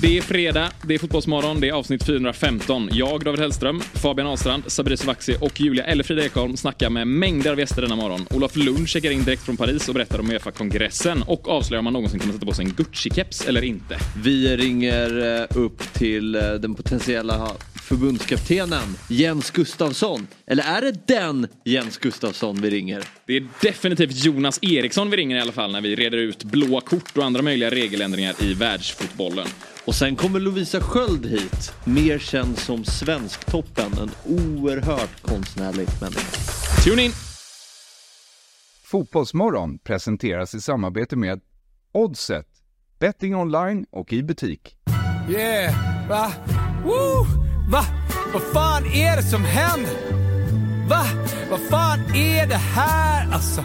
Det är fredag, det är Fotbollsmorgon, det är avsnitt 415. Jag, David Hellström, Fabian Ahlstrand, Sabri Sovaksi och Julia eller Frida Ekholm snackar med mängder av gäster denna morgon. Olof Lund checkar in direkt från Paris och berättar om Uefa-kongressen och avslöjar om man någonsin kommer sätta på sig en Gucci-keps eller inte. Vi ringer eh, upp till eh, den potentiella förbundskaptenen Jens Gustafsson. Eller är det den Jens Gustafsson vi ringer? Det är definitivt Jonas Eriksson vi ringer i alla fall när vi reder ut blåa kort och andra möjliga regeländringar i världsfotbollen. Och sen kommer Lovisa Sköld hit, mer känd som Svensktoppen. En oerhört konstnärlig människa. Tune in! Fotbollsmorgon presenteras i samarbete med Oddset, betting online och i butik. Yeah, va? Woo! Va? Vad fan är det som händer? Va? Vad fan är det här alltså?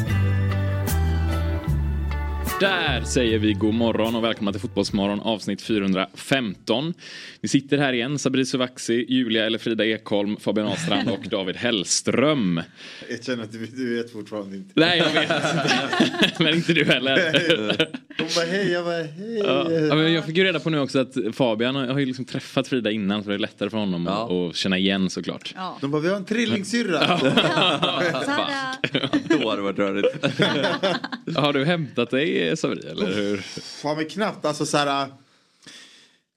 Där säger vi god morgon och välkomna till Fotbollsmorgon avsnitt 415. Vi sitter här igen, Sabri Sovaksi, Julia eller Frida Ekholm, Fabian Ahlstrand och David Hellström. Jag känner att du, du vet fortfarande inte. Nej, jag vet inte. Men inte du heller. Hon bara hej, jag bara hej. Ja, men jag fick ju reda på nu också att Fabian har ju liksom träffat Frida innan så det är lättare för honom Ja. att känna igen såklart. Ja. De bara vi har en trillingsyrra. Tada! Då har det varit rörigt. Har du hämtat dig Sabri eller hur? Fan men knappt alltså så här. Äh,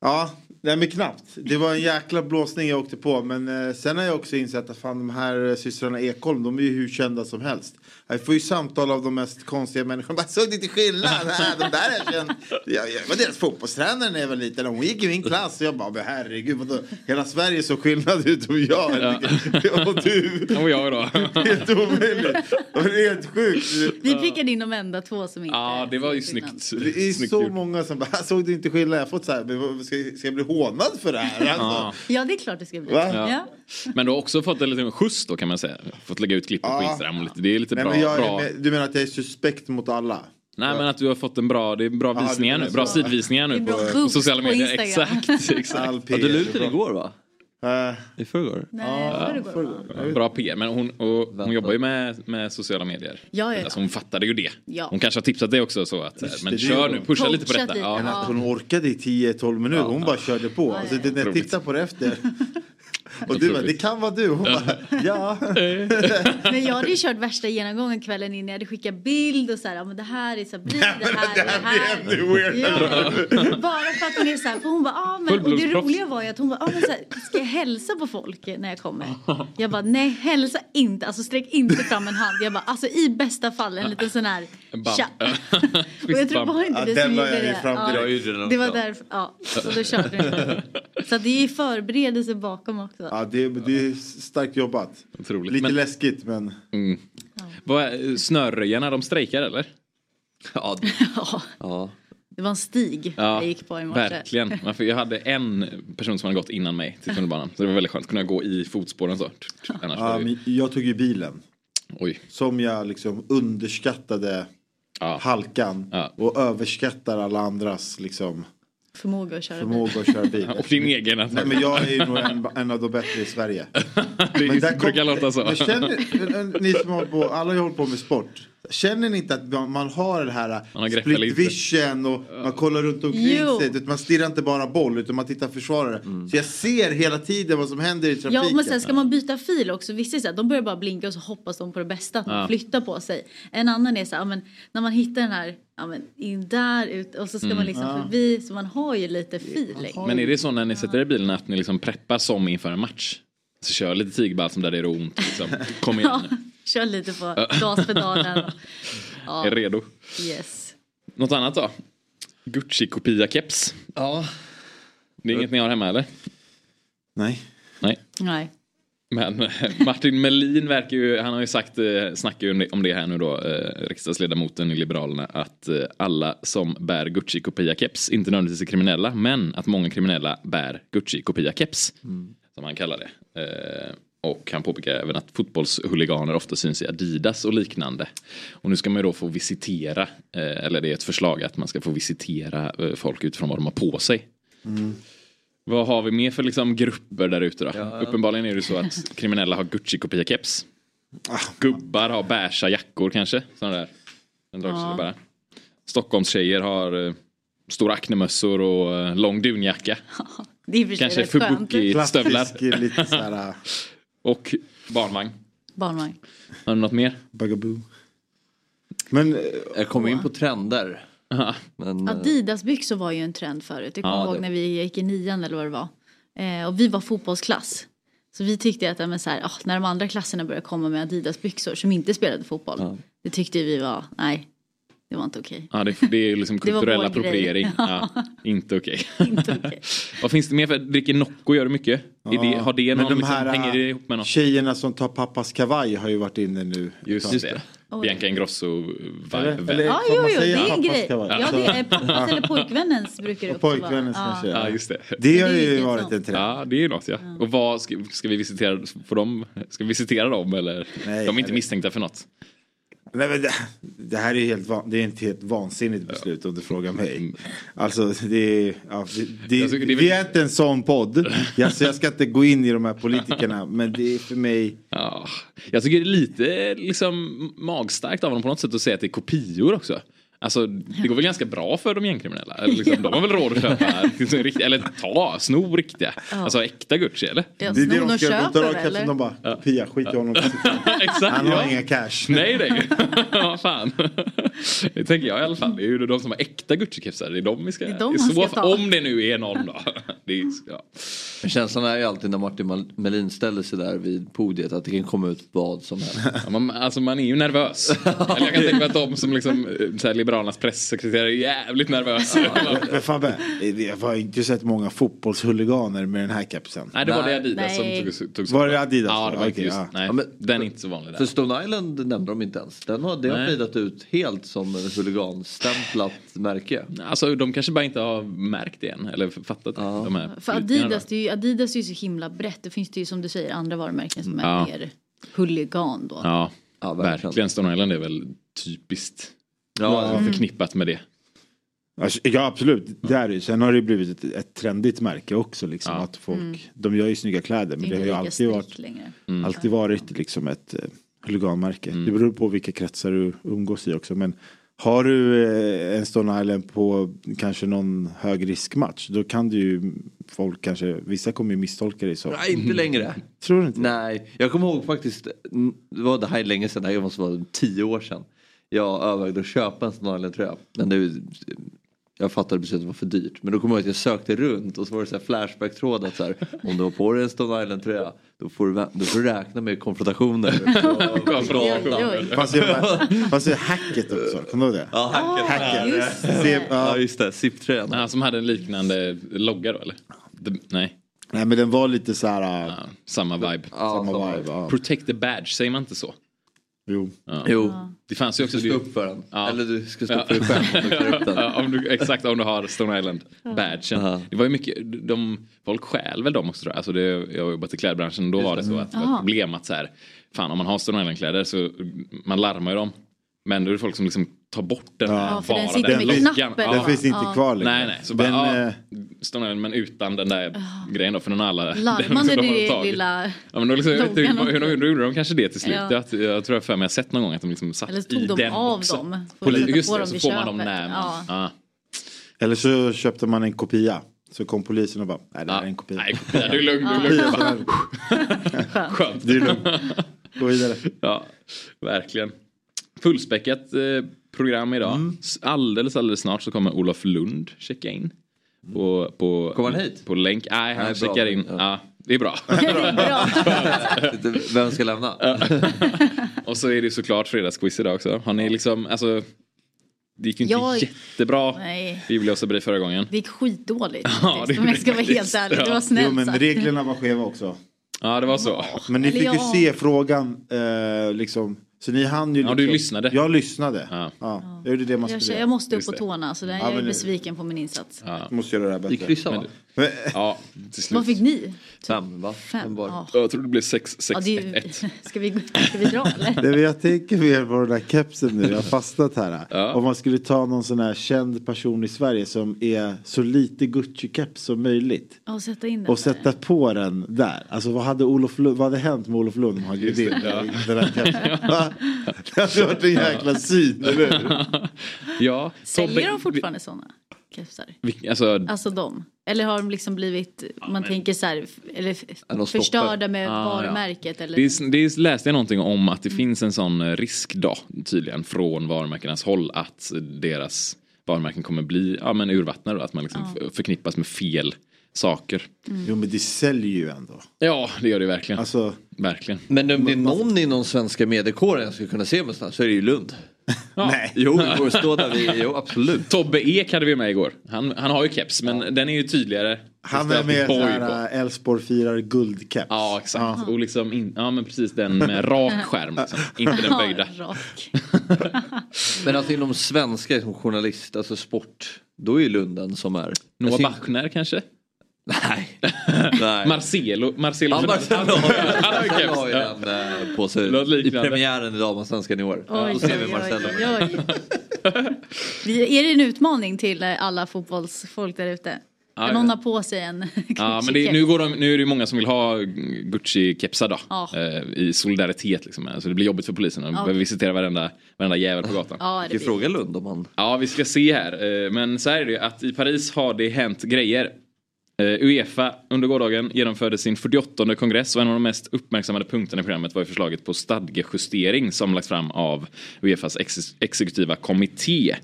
ja, nej men knappt. Det var en jäkla blåsning jag åkte på. Men eh, sen har jag också insett att fan de här systrarna Ekholm, de är ju hur kända som helst. Jag får ju samtal av de mest konstiga människorna. Bara, såg du inte skillnad? Nej, de där är känd. Jag, jag var deras fotbollstränare när jag var liten. Hon gick i min klass. Och jag bara, men herregud, vadå? Hela Sverige såg skillnad ut och jag. Och du. Och jag då? Helt omöjligt. Det var helt sjukt. Vi prickade in de enda två som inte Ja, det var ju snyggt. Det är snyggt så gjort. många som bara, såg du inte skillnad? Jag har fått så här, ska, ska jag bli hånad för det här? Alltså. Ja. Ja, det är klart det ska bli. Ja. Men du har också fått en liten skjuts då kan man säga. Fått lägga ut klippet på Ja. Instagram. Och lite, det är lite Nej, bra. Men jag, bra. är- Du menar att jag är suspekt mot alla? Nej men att du har fått en bra, det är bra Ja, visningar nu. Bra sidvisningar Det nu på, på sociala på medier. Instagram. Exakt, exakt. Ja, du la ut den igår va? Eh, I förrgår? Nej, förrgår. Bra PR. Men hon, och, hon jobbar ju med, med sociala medier. Ja, ja, ja. Alltså hon fattade ju det. Ja. Hon kanske har tipsat dig också så att, Just men det, kör nu, pusha lite på detta. lite, Ja. men ja. att hon orkade i 10-12 minuter. Hon bara körde på. Alltså, det, när jag tittar på det efter. Och du bara, det kan vara du. Hon bara, ja. Men jag hade ju kört värsta genomgången kvällen innan. Jag hade skickat bild och så här, ja, men det här är Sabri, det här är det här. blir ännu weirdare. Ja, bara för att hon är så här, för hon bara, ah, men, och det roliga var ju att hon bara, ah, men så här, ska jag hälsa på folk när jag kommer? Jag bara, nej hälsa inte, alltså sträck inte fram en hand. Jag bara, alltså i bästa fall en liten sån här tja. Och jag tror var inte det den som gjorde ju det. Ja, den det var därför, ja, och då körde vi. Så det är förberedelse bakom också. Ja, det, det är starkt jobbat. Otroligt. Lite Men- läskigt men. Mm. Vad är- Snöröjarna, de strejkar eller? Ja. Ja, ja. det var en stig jag gick på i morse. verkligen. Jag hade en person som hade gått innan mig till tunnelbanan. Så det var väldigt skönt att kunna gå i fotspåren så. Annars Ja, ju... jag tog ju bilen. Oj. Som jag liksom underskattade Ja. halkan. Ja. Och överskattar alla andras liksom, Förmåga att köra bil. förmåga att köra bil. Och din egen. Alltså. Nej men jag är ju nog en, en av de bättre i Sverige. det Men där kom- brukar låta så. Men känner, ni som håller på, alla har hållit på med sport. Känner ni inte att man- man har det här har greppet split lite. vision och man kollar runt omkring Jo. sig. Man stirrar inte bara boll utan man tittar försvarare. Så jag ser hela tiden vad som händer i trafiken. Ja men sen ska man byta fil också. Vissa är så här, de börjar bara blinka och så hoppas de på det bästa. Att man Ja. flyttar på sig. En annan är så här, men, när man hittar den här, ja, men, in där ut och så ska man liksom förbi. Så man har ju lite feeling. Men är det så när ni sätter er i bilen att ni liksom preppar som inför en match? Så kör lite tigbalsam där det är ont. Liksom. Kom igen Ja, kör lite på gaspedalen. Ja, Är redo. yes. Något annat då? Gucci-kopia-keps. ja. Det är inget ni har hemma eller? Nej. Nej. Nej. Men eh, Martin Melin verkar ju, han har ju sagt, eh, snackar ju om det, här nu då, eh, riksdagsledamoten i Liberalerna, att alla som bär Gucci-kopia-keps inte nödvändigtvis är kriminella, men att många kriminella bär Gucci-kopia-keps. Som han kallar det. Och han påpekar även att fotbollshuliganer ofta syns i Adidas och liknande. Och nu ska man ju då få visitera, eller det är ett förslag att man ska få visitera folk utifrån vad de har på sig. Vad har vi mer för liksom grupper där ute då? Uppenbarligen är det så att kriminella har Gucci-kopia-keps. Gubbar har beiga jackor kanske. Sådana där. En bara. Stockholmstjejer har eh, stora acnemössor och eh, lång dunjacka. Det är Kanske fubuki-stövlar. Såhär Och barnvagn. Barnvagn. Har du något mer? bugaboo. Men eh, Jag kom in på trender. Men, eh, Adidas-byxor var ju en trend förut. Jag kommer Ja, ihåg det- när vi gick i nian eller vad det var. Eh, och vi var fotbollsklass. Så vi tyckte att ja, men så här, ah, när de andra klasserna började komma med Adidas-byxor som inte spelade fotboll. Det tyckte vi var, nej, det var inte okej. Ja, det, det är liksom kulturell appropriering. grej. Ja, inte okej. Inte okej. Vad finns det mer för? Dricker Nocco gör det mycket. Är det, har det men någon, de liksom, här hänger det ihop med något? tjejerna som tar pappas kavaj har ju varit inne nu. Just det. Bianca Ingrosso Eller- vibe. eller- Ja, Får jo, jo, det är en grej. Ja, det är pappas eller pojkvännens brukar det också pojkvännens vara. kanske. Ja, just det. Det har ju varit sånt. en trend. Ja, det är ju något ja. Och vad ska, ska vi visitera, får de, ska vi visitera dem eller? Nej, de är inte misstänkta för något. Nej, men det, det här är ju helt, van, det är ett helt vansinnigt beslut om du frågar mig. Alltså det är, ja, det, det, det vi är inte en sån podd. Jag, så jag ska inte gå in i de här politikerna. Men det är för mig. Ja, jag tycker det är lite liksom magstarkt av honom på något sätt att säga att det är kopior också. Alltså det går väl ganska bra för de gängkriminella. Liksom, De har väl råd att köpa, liksom, rikt- eller ta, sno riktiga. Alltså äkta Gucci eller? Ja, Det är det de och ska. De tar av eller? de bara, kopia, skit i honom. Exakt, Han har ja. inga cash. Nej nej. Vad fan. Det tänker jag i alla fall. Det är ju de som har äkta Gucci-kepsar. Det är de vi ska... Det är de ska ta. om det nu är någon då. Det är, ja. Men känslan är ju alltid när Martin Melin ställer sig där vid podiet att det kan komma ut vad som helst. Ja, man, alltså man är ju nervös. Eller jag kan tänka mig att de som liksom, eh, så här, Liberalernas pressekreterare jävligt nervösa. Men Fabbe, jag har inte sett många fotbollshuliganer med den här kepsen. Nej det var det Nej. Adidas som Nej. tog, tog Var det Adidas? Ja det var inte Okej, just, ja. nej, Ja, men- den är inte så vanlig För där. Stone Island nämnde de inte ens. Den har, det har Nej. fidat ut helt som en huliganstämplat märke. Alltså de kanske bara inte har märkt det än eller fattat de här För Adidas, det är ju, Adidas är ju så himla brett. Det finns det ju som du säger andra varumärken som är Ja. mer huligan då. Ja, Ja, verkligen. verkligen. Stone Island är väl typiskt Ja, förknippat med det. Alltså, Ja absolut, det är det. Sen har det blivit ett, ett trendigt märke också. Liksom, Ja. att folk, De gör ju snygga kläder men Det har ju alltid varit, längre. alltid varit liksom ett eh, huliganmärke. Det beror på vilka kretsar du umgås i också. Men har du eh, en Stone Island på kanske någon högriskmatch då kan du ju folk kanske, vissa kommer ju misstolka dig så. Nej, inte längre. Tror du inte? Nej, jag kommer ihåg faktiskt, mm, det var det här är länge sedan, det måste vara tio år sedan. Jag övervägde att köpa en Island tröja. Men det, jag fattade precis att det var för dyrt. Men då kommer jag ihåg att jag sökte runt och så var det så här flashback-tråd att så här, om du har på dig en Stone Island tröja då får du, då får du räkna med konfrontationer. Fast det fast det är hacket också, kommer du ihåg det? Ja, hacket. Hacket. just Se- Ja ja. just det, SIP-tröjan. Ja, som hade en liknande logga då eller? Det, nej, Nej men den var lite så här, ja, samma vibe. samma vibe. Ja. Protect the badge, säger man inte så? Jo. Jo, Det fanns ju du också... ska stå upp för den. Ja. Eller du ska stå upp för dig själv om du. Ja, om du, exakt om du har Stone Island badgen. Ja. Det var ju mycket, de, folk stjäl väl dem också tror jag. Alltså det, jag har jobbat i klädbranschen då var det så att det var ett problem att så här, fan om man har Stone Island kläder så man larmar ju dem. Men då är det folk som liksom tar bort den Ja, för den bara sitter med loggan. knappen. Ja. Den finns inte Ja. kvar längre. Nej nej, så bara, den, ja, Island men utan den där grejen då för den har alla. Larmade den tagit. lilla... Ja men då liksom, loggan hur, hur, hur, gjorde de kanske det till slut? Ja. Jag, jag tror jag för mig jag sett någon gång att de liksom satt Eller så i tog de den av också. dem. För Poli- Just det, dem så får man dem när man... Ja. Ja. Eller så köpte man en kopia. Så kom polisen och bara, nej det här är en kopia. Nej, kopia, du är lugn, du är lugn. Skönt. Det är lugnt. Gå vidare. Ja, verkligen. Fullspäckat eh, program idag. Mm. Alldeles, alldeles snart så kommer Olof Lund checka in. På, på, Kommer han hit? På länk. Nej, han Nej, bra. checkar in. Ja. Ja. det är bra. Bra. Vem ska lämna? Och så är det såklart fredagsquiz idag också. Har ni liksom, alltså. Det gick ju inte Jag- jättebra. Nej. Vi blev så bli förra gången. Det gick skitdåligt Ja, det om jag ska vara helt ärlig. Det var snällt Jo men sagt. reglerna var skeva också. Ja, det var så. Men ni Eller fick ju se frågan eh, liksom. Så ni hann ju Ja, liksom, du lyssnade. Jag lyssnade. Ja. Ja. Jag gjorde det man Jag, skulle jag göra. måste upp på det. tårna så där, Ja, jag är det- besviken på min insats. Ja. Måste göra det här bättre. kryssade va? Men, Ja, till slut. Vad fick ni? Fem va? Fem? var. Ja. Jag tror det blev 6 Ja, 6 det är, 1 ju- ska, vi, ska vi dra eller? det, men jag tänker mer på den där kepsen nu. Jag har fastnat här. Ja. Om man skulle ta någon sån här känd person i Sverige som är så lite Gucci-keps som möjligt. Ja, sätta in den Och sätta på den där. Alltså vad hade, Olof Lund, vad hade hänt med Olof Lund om han gled in det, i den där kepsen? Va? Det hade varit en jäkla syn, eller hur? Ja. Säljer de fortfarande sådana kepsar? Alltså, Alltså de? Eller har de liksom blivit, man tänker så här, eller Ja, förstörda med Ah, varumärket eller? Det, är- det läste jag någonting om att det finns en sån eh, risk då tydligen från varumärkenas håll att deras varumärken kommer bli ja, men urvattnade och att man liksom f- förknippas med fel saker. Jo men det säljer ju ändå. Ja, det gör det verkligen. Alltså, verkligen. Men om det är någon inom svenska mediekåren jag skulle kunna se någonstans så är det ju Lund. Nej. Jo, det går att stå där vi, jo absolut. Tobbe Ek hade vi med igår. Han, han har ju keps men den är ju tydligare. Han är med alltid sån boy på. här äh, Elfsborg firar guldkeps. Ja exakt. Och liksom in, ja men precis den med rak skärm. Liksom. Inte den böjda. Ja, rak. Men alltså inom svenska som journalist, alltså sport, då är ju Lund den som är. Noah ser- Bachner kanske? Nej. Nej. Marcelo. Marcelo. Ja, Marcelo har ju- har har den på sig i premiären i Damallsvenskan i år. Oj, Då ser vi Marcelo. oj, oj. Är det en utmaning till eh, alla fotbollsfolk där ute? Ja, Kan någon ja. ha på sig en Ja, men det, Gucci-keps? nu, går de, nu är det ju många som vill ha Gucci-kepsar då. Ja. Eh, I solidaritet liksom. Så det blir jobbigt för polisen. De behöver visitera varenda, varenda jävel på gatan. Ja, det Vi blir. frågar Lund om han... Ja, vi ska se här. Eh, Men så här är det ju att i Paris har det hänt grejer. Eh, Uefa under gårdagen genomförde sin 48 kongress och en av de mest uppmärksammade punkterna i programmet var ju förslaget på stadgejustering som lagts fram av Uefas ex- exekutiva kommitté.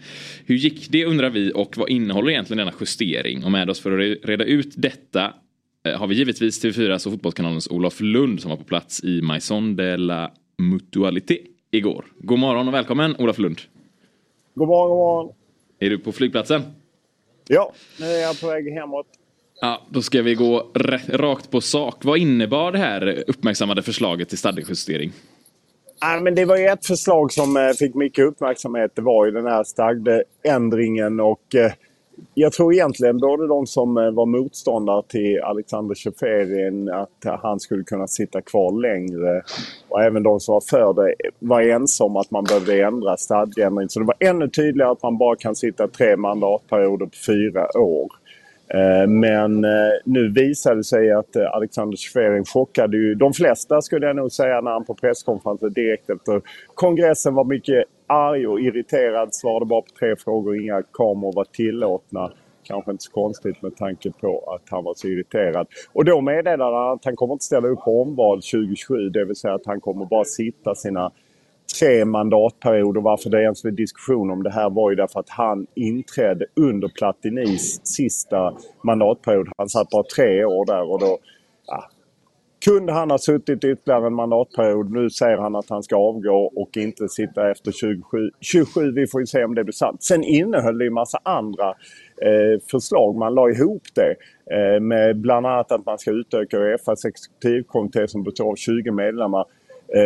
Hur gick det undrar vi och vad innehåller egentligen denna justering? Och med oss för att re- reda ut detta eh, har vi givetvis TV4 och Fotbollskanalens Olof Lund som var på plats i Maison de la Mutualité igår. God morgon och välkommen Olof Lund. God morgon, god morgon. Är du på flygplatsen? Ja, nu är jag på väg hemåt. Ja, då ska vi gå rakt på sak. Vad innebar det här uppmärksammade förslaget till stadgejustering? Ja, men det var ju ett förslag som eh, fick mycket uppmärksamhet. Det var ju den här stadgeändringen och eh, jag tror egentligen både de som eh, var motståndare till Alexander Tjofärin att han skulle kunna sitta kvar längre och även de som var för det var ense om att man behövde ändra stadgeändringen. Så det var ännu tydligare att man bara kan sitta tre mandatperioder på fyra år. Eh, men eh, nu visade det sig att eh, Alexander Schwerin chockade ju de flesta skulle jag nog säga när han på presskonferensen direkt efter kongressen var mycket arg och irriterad. Svarade bara på tre frågor. Inga kameror var tillåtna. Kanske inte så konstigt med tanke på att han var så irriterad. Och då meddelade han att han kommer inte ställa upp på omval 2027. Det vill säga att han kommer bara sitta sina tre mandatperioder. Varför det ens blev diskussion om det här var ju därför att han inträdde under Platinis sista mandatperiod. Han satt bara tre år där och då ja, kunde han ha suttit ytterligare en mandatperiod. Nu säger han att han ska avgå och inte sitta efter 27. 27 vi får ju se om det blir sant. Sen innehöll det ju massa andra eh, förslag. Man la ihop det eh, med bland annat att man ska utöka Uefas exekutivkommitté som består av 20 medlemmar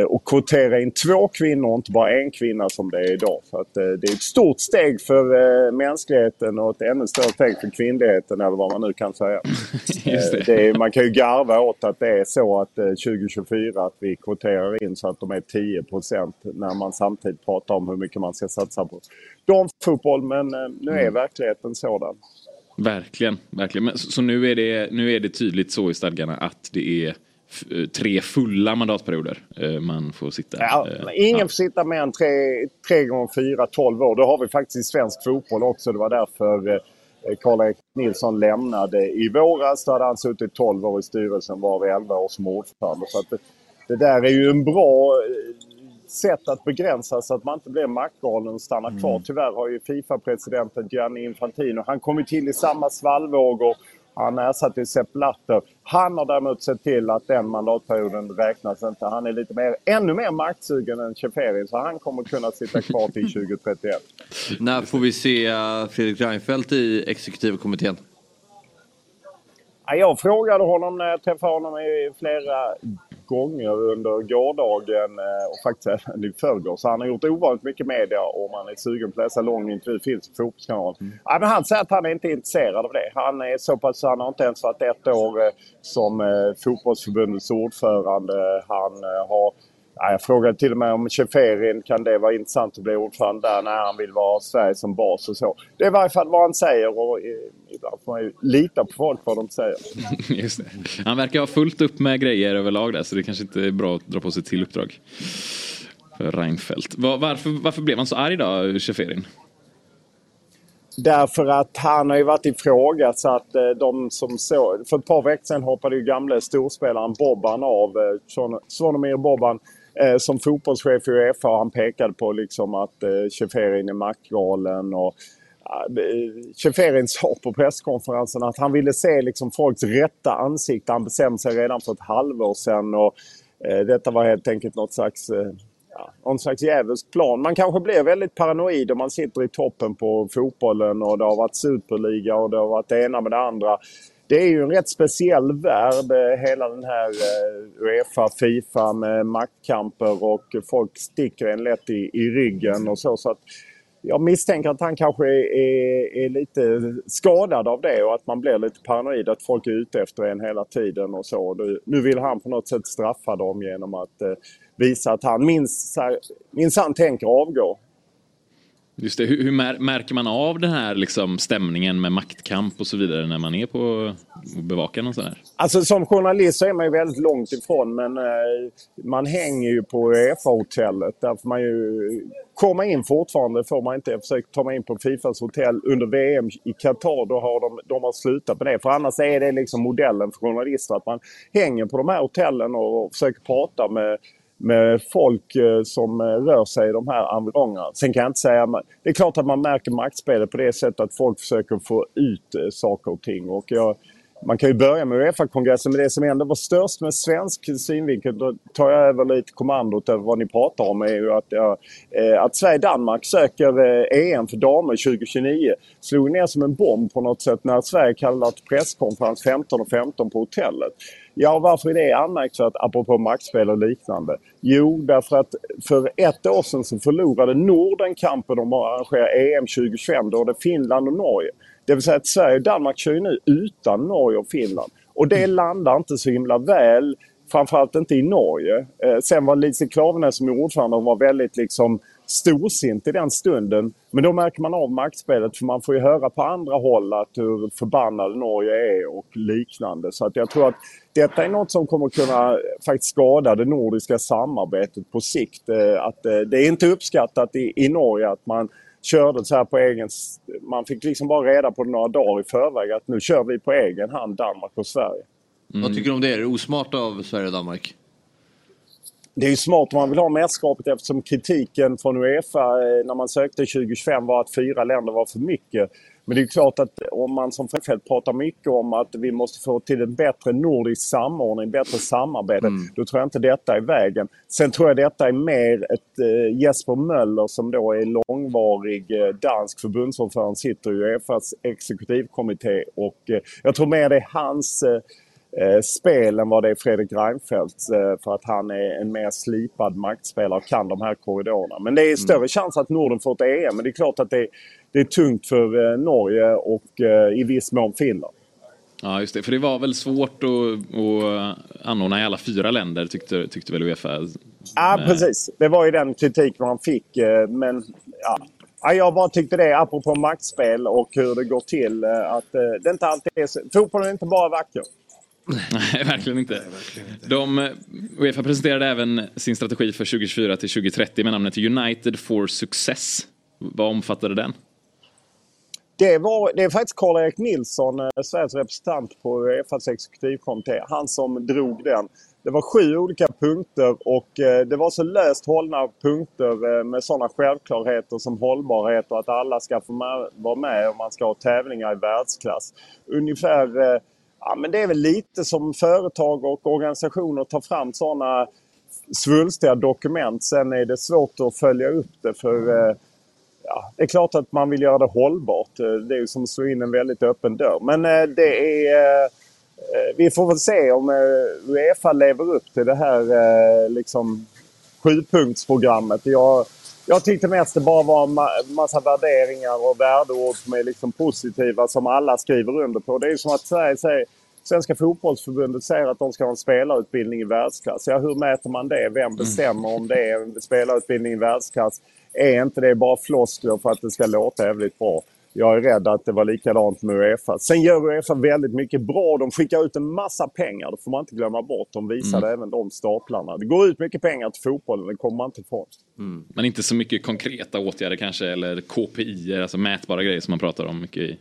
och kvotera in två kvinnor inte bara en kvinna som det är idag. Så att, eh, det är ett stort steg för eh, mänskligheten och ett ännu större steg för kvinnligheten eller vad man nu kan säga. Det. Eh, det är, man kan ju garva åt att det är så att eh, 2024 att vi kvoterar in så att de är 10% när man samtidigt pratar om hur mycket man ska satsa på damfotboll. Men eh, nu är verkligheten sådan. Verkligen, verkligen. Men, så, så nu, är det, nu är det tydligt så i stadgarna att det är eh, tre fulla mandatperioder eh, man får sitta. Ja, eh, ingen ja. får sitta mer än tre, tre gånger fyra, 12 år. Det har vi faktiskt i svensk fotboll också. Det var därför eh, Karl-Erik Nilsson lämnade i våras. Då hade han suttit 12 år i styrelsen, var 11 år som ordförande. Så att det, det där är ju en bra eh, sätt att begränsa så att man inte blir maktgalen och stannar kvar. Tyvärr har ju Fifa-presidenten Gianni Infantino, han kom ju till i samma svallvågor. Han ersatte ju Sepp Blatter. Han har däremot sett till att den mandatperioden räknas inte. Han är lite mer, ännu mer maktsugen än Tjeferi så han kommer kunna sitta kvar till 2031. När får vi se eh, Fredrik Reinfeldt i exekutiva kommittén? Ja, jag frågade honom när jag träffade honom i flera gånger under gårdagen eh, och faktiskt även i förrgår. Så han har gjort ovanligt mycket media om man är sugen på att läsa lång intervju finns på Fotbollskanalen. Mm. Ja, men han säger att han är inte intresserad av det. Han är så pass, han har inte ens varit ett år eh, som eh, fotbollsförbundets ordförande. Han har Ja, jag frågade till och med om Cheferin, kan det vara intressant att bli ordförande där när han vill vara Sverige som bas och så. Det är i varje fall vad han säger och ibland får man ju lita på folk vad de säger. Just det. Han verkar ha fullt upp med grejer överlag där så det kanske inte är bra att dra på sig till uppdrag. För Reinfeldt. Var, varför, varför blev han så arg då, Cheferin? Därför att han har ju varit ifrågasatt. Eh, de som så, för ett par veckor sedan hoppade ju gamle storspelaren Bobban av. Eh, Svonomir Bobban eh, som fotbollschef i Uefa han pekade på liksom att eh, är maktgalen och sa på presskonferensen att han ville se liksom folks rätta ansikte. Han bestämde sig redan för ett halvår sedan och eh, detta var helt enkelt något slags eh, ja, någon slags djävulsk plan. Man kanske blir väldigt paranoid om man sitter i toppen på fotbollen och det har varit superliga och det har varit det ena med det andra det är ju en rätt speciell värld, eh, hela den här eh, Uefa, Fifa med maktkamper och folk sticker en lätt i, i ryggen och så. så att jag misstänker att han kanske är, är, lite skadad av det och att man blir lite paranoid att folk är ute efter en hela tiden och så. Nu vill han på något sätt straffa dem genom att eh, visa att han minst, minsann tänker avgå. Just det, hur, hur märker man av den här liksom, stämningen med maktkamp och så vidare när man är på och bevakar någon sån här? Alltså som journalist så är man ju väldigt långt ifrån men eh, man hänger ju på Uefa-hotellet. Där får man ju komma in fortfarande får man inte. Jag försöker ta mig in på Fifas hotell under VM i Qatar. Då har de, de har slutat med det. För annars är det liksom modellen för journalister att man hänger på de här hotellen och, och försöker prata med med folk eh, som eh, rör sig i de här environgerna. Sen kan jag inte säga... Det är klart att man märker maktspelet på det sättet att folk försöker få ut eh, saker och ting. Och jag, man kan ju börja med Uefa-kongressen, men det som ändå var störst med svensk synvinkel, då tar jag över lite kommandot över vad ni pratar om, är ju att, ja, eh, att Sverige-Danmark söker eh, EM för damer 2029. Slog ner som en bomb på något sätt när Sverige kallade till presskonferens 15 och 15 på hotellet. Ja, varför är det anmärkningsvärt apropå maktspel och liknande? Jo, därför att för ett år sedan så förlorade Norden kampen om att arrangera EM 2025. Då var det Finland och Norge. Det vill säga att Sverige och Danmark kör ju nu utan Norge och Finland. Och det mm. landar inte så himla väl. Framförallt inte i Norge. Eh, sen var Lise Klaveness som är ordförande var väldigt liksom storsint i den stunden. Men då märker man av maktspelet för man får ju höra på andra håll att hur förbannade Norge är och liknande. Så att jag tror att detta är något som kommer kunna faktiskt skada det nordiska samarbetet på sikt. Eh, att eh, det är inte uppskattat i, i Norge att man körde så här på egen... Man fick liksom bara reda på det några dagar i förväg att nu kör vi på egen hand Danmark och Sverige. Mm. Vad tycker du om det? Är det osmart av Sverige och Danmark? det är ju smart om man vill ha mästerskapet eftersom kritiken från Uefa eh, när man sökte 2025 var att fyra länder var för mycket. Men det är klart att om man som Fredfeldt pratar mycket om att vi måste få till en bättre nordisk samordning, bättre samarbete. Mm. Då tror jag inte detta är vägen. Sen tror jag detta är mer ett eh, Jesper Möller som då är långvarig eh, dansk förbundsordförande, sitter i Uefas exekutivkommitté och eh, jag tror mer det är hans eh, eh, spel än vad det är Fredrik Reinfeldt. Eh, för att han är en mer slipad maktspelare och kan de här korridorerna. Men det är större mm. chans att Norden får ett EM. Men det är klart att det, det är tungt för eh, Norge och i viss mån Finland. Ja, just det. För det var väl svårt att, att anordna i alla fyra länder tyckte, tyckte väl Uefa? Ja, precis. Det var ju den kritik man fick. Men Ja, jag bara tyckte det, apropå maktspel och hur det går till, att det inte alltid är så. Fotbollen är inte bara vacker. Nej, verkligen inte. Nej, verkligen inte. De, eh, Uefa presenterade även sin strategi för 2024 till 2030 med namnet United for Success. Vad omfattade den? Det, var, det är faktiskt Karl-Erik Nilsson, eh, Sveriges representant på Uefas exekutivkommitté, han som drog den. Det var sju olika punkter och eh, det var så löst hållna punkter med sådana självklarheter som hållbarhet och att alla ska få vara med och man ska ha tävlingar i världsklass. Ungefär Ja, men det är väl lite som företag och organisationer tar fram sådana svulstiga dokument. Sen är det svårt att följa upp det för eh, ja, det är klart att man vill göra det hållbart. Eh, det är ju som att slå in en väldigt öppen dörr. Men eh, det är eh, eh vi får väl se om eh, Uefa lever upp till det här liksom sjupunktsprogrammet. Jag, jag tyckte mest det bara var en ma- massa värderingar och värdeord som är liksom positiva som alla skriver under på. Det är som att Sverige säger Svenska fotbollsförbundet säger att de ska ha en spelarutbildning i världsklass. Ja, hur mäter man det? Vem bestämmer om det är en spelarutbildning i världsklass? Är inte det bara floskler för att det ska låta jävligt bra? Jag är rädd att det var likadant med Uefa. Sen gör Uefa väldigt mycket bra. De skickar ut en massa pengar. Det får man inte glömma bort. De visade även de staplarna. Det går ut mycket pengar till fotbollen. Det kommer man inte ifrån. Men inte så mycket konkreta åtgärder kanske eller KPI, alltså mätbara grejer som man pratar om mycket i.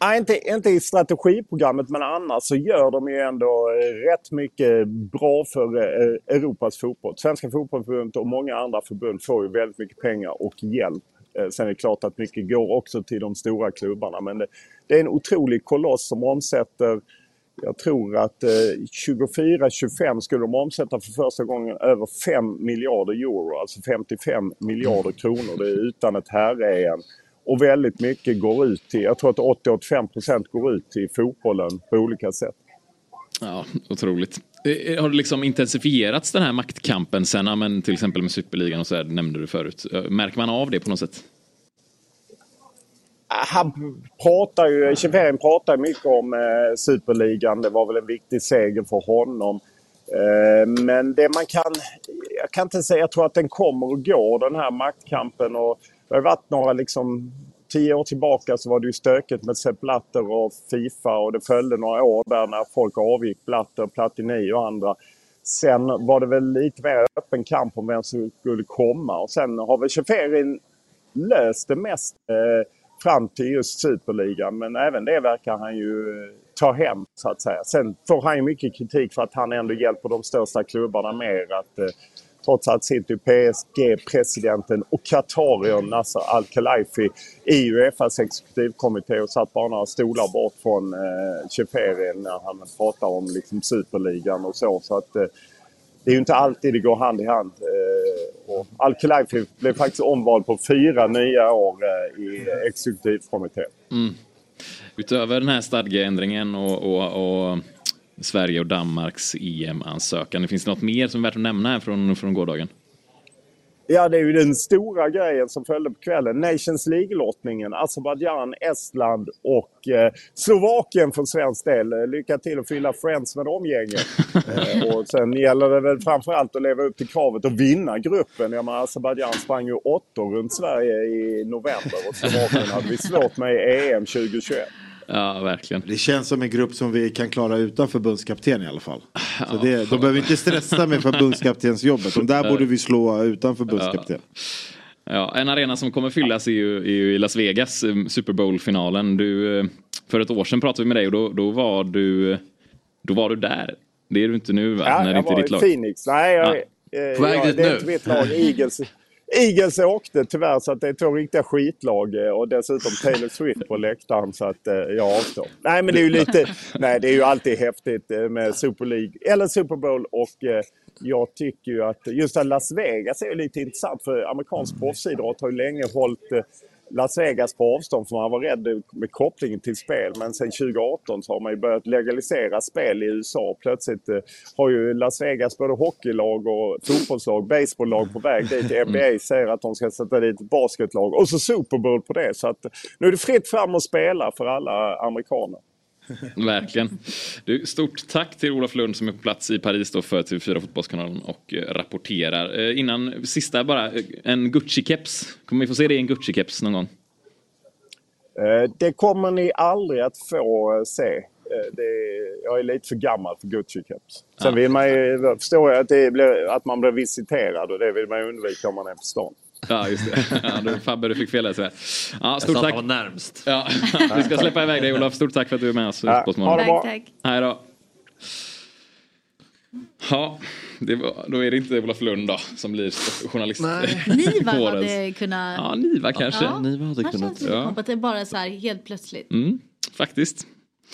Nej, inte, inte i strategiprogrammet men annars så gör de ju ändå eh, rätt mycket bra för eh, Europas fotboll. Svenska fotbollsförbundet och många andra förbund får ju väldigt mycket pengar och hjälp. Eh, sen är det klart att mycket går också till de stora klubbarna men det, det är en otrolig koloss som omsätter jag tror att eh, 24-25 skulle de omsätta för första gången över 5 miljarder euro, alltså 55 miljarder kronor. Det är utan ett herre-EM. Och väldigt mycket går ut till, jag tror att 80-85 procent går ut till fotbollen på olika sätt. Ja, otroligt. Eh, eh, har det liksom intensifierats den här maktkampen sen, ja, men till exempel med superligan och så här, nämnde du förut. Eh, märker man av det på något sätt? Ah, han pratar ju, Chiverin pratar mycket om eh, superligan. Det var väl en viktig seger för honom. Eh, men det man kan... Jag kan inte säga, jag tror att den kommer och går den här maktkampen. Och det har varit några liksom... Tio år tillbaka så var det ju stökigt med Sepp Blatter och Fifa och det följde några år där när folk avgick. Blatter, Platini och andra. Sen var det väl lite mer öppen kamp om vem som skulle komma och sen har väl Sheferi löst det mest eh, fram till just Superligan. Men även det verkar han ju eh, ta hem så att säga. Sen får han ju mycket kritik för att han ändå hjälper de största klubbarna mer. Att, eh, trots allt sitter ju PSG-presidenten och Qatarion Nasser alltså Al-Khelaifi i Uefas exekutivkommitté och satt bara några stolar bort från eh, när han pratar om liksom, Superligan och så. så att, eh, det är ju inte alltid det går hand i hand. Eh, och Al-Khelaifi blev faktiskt omvald på fyra nya år eh, i exekutivkommittén. Mm. Utöver den här stadgeändringen och, och, och Sverige och Danmarks EM-ansökan, finns det något mer som är värt att nämna här från, från gårdagen? Ja, det är ju den stora grejen som följde på kvällen. Nations League-lottningen. Azerbajdzjan, Estland och eh, Slovakien för svensk del. Lycka till att fylla Friends med de gängen. eh, och sen gäller det väl framförallt att leva upp till kravet att vinna gruppen. Jag menar, Azerbajdzjan sprang ju åttor runt Sverige i november och Slovakien hade vi svårt med i EM 2021. Ja, verkligen. Det känns som en grupp som vi kan klara utan förbundskapten i alla fall. Så det, de behöver inte stressa med förbundskaptensjobbet. De där borde vi slå utan förbundskapten. Ja, en arena som kommer fyllas är ju, är ju i Las Vegas, eh, Super Bowl-finalen. Du, eh, för ett år sedan pratade vi med dig och då, då, var, du, då var du där. Det är du inte nu va? Ja, När det jag inte är var ditt i lag. Phoenix. Nej, jag, Ja. eh, På väg ja, dit det är inte mitt lag. Eagles, Eagles åkte tyvärr så att det är två riktiga skitlag eh, och dessutom Taylor Swift på läktaren så att eh, jag avstår. Nej men det är ju lite, nej det är ju alltid häftigt eh, med Super League eller Super Bowl och eh, jag tycker ju att just att Las Vegas är ju lite intressant för amerikansk proffsidrott har ju länge hållit eh, Las Vegas på avstånd för man var rädd med kopplingen till spel. Men sen 2018 så har man ju börjat legalisera spel i USA. Plötsligt eh, har ju Las Vegas både hockeylag och fotbollslag, baseballlag på väg dit. NBA säger att de ska sätta dit ett basketlag och så Super Bowl på det. Så att nu är det fritt fram att spela för alla amerikaner. Verkligen. Du, stort tack till Olof Lund som är på plats i Paris då för TV4 Fotbollskanalen och eh, rapporterar. Eh, innan, sista bara, eh, en Gucci-keps. Kommer vi få se det i en Gucci-keps någon gång? Eh, Det kommer ni aldrig att få eh, se. Är, jag är lite för gammal för Gucci-keps. Sen vill man ju, förstår jag att, det blir, att man blir visiterad och det vill man undvika om man är på stan. Ja, just det. Ja, du, Fabbe, du fick fel där. tyvärr. Ja, stort Jag tack. var närmst. Ja, vi ska släppa iväg dig Olof. Stort tack för att du är med oss. Ja, det bra. Tack, tack. Hej då. Ja, det var, då är det inte Olof Lund då som blir journalist. Niva Årets. hade kunnat... Ja, Niva kanske. Ja. Ni hade Han kunnat. Ja. att det är bara så här helt plötsligt. Mm, faktiskt.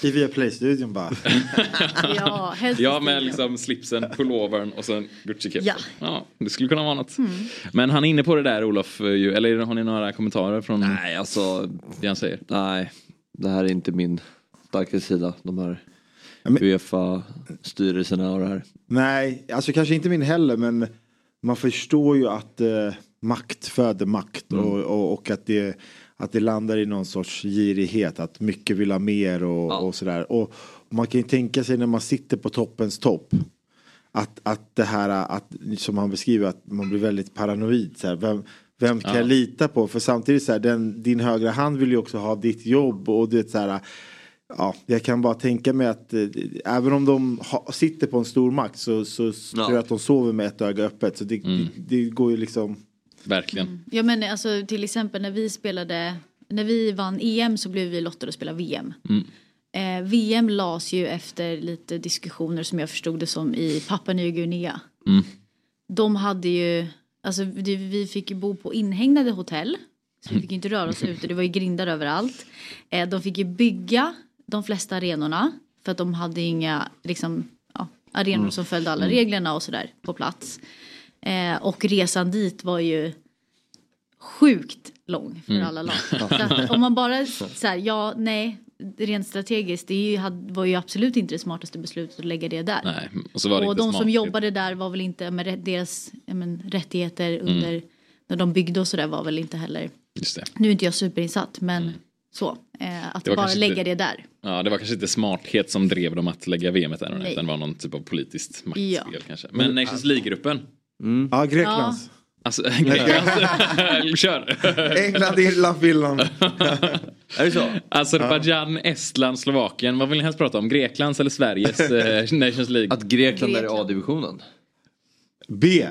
I Viaplay-studion bara. Ja, Ja, med liksom slipsen, pullovern och sen Gucci-kepsen. Ja. ja, det skulle kunna vara något. Mm. Men han är inne på det där Olof, eh, ju- eller har ni några kommentarer från Nej, alltså. det han säger? Nej, det här är inte min starka sida. De här Uefa-styrelserna och det här. Nej, alltså kanske inte min heller men man förstår ju att eh, makt föder makt Mm. och, och, och att, det, att det landar i någon sorts girighet, att mycket vill ha mer och, och sådär. Och, man kan ju tänka sig när man sitter på toppens topp att, att det här att, som han beskriver, att man blir väldigt paranoid. Så här, vem, vem kan Ja. jag lita på? För samtidigt så här, den, din högra hand vill ju också ha ditt jobb och du vet så här. Ja, jag kan bara tänka mig att eh, även om de ha, sitter på en stor makt så, så tror jag att de sover med ett öga öppet. Så det, det, det går ju liksom. Verkligen. Ja men alltså till exempel när vi spelade, när vi vann EM så blev vi lottade att spela VM. Mm. Eh, VM lades ju efter lite diskussioner som jag förstod det som i Papua Nya Guinea. Mm. De hade ju, alltså vi fick ju bo på inhägnade hotell. Så vi fick ju inte röra oss ute, det var ju grindar överallt. Eh, de fick ju bygga de flesta arenorna. För att de hade inga liksom, ja, arenor Mm. som följde alla Mm. reglerna och sådär på plats. Eh, och resan dit var ju sjukt lång för Mm. alla lag. Att om man bara så här, ja, nej, rent strategiskt, det ju, var ju absolut inte det smartaste beslutet att lägga det där. Nej, och så var det och inte de smart. som jobbade där var väl inte med deras men, rättigheter Mm. under när de byggde och sådär var väl inte heller. Just det. Nu är inte jag superinsatt men så. Eh, att bara lägga inte- det där. Ja, det var kanske inte smarthet som drev dem att lägga VM där. Utan det var någon typ av politiskt maktspel Ja. kanske. Men Nations League-gruppen. Ja, Greklands. Alltså, Grekland. Kör. England, Irland, Finland. Är det så? Azerbajdzjan, Estland, Slovakien. Vad vill ni helst prata om? Greklands eller Sveriges eh, Nations League? Att Grekland är i A-divisionen. B.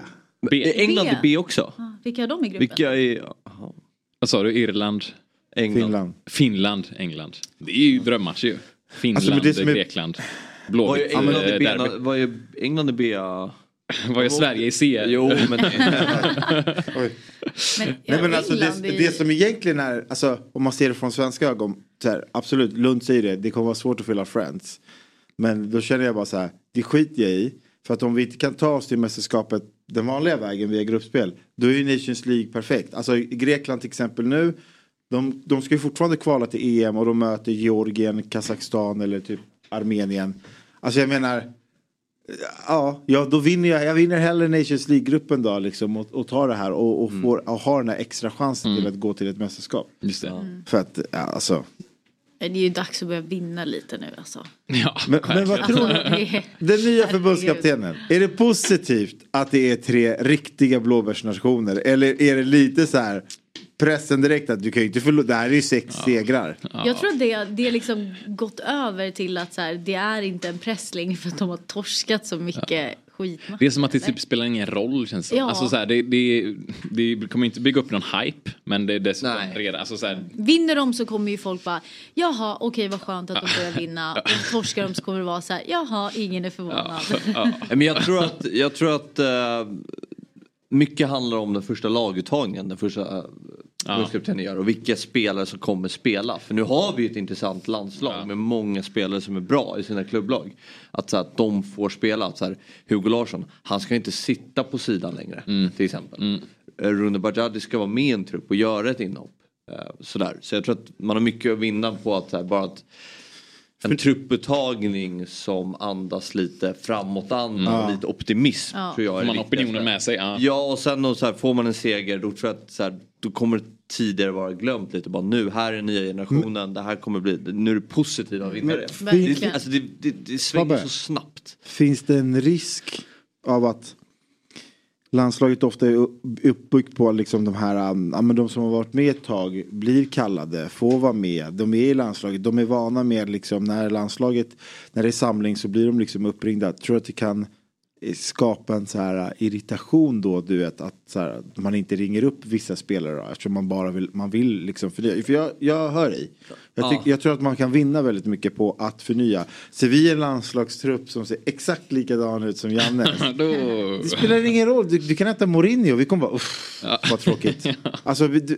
B. England är B också. Ah, vilka är de i gruppen? Vilka är... Vad sa du? Irland? England. Finland. Finland, England. Det är ju drömmatch ju. Finland, Alltså, som är- Grekland. Vad är Blåvitt. England i eh, B? derby. Vad är England i B? Vad är Sverige i C? Jo, men... Oj. Men, Nej, men alltså, det, det som egentligen är, alltså, om man ser det från svenska ögon, så här, absolut, Lund säger det, det kommer vara svårt att fylla Friends. Men då känner jag bara så här, det skiter jag i. För att om vi inte kan ta oss till mästerskapet den vanliga vägen via gruppspel, då är ju Nations League perfekt. Alltså Grekland till exempel nu, de, de ska ju fortfarande kvala till EM och de möter Georgien, Kazakstan eller typ Armenien. Alltså jag menar, Ja, ja då vinner jag. Jag vinner hellre Nations League-gruppen då liksom och, och tar det här och, och, får, och har den här extra chansen till att gå till ett mästerskap. Just det. För att, ja, alltså. Det är ju dags att börja vinna lite nu alltså. Ja, Men, men vad tror det är- Den nya förbundskaptenen, är det positivt att det är tre riktiga blåbärsnationer? Eller är det lite så här pressen direkt att du kan ju inte förlora, det här är ju sex segrar. Jag tror att det, det är liksom gått över till att så här, det är inte en pressling för att de har torskat så mycket skitmatcher. Det är som att det typ spelar ingen roll känns det. Ja. Alltså så här, det, det, det kommer inte bygga upp någon hype. Men det är dessutom redan, alltså så här, Vinner de så kommer ju folk bara jaha okej vad skönt att de börjar vinna. Och torskar de så kommer det vara så här jaha ingen är förvånad. Men jag tror att, jag tror att eh, mycket handlar om den första laguttagningen. Den första uh, förbundskaptenen gör och vilka spelare som kommer spela. För nu har vi ett intressant landslag med många spelare som är bra i sina klubblag. Att, så att de får spela. Att, så här, Hugo Larsson, han ska inte sitta på sidan längre till exempel. Eh, Rune Bajadi ska vara med i en trupp och göra ett inhopp. Eh, sådär. Så jag tror att man har mycket att vinna på att så här, bara att en trupputtagning som andas lite framåtanda och Mm. lite optimism Ja. tror jag är Får man opinionen med sig, ja. Ja och sen så här, får man en seger då tror jag att så här, då kommer det tidigare vara glömt lite. Bara nu, här är nya generationen, det här kommer bli, nu är det positiva vinnare. Det, alltså, det, det, det svänger så snabbt. Finns det en risk av att landslaget ofta är upp- uppbyggt på liksom de här, um, ja, men de som har varit med ett tag blir kallade, får vara med, de är i landslaget, de är vana med liksom när landslaget, när det är samling så blir de liksom uppringda. Tror att det kan skapa en så här uh, irritation då, du vet, att så här, man inte ringer upp vissa spelare då, eftersom man bara vill, man vill liksom förnya. För jag, jag hör dig. Jag, tyck, Ja. jag tror att man kan vinna väldigt mycket på att förnya. Ser vi en landslagstrupp som ser exakt likadan ut som Jannes. Då... Det spelar ingen roll, du, du kan äta Mourinho, vi kommer bara uff, vad tråkigt. Alltså, vi, du,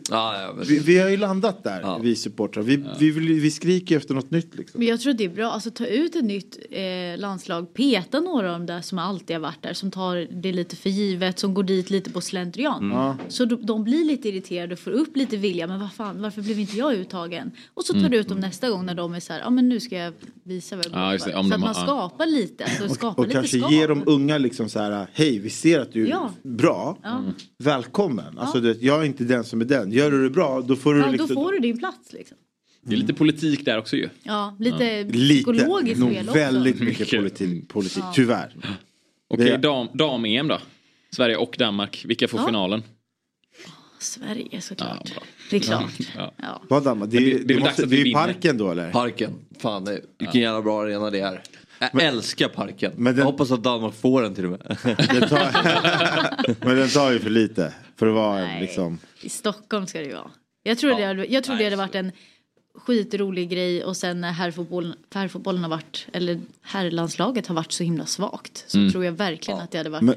vi, vi har ju landat där, vi supportrar. Vi, vi, vill, vi skriker efter något nytt liksom. Men jag tror det är bra, alltså ta ut ett nytt eh, landslag, peta några av de där som alltid alltid har varit där som tar det lite för givet, som går dit lite på slentrian. Mm. Ja. Så de, de blir lite irriterade och får upp lite vilja, men vad fan, varför blev inte jag uttagen? Och så tar Mm. du ut dem nästa gång när de är så här, ja men nu ska jag visa vad jag går Ja, det. för. Så de att man har- ja. skapar lite, alltså skapar Och lite kanske skav. ge de unga liksom så här, hej vi ser att du är Ja. bra. Ja. Välkommen. Alltså, du vet, jag är inte den som är den. Gör du det bra då får du Ja, då liksom... får du din plats liksom. Det är lite politik där också ju. Ja, lite Lite, psykologiskt nog spel också. väldigt mycket politik, politik Ja. tyvärr. Okej, Det- dam, dam-EM då? Sverige och Danmark, vilka får Ja. finalen? Sverige såklart. Ja, det är klart. Ja. Ja. Vad? Det, Men det- det, det är måste, det ju parken då eller? Parken. Fan, det, vilken jävla bra arena det är. Jag älskar parken. Men den- Jag hoppas att Danmark får den till och med. Den tar, men den tar ju för lite. För att vara Nej. liksom... I Stockholm ska det ju vara. Jag tror, det, hade, jag tror det hade varit en skitrolig grej och sen när herrfotbollen, herrfotbollen har varit, eller herrlandslaget har varit så himla svagt så Mm. tror jag verkligen att det hade varit Men-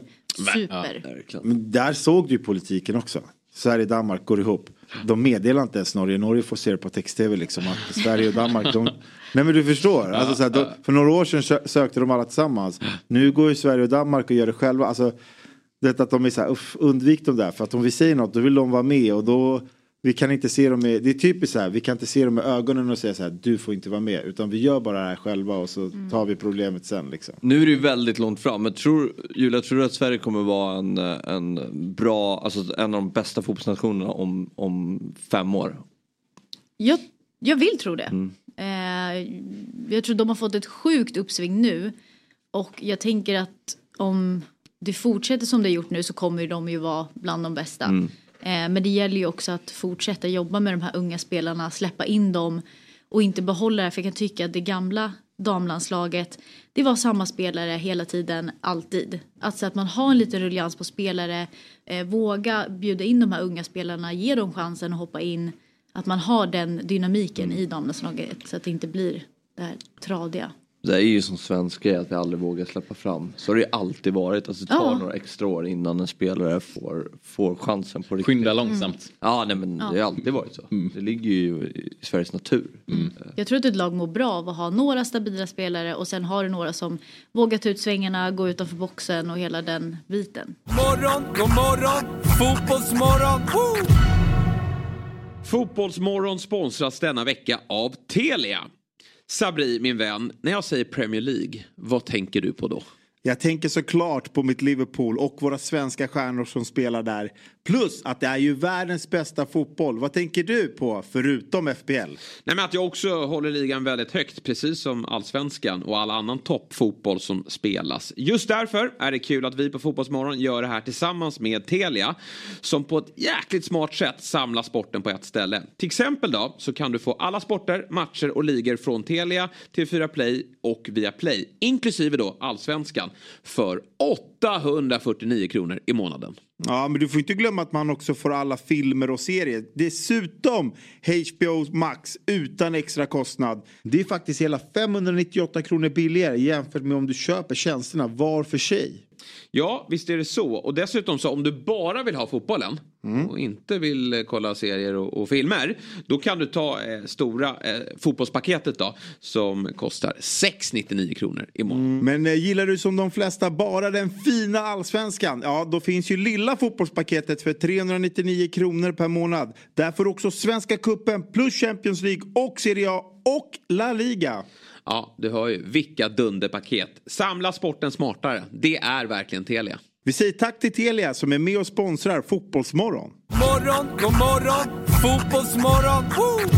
super. Verkligen. Men där såg du ju politiken också. Sverige-Danmark går ihop. De meddelar inte ens Norge. Norge får se det på text-tv liksom. Att Sverige och Danmark. De... Nej men du förstår. Alltså, så här, de, för några år sedan sö- sökte de alla tillsammans. Nu går ju Sverige och Danmark och gör det själva. Alltså, det att de är så här, uff, undvik dem där. För att om vi säger något då vill de vara med. Och då, vi kan inte se dem med, det är typiskt så här, vi kan inte se dem med ögonen och säga så här, du får inte vara med. Utan vi gör bara det här själva och så tar vi problemet sen liksom. Nu är det ju väldigt långt fram. Men tror, Julia, tror du att Sverige kommer vara en, en bra, alltså en av de bästa fotbollsnationerna om, om fem år? Jag, jag vill tro det. Mm. Eh, jag tror de har fått ett sjukt uppsving nu. Och jag tänker att om det fortsätter som det har gjort nu så kommer de ju vara bland de bästa. Mm. Eh, men det gäller ju också att fortsätta jobba med de här unga spelarna, släppa in dem och inte behålla det. För jag kan tycka att det gamla damlandslaget, det var samma spelare hela tiden, alltid. Alltså att man har en liten rullians på spelare, eh, våga bjuda in de här unga spelarna, ge dem chansen att hoppa in. Att man har den dynamiken i damlandslaget så att det inte blir det här tradiga. Det är ju som svensk grej att vi aldrig vågar släppa fram. Så har det ju alltid varit. Alltså det tar Ja. några extra år innan en spelare får, får chansen på riktigt. Skynda långsamt. Ja, nej men det har alltid varit så. Det ligger ju i Sveriges natur. Jag tror att ett lag mår bra av att ha några stabila spelare och sen har du några som vågar ta ut svängarna, gå utanför boxen och hela den biten. Morgon, god morgon, fotbollsmorgon. Woo! Fotbollsmorgon sponsras denna vecka av Telia. Sabri, min vän, när jag säger Premier League, vad tänker du på då? Jag tänker såklart på mitt Liverpool och våra svenska stjärnor som spelar där. Plus att det är ju världens bästa fotboll. Vad tänker du på förutom FBL? Nej, men att jag också håller ligan väldigt högt, precis som allsvenskan och all annan toppfotboll som spelas. Just därför är det kul att vi på Fotbollsmorgon gör det här tillsammans med Telia, som på ett jäkligt smart sätt samlar sporten på ett ställe. Till exempel då så kan du få alla sporter, matcher och ligor från Telia, TV4 Play och via Play, inklusive då allsvenskan, för 849 kronor i månaden. Ja, men du får inte glömma att man också får alla filmer och serier. Dessutom HBO Max utan extra kostnad. Det är faktiskt hela 598 kronor billigare jämfört med om du köper tjänsterna var för sig. Ja, visst är det så. Och dessutom så om du bara vill ha fotbollen och inte vill eh, kolla serier och, och filmer. Då kan du ta eh, stora eh, fotbollspaketet då som kostar 699 kronor i månaden. Men eh, gillar du som de flesta bara den fina allsvenskan? Ja, då finns ju lilla fotbollspaketet för 399 kronor per månad. Där får du också Svenska Cupen plus Champions League och Serie A och La Liga. Ja, du hör ju. Vilka dunderpaket. Samla sporten smartare. Det är verkligen Telia. Vi säger tack till Telia som är med och sponsrar Fotbollsmorgon. Morgon, god morgon, fotbollsmorgon. Woo!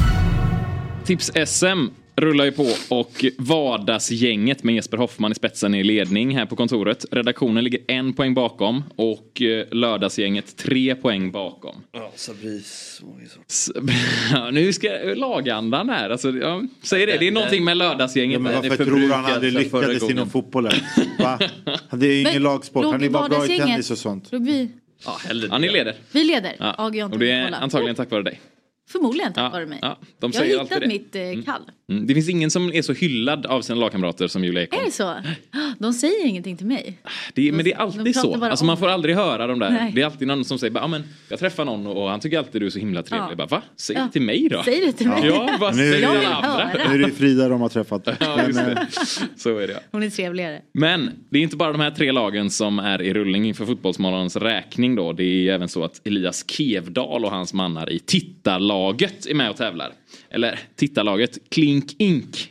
Tips-SM rullar ju på och vardagsgänget med Jesper Hoffman i spetsen i ledning här på kontoret. Redaktionen ligger en poäng bakom och eh, lördagsgänget tre poäng bakom. Ja, Sabris Ja, nu ska lagandan här, alltså, ja, säg det, det är någonting med lördagsgänget. Ja, men varför tror han aldrig lyckades inom fotbollen? Va? Det är ju ingen lagsport. Han är bara bra i tennis och sånt. Låg vi, Ja, Ja, ni leder. vi leder. Ja. Och det är antagligen tack vare dig. Förmodligen tack Ja, vare mig. ja, de jag har hittat det. Mm. mitt eh, kall. Mm. Det finns ingen som är så hyllad av sina lagkamrater som Julia Ekholm. Är det så? De säger ingenting till mig. Det, men det är de alltid pratar så. Alltså om man får aldrig höra de där. Nej. Det är alltid någon som säger, ja men jag träffar någon och han tycker alltid du är så himla trevlig. Ja. Jag bara, va? Säg Ja. det till mig då. Säg det till mig. Ja, vad Nu- säger Jag alla vill andra? höra. Nu är det Frida de har träffat. Ja, eh, det. Så är det ja. Hon är trevligare. Men det är inte bara de här tre lagen som är i rullning inför Fotbollsmorgonens räkning då. Det är även så att Elias Kevdal och hans mannar i tittarlaget är med och tävlar. Eller tittarlaget Klink Ink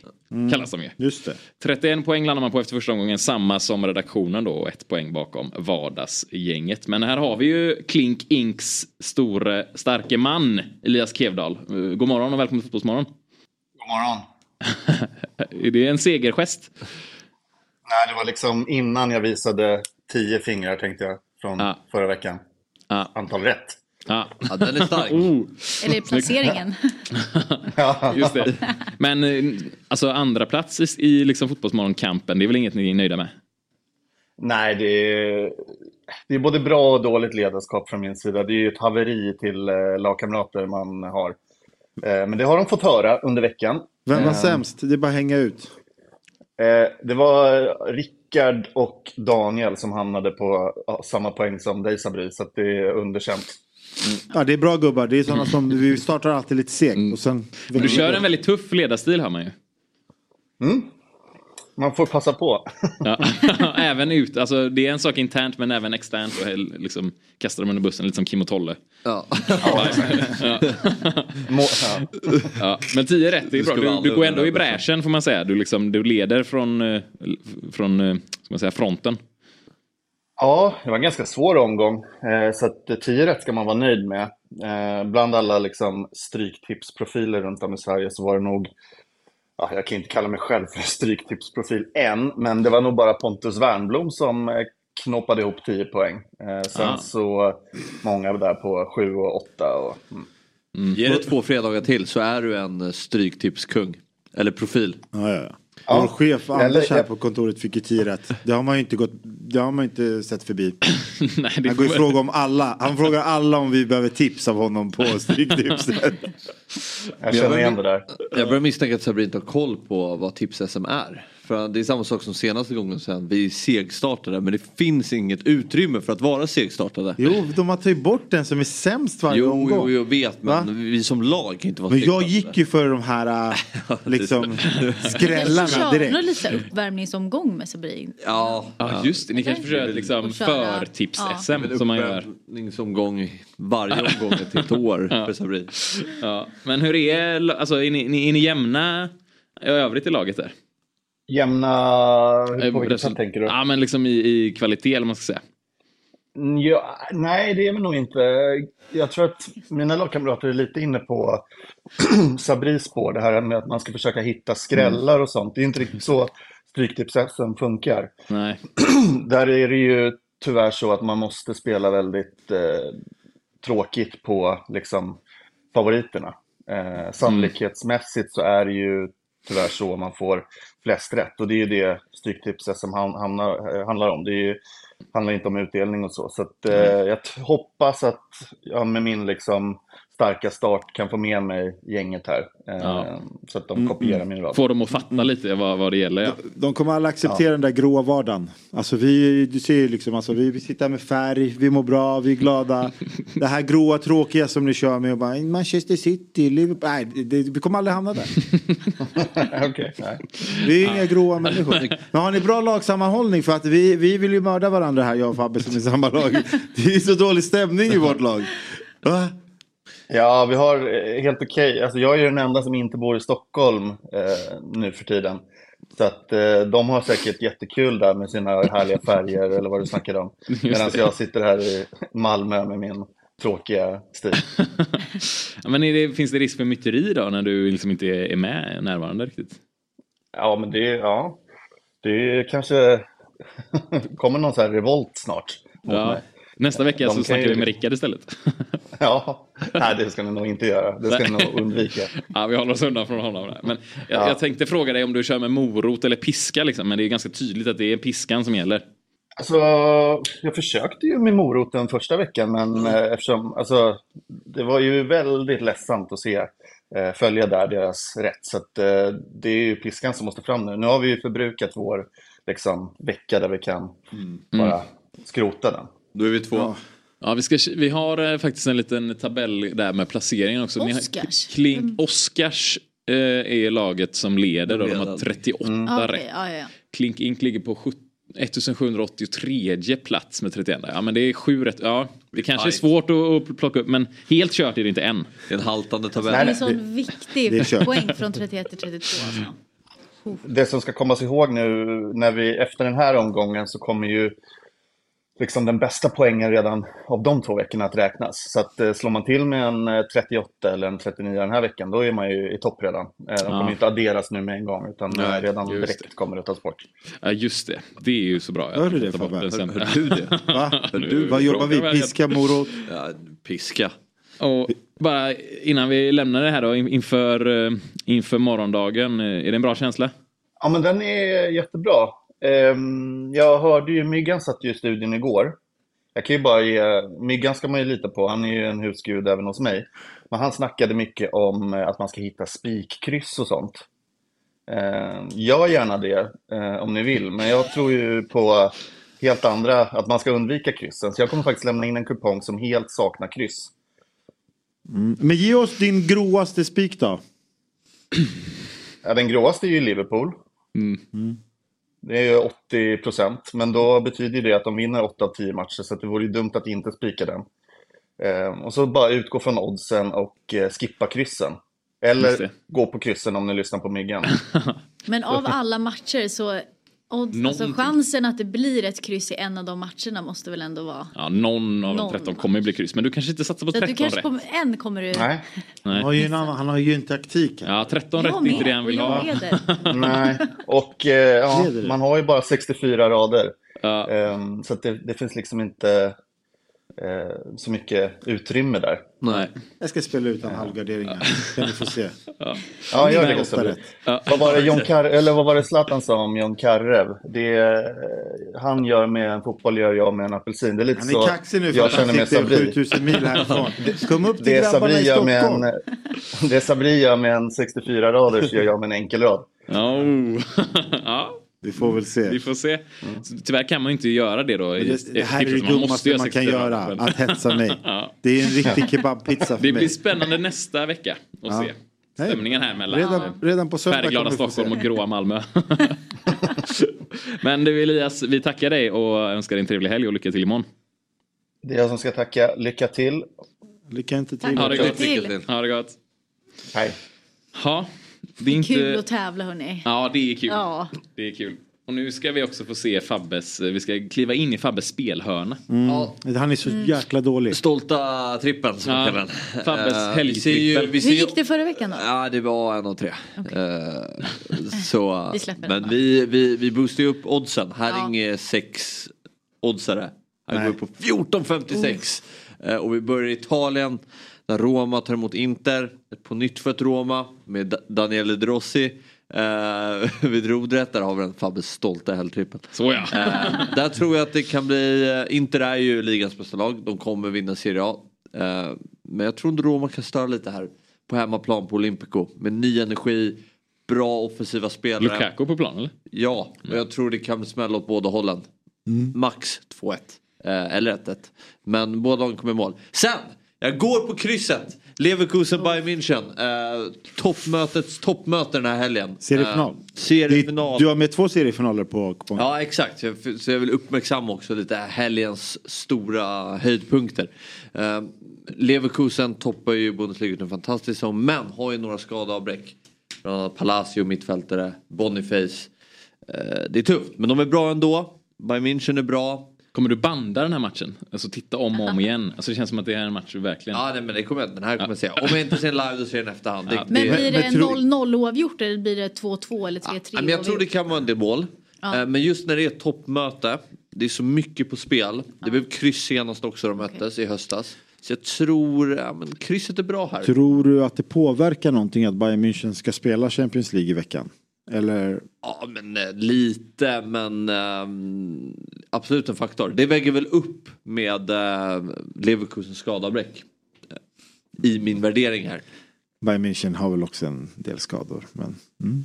kallas de ju. Just det. 31 poäng landar man på efter första omgången, samma som redaktionen då och ett poäng bakom vardagsgänget. Men här har vi ju Klink Inks store starke man Elias Kevdal. Eh, God morgon och välkommen till Fotbollsmorgon. God morgon. Är det en segergest? Nej, det var liksom innan jag visade tio fingrar tänkte jag från Ja. förra veckan. Ja. Antal rätt. Ja. Ja, den är stark. Oh. Eller placeringen. Just det. Men eh, alltså andra plats i, i liksom fotbollsmorgonkampen, det är väl inget ni är nöjda med? Nej, det är, det är både bra och dåligt ledarskap från min sida. Det är ju ett haveri till eh, lagkamrater man har. Eh, men det har de fått höra under veckan. Vem var Eh, sämst? Det är bara att hänga ut. Eh, det var Rickard och Daniel som hamnade på ja, samma poäng som dig Sabri, så att det är underkänt. Ja, det är bra gubbar. Det är sådana som vi startar alltid lite segt. Och sen... Men du kör en väldigt tuff ledarstil hör man ju. Man får passa på. Ja. även ut, alltså det är en sak internt men även externt och liksom kastar dem under bussen lite som Kim och Tolle. Ja. Ja. Ja. Ja. Men 10 rätt, det är Du bra. Du, du går ändå i bräschen får man säga. Du, liksom, du leder från, eh, från eh, ska man säga, fronten. Ja, det var en ganska svår omgång. Eh, så att eh, 10 rätt ska man vara nöjd med. Eh, bland alla liksom, stryktipsprofiler runt om i Sverige så var det nog, ja, jag kan inte kalla mig själv för en stryktipsprofil än, men det var nog bara Pontus Wernbloom som eh, knoppade ihop 10 poäng. Sen Ah. så många där på 7 och 8. Och, mm. Ge det två fredagar till så är du en stryktipskung. Eller profil. Ja, ja, ja. Ja. Vår chef Anders här på kontoret fick ju 10 rätt. Det har man ju inte, gått, det har man inte sett förbi. Nej, det Han går ju fråga om alla. Han frågar alla om vi behöver tips av honom på Stryktips. Jag känner igen det där. Jag börjar misstänka att Sabri inte har koll på vad Tips-SM är. För det är samma sak som senaste gången sen. Vi segstartade men det finns inget utrymme för att vara segstartade. Jo, de har tagit bort den som är sämst varje Jo, omgång. jo, jag vet men Va? vi som lag kan inte vara Men jag gick ju för de här äh, liksom skrällarna direkt. så här uppvärmningsomgång med Sabrin. Ja, Ja, just det. Ni kanske ett liksom för-tips-SM som man gör. Uppvärmningsomgång varje omgång ett helt år för Sabri. Ja. Men hur är, alltså, är, ni, ni- är ni jämna i övrigt i laget där? Jämna, på vilket sätt tänker du? Ja, men liksom i, i kvalitet eller man ska säga. Mm, Ja, nej, det är vi nog inte. Jag tror att mina lagkamrater är lite inne på Sabris spår, det här med att man ska försöka hitta skrällar och sånt. Det är inte riktigt så Stryktipset funkar. Nej. Där är det ju tyvärr så att man måste spela väldigt eh, tråkigt på liksom, favoriterna. Eh, sannolikhetsmässigt så är det ju tyvärr så man får flest rätt. Och det är ju det Stryktipset som hamnar, eh, handlar om. Det är ju, handlar inte om utdelning och så. Så att, eh, jag hoppas att jag med min liksom, starka start kan få med mig gänget här. Eh, Ja. Så att de kopierar min rad. Få dem att fatta lite vad, vad det gäller. Ja. De kommer alla acceptera den där gråa vardagen. Alltså vi, du ser ju liksom, alltså vi, vi sitter med färg, vi mår bra, vi är glada. Det här gråa tråkiga som ni kör med och bara Manchester City, Liverpool. Nej, det, vi kommer aldrig hamna där. Nej. Vi är inga gråa människor. Men har ni bra lagsammanhållning? För att vi, vi vill ju mörda varandra här, jag och Fabbe som är i samma lag. Det är så dålig stämning i vårt lag. Va? Ja, vi har eh, helt okej. Alltså, jag är ju den enda som inte bor i Stockholm eh, nu för tiden. Så att eh, de har säkert jättekul där med sina härliga färger eller vad du snackar om. Medan jag sitter här i Malmö med min tråkiga stil. Men det, finns det risk för myteri då när du liksom inte är med närvarande riktigt? Ja, men det, ja, det är kanske kommer någon så här revolt snart. mot Ja. mig. Nästa vecka så snackar ju- vi med Rickard istället. Ja, nej det ska ni nog inte göra. Det ska ni nog undvika. Ja, vi håller oss undan från honom. Där. Men jag, Ja. jag tänkte fråga dig om du kör med morot eller piska liksom, men det är ganska tydligt att det är piskan som gäller. Alltså, jag försökte ju med moroten första veckan, men eh, eftersom, alltså, det var ju väldigt ledsamt att se eh, följa där deras rätt. Så att, eh, det är ju piskan som måste fram nu. Nu har vi ju förbrukat vår liksom, vecka där vi kan bara skrota den. Då är vi två. Ja. Ja, vi, ska, vi har eh, faktiskt en liten tabell där med placeringen också. Ni har- Oscars? Klink, Oscars eh, är laget som leder då. De har 38 Ja, okej, rätt. ja, ja, ja. Klink Ink ligger på 17 1783 plats med 31. Ja men det är sju rätt. Ja, det kanske är svårt att, att plocka upp men helt kört är det inte än. Det är en haltande Det är en sån viktig poäng från 31 till 32. Alltså. Det som ska kommas ihåg nu när vi efter den här omgången så kommer ju liksom den bästa poängen redan av de två veckorna att räknas. Så att eh, slår man till med en eh, 38 eller en 39 den här veckan då är man ju i topp redan. Eh, De Ja. kommer inte adderas nu med en gång utan eh, Nej, redan direkt kommer det tas bort. Ja just det, det är ju så bra. Hör du det, Fabbe? Hör- hör du det? Va? Du, vad jobbar vi? Piska, morot? Ja, piska. Och bara innan vi lämnar det här då in- inför, eh, inför morgondagen. eh, Är det en bra känsla? Ja men den är jättebra. Ehm, Jag hörde ju Myggan satt ju i studion igår. Jag kan ju bara ge, Myggan ska man ju lita på, han är ju en husgud även hos mig. Men han snackade mycket om eh, att man ska hitta spikkryss och sånt. Ehm, Gör gärna det eh, om ni vill, men jag tror ju på helt andra, att man ska undvika kryssen. Så jag kommer faktiskt lämna in en kupong som helt saknar kryss. Mm. Men ge oss din gråaste spik då. Ja, den gråaste är ju Liverpool. Mm. Det är ju 80 procent, men då betyder det att de vinner 8 av 10 matcher, så att det vore ju dumt att inte spika den. Ehm, och så bara utgå från oddsen och eh, skippa kryssen. Eller gå på kryssen om ni lyssnar på Myggan. Men av alla matcher så odds, alltså chansen att det blir ett kryss i en av de matcherna måste väl ändå vara. Ja, någon av Någon. de 13 kommer ju bli kryss. Men du kanske inte satsar på Så att 13 du kanske rätt? kommer, en kommer du... Nej. Han har ju en, annan, han har ju en taktik. här. Ja, 13 Jag rätt är inte det han vill ha. Nej, och eh, ja, man har ju bara 64 rader. Ja. Ehm, så att det, det finns liksom inte eh, så mycket utrymme där. Nej. Jag ska spela utan halvgarderingar. Kan du få se. Ja, gör Nej, det. Så rätt. Ja. Vad var det John Kar eller vad var det Zlatan sa om John Karrev? Det eh, han gör med en fotboll gör jag med en apelsin. Det är lite Han så är kaxig nu för jag att han känner sitter Sabri. 7000 mil härifrån. Kom upp till Det grabbarna Sabri i gör med Stockholm. en, det Sabri gör med en 64 rader så gör jag med en enkel rad. Oh. ja, Vi får väl se. vi får se. Tyvärr kan man inte göra det då. i- Det, det här är det. Man dummaste göra man kan 60 göra. Att hetsa mig. Ja. Det är en riktig kebabpizza för Det mig. blir spännande nästa vecka att Ja. se stämningen här mellan Redan, redan på söndag färgglada Stockholm och gråa Malmö. Men du Elias, vi tackar dig och önskar dig en trevlig helg och lycka till imorgon. Det är jag som ska tacka. Lycka till. Lycka inte till. Ha det gott. Ha det gott. Hej. Ja, det är Kul inte... att tävla hörni. Ja, det är kul. Ja. Det är kul. Och nu ska vi också få se Fabbes, vi ska kliva in i Fabbes spelhörna. Mm. Han är så jäkla dålig. Stolta trippen som Ja, kallar. Fabbes Eh, helgtrippel. Hur gick det förra veckan då? Ja, det var en och tre. Eh, så, Vi släpper den men vi, vi, vi boostar ju upp oddsen. Här Ja. är inget sex oddsare. Här Nej. går vi på 14,56. Eh, och vi börjar i Italien. Där Roma tar emot Inter. Ett på nytt för ett Roma med Da- Daniele De Rossi. Eh, vid rodret, där har vi den Fabbes stolta helgtrippen. Så ja. Eh, där tror jag att det kan bli, eh, Inter är ju ligans bästa lag, de kommer vinna Serie A. Eh, men jag tror inte Roma kan störa lite här på hemmaplan på Olympico. Med ny energi, bra offensiva spelare. Lukaku på plan eller? Ja, och jag tror det kan smälla åt båda hållen. Max 2-1. Eh, eller 1-1. Men båda lagen kommer i mål. Sen, jag går på krysset. Leverkusen Bayern München. Eh, toppmötets toppmöte den här helgen. Seriefinal. Eh, seriefinal. Du har med två seriefinaler på kupongen. Ja exakt, så jag, så jag vill uppmärksamma också lite helgens stora höjdpunkter. Eh, Leverkusen toppar ju Bundesliga ut en fantastisk säsong men har ju några skadeavbräck. Bland annat Palacio, mittfältare, Boniface. Eh, det är tufft men de är bra ändå. Bayern München är bra. Kommer du banda den här matchen? Alltså titta om och om igen. Alltså det känns som att det här är en match du verkligen... Ja nej, men det kommer jag, den här kommer jag se. Om jag inte ser den live då ser jag den efterhand. Det, Men det, blir det men tror- 0-0 oavgjort eller blir det 2-2 eller 3-3 Ja, men jag tror det kan vara en del mål. Ja. Eh, Men just när det är ett toppmöte, det är så mycket på spel. Det blev kryss senast också de möttes i höstas. Så jag tror, ja men krysset är bra här. Tror du att det påverkar någonting att Bayern München ska spela Champions League i veckan? Eller? Ja men eh, lite men ehm, absolut en faktor. Det väger väl upp med uh, Leverkusens skadeavbräck. eh, I min värdering här. Bayern München har väl också en del skador. Men, mm.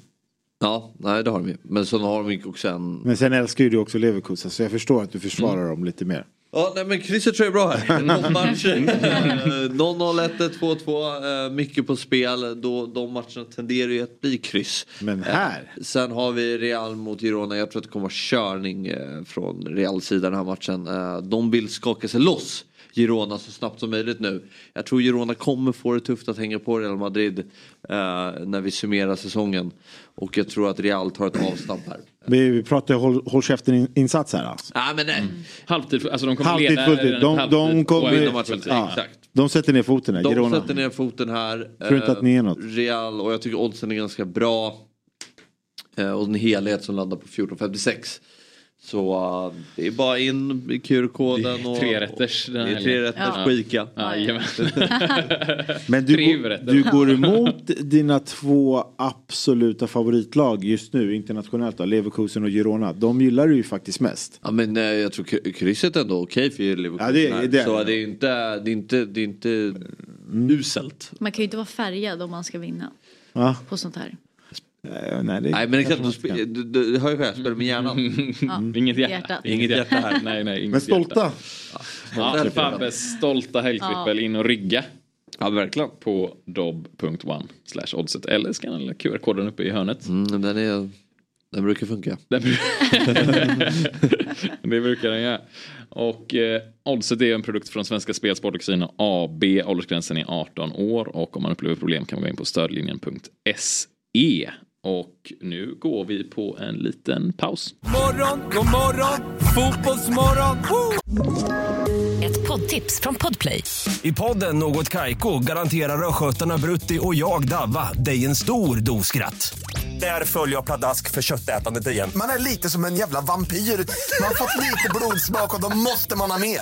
Ja, nej det har de ju. Men så har de också en... men sen älskar ju du också Leverkusen så jag förstår att du försvarar Mm. dem lite mer. Ja, nej men krysset tror jag är bra här. Någon match, eh, 0-0, 1-1, 2-2, eh, mycket på spel. Då, de matcherna tenderar ju att bli kryss. Men här? Eh, Sen har vi Real mot Girona. Jag tror att det kommer vara körning eh, från Real sida den här matchen. Eh, De vill skaka sig loss. Girona så snabbt som möjligt nu. Jag tror Girona kommer få det tufft att hänga på Real Madrid eh, när vi summerar säsongen. Och jag tror att Real tar ett avstamp här. Vi, vi pratar håll, håll käften-insats här alltså. Nej men nej. Halvtid, alltså de kommer Halvtid, leda De, halvtid de, vinna kommer, matchen. ja, Exakt. de sätter ner foten här, De Girona. sätter ner foten här. Tror inte att ni är något. Eh, Real och jag tycker oddsen är ganska bra. Eh, och en helhet som landar på 14,56. Så eh, det är bara in i QR-koden. och- trerätters den här Det är helgen. trerätters Ja. skika. Ja. Men du, Tre går- du går emot dina två absoluta favoritlag just nu internationellt då, Leverkusen och Girona. De gillar du ju faktiskt mest. Ja men eh, jag tror krysset är ändå okej för Leverkusen. Ja, det är- det är Så det. är inte, det är inte, det är inte uselt. Man kan ju inte vara färgad om man ska vinna Va? på sånt här. Eh, nej, det Nej men exakt, du, spe- du, du, du hör ju själv, spelar med hjärnan. Inget hjärta. Inget hjärta här. Nej, nej, inget Men stolta. Hjärta. Ja, Fabbes stolta helgtrippel in och rygga. Ja verkligen. På dob.one slash oddset eller skanna QR-koden uppe i hörnet. Mm, den, är, den brukar funka. Den det brukar den göra. Och eh, Oddset är en produkt från Svenska Spel, Sport och Casino AB. Åldersgränsen är 18 år och om man upplever problem kan man gå in på stödlinjen.se. Och nu går vi på en liten paus. Morgon, god morgon, fotbollsmorgon. Woo! Ett poddtips från Podplay. I podden Något Kaiko garanterar östgötarna Brutti och jag, Davva, dig en stor dos skratt. Där följer jag pladask för köttätandet igen. Man är lite som en jävla vampyr. Man har fått lite blodsmak och då måste man ha mer.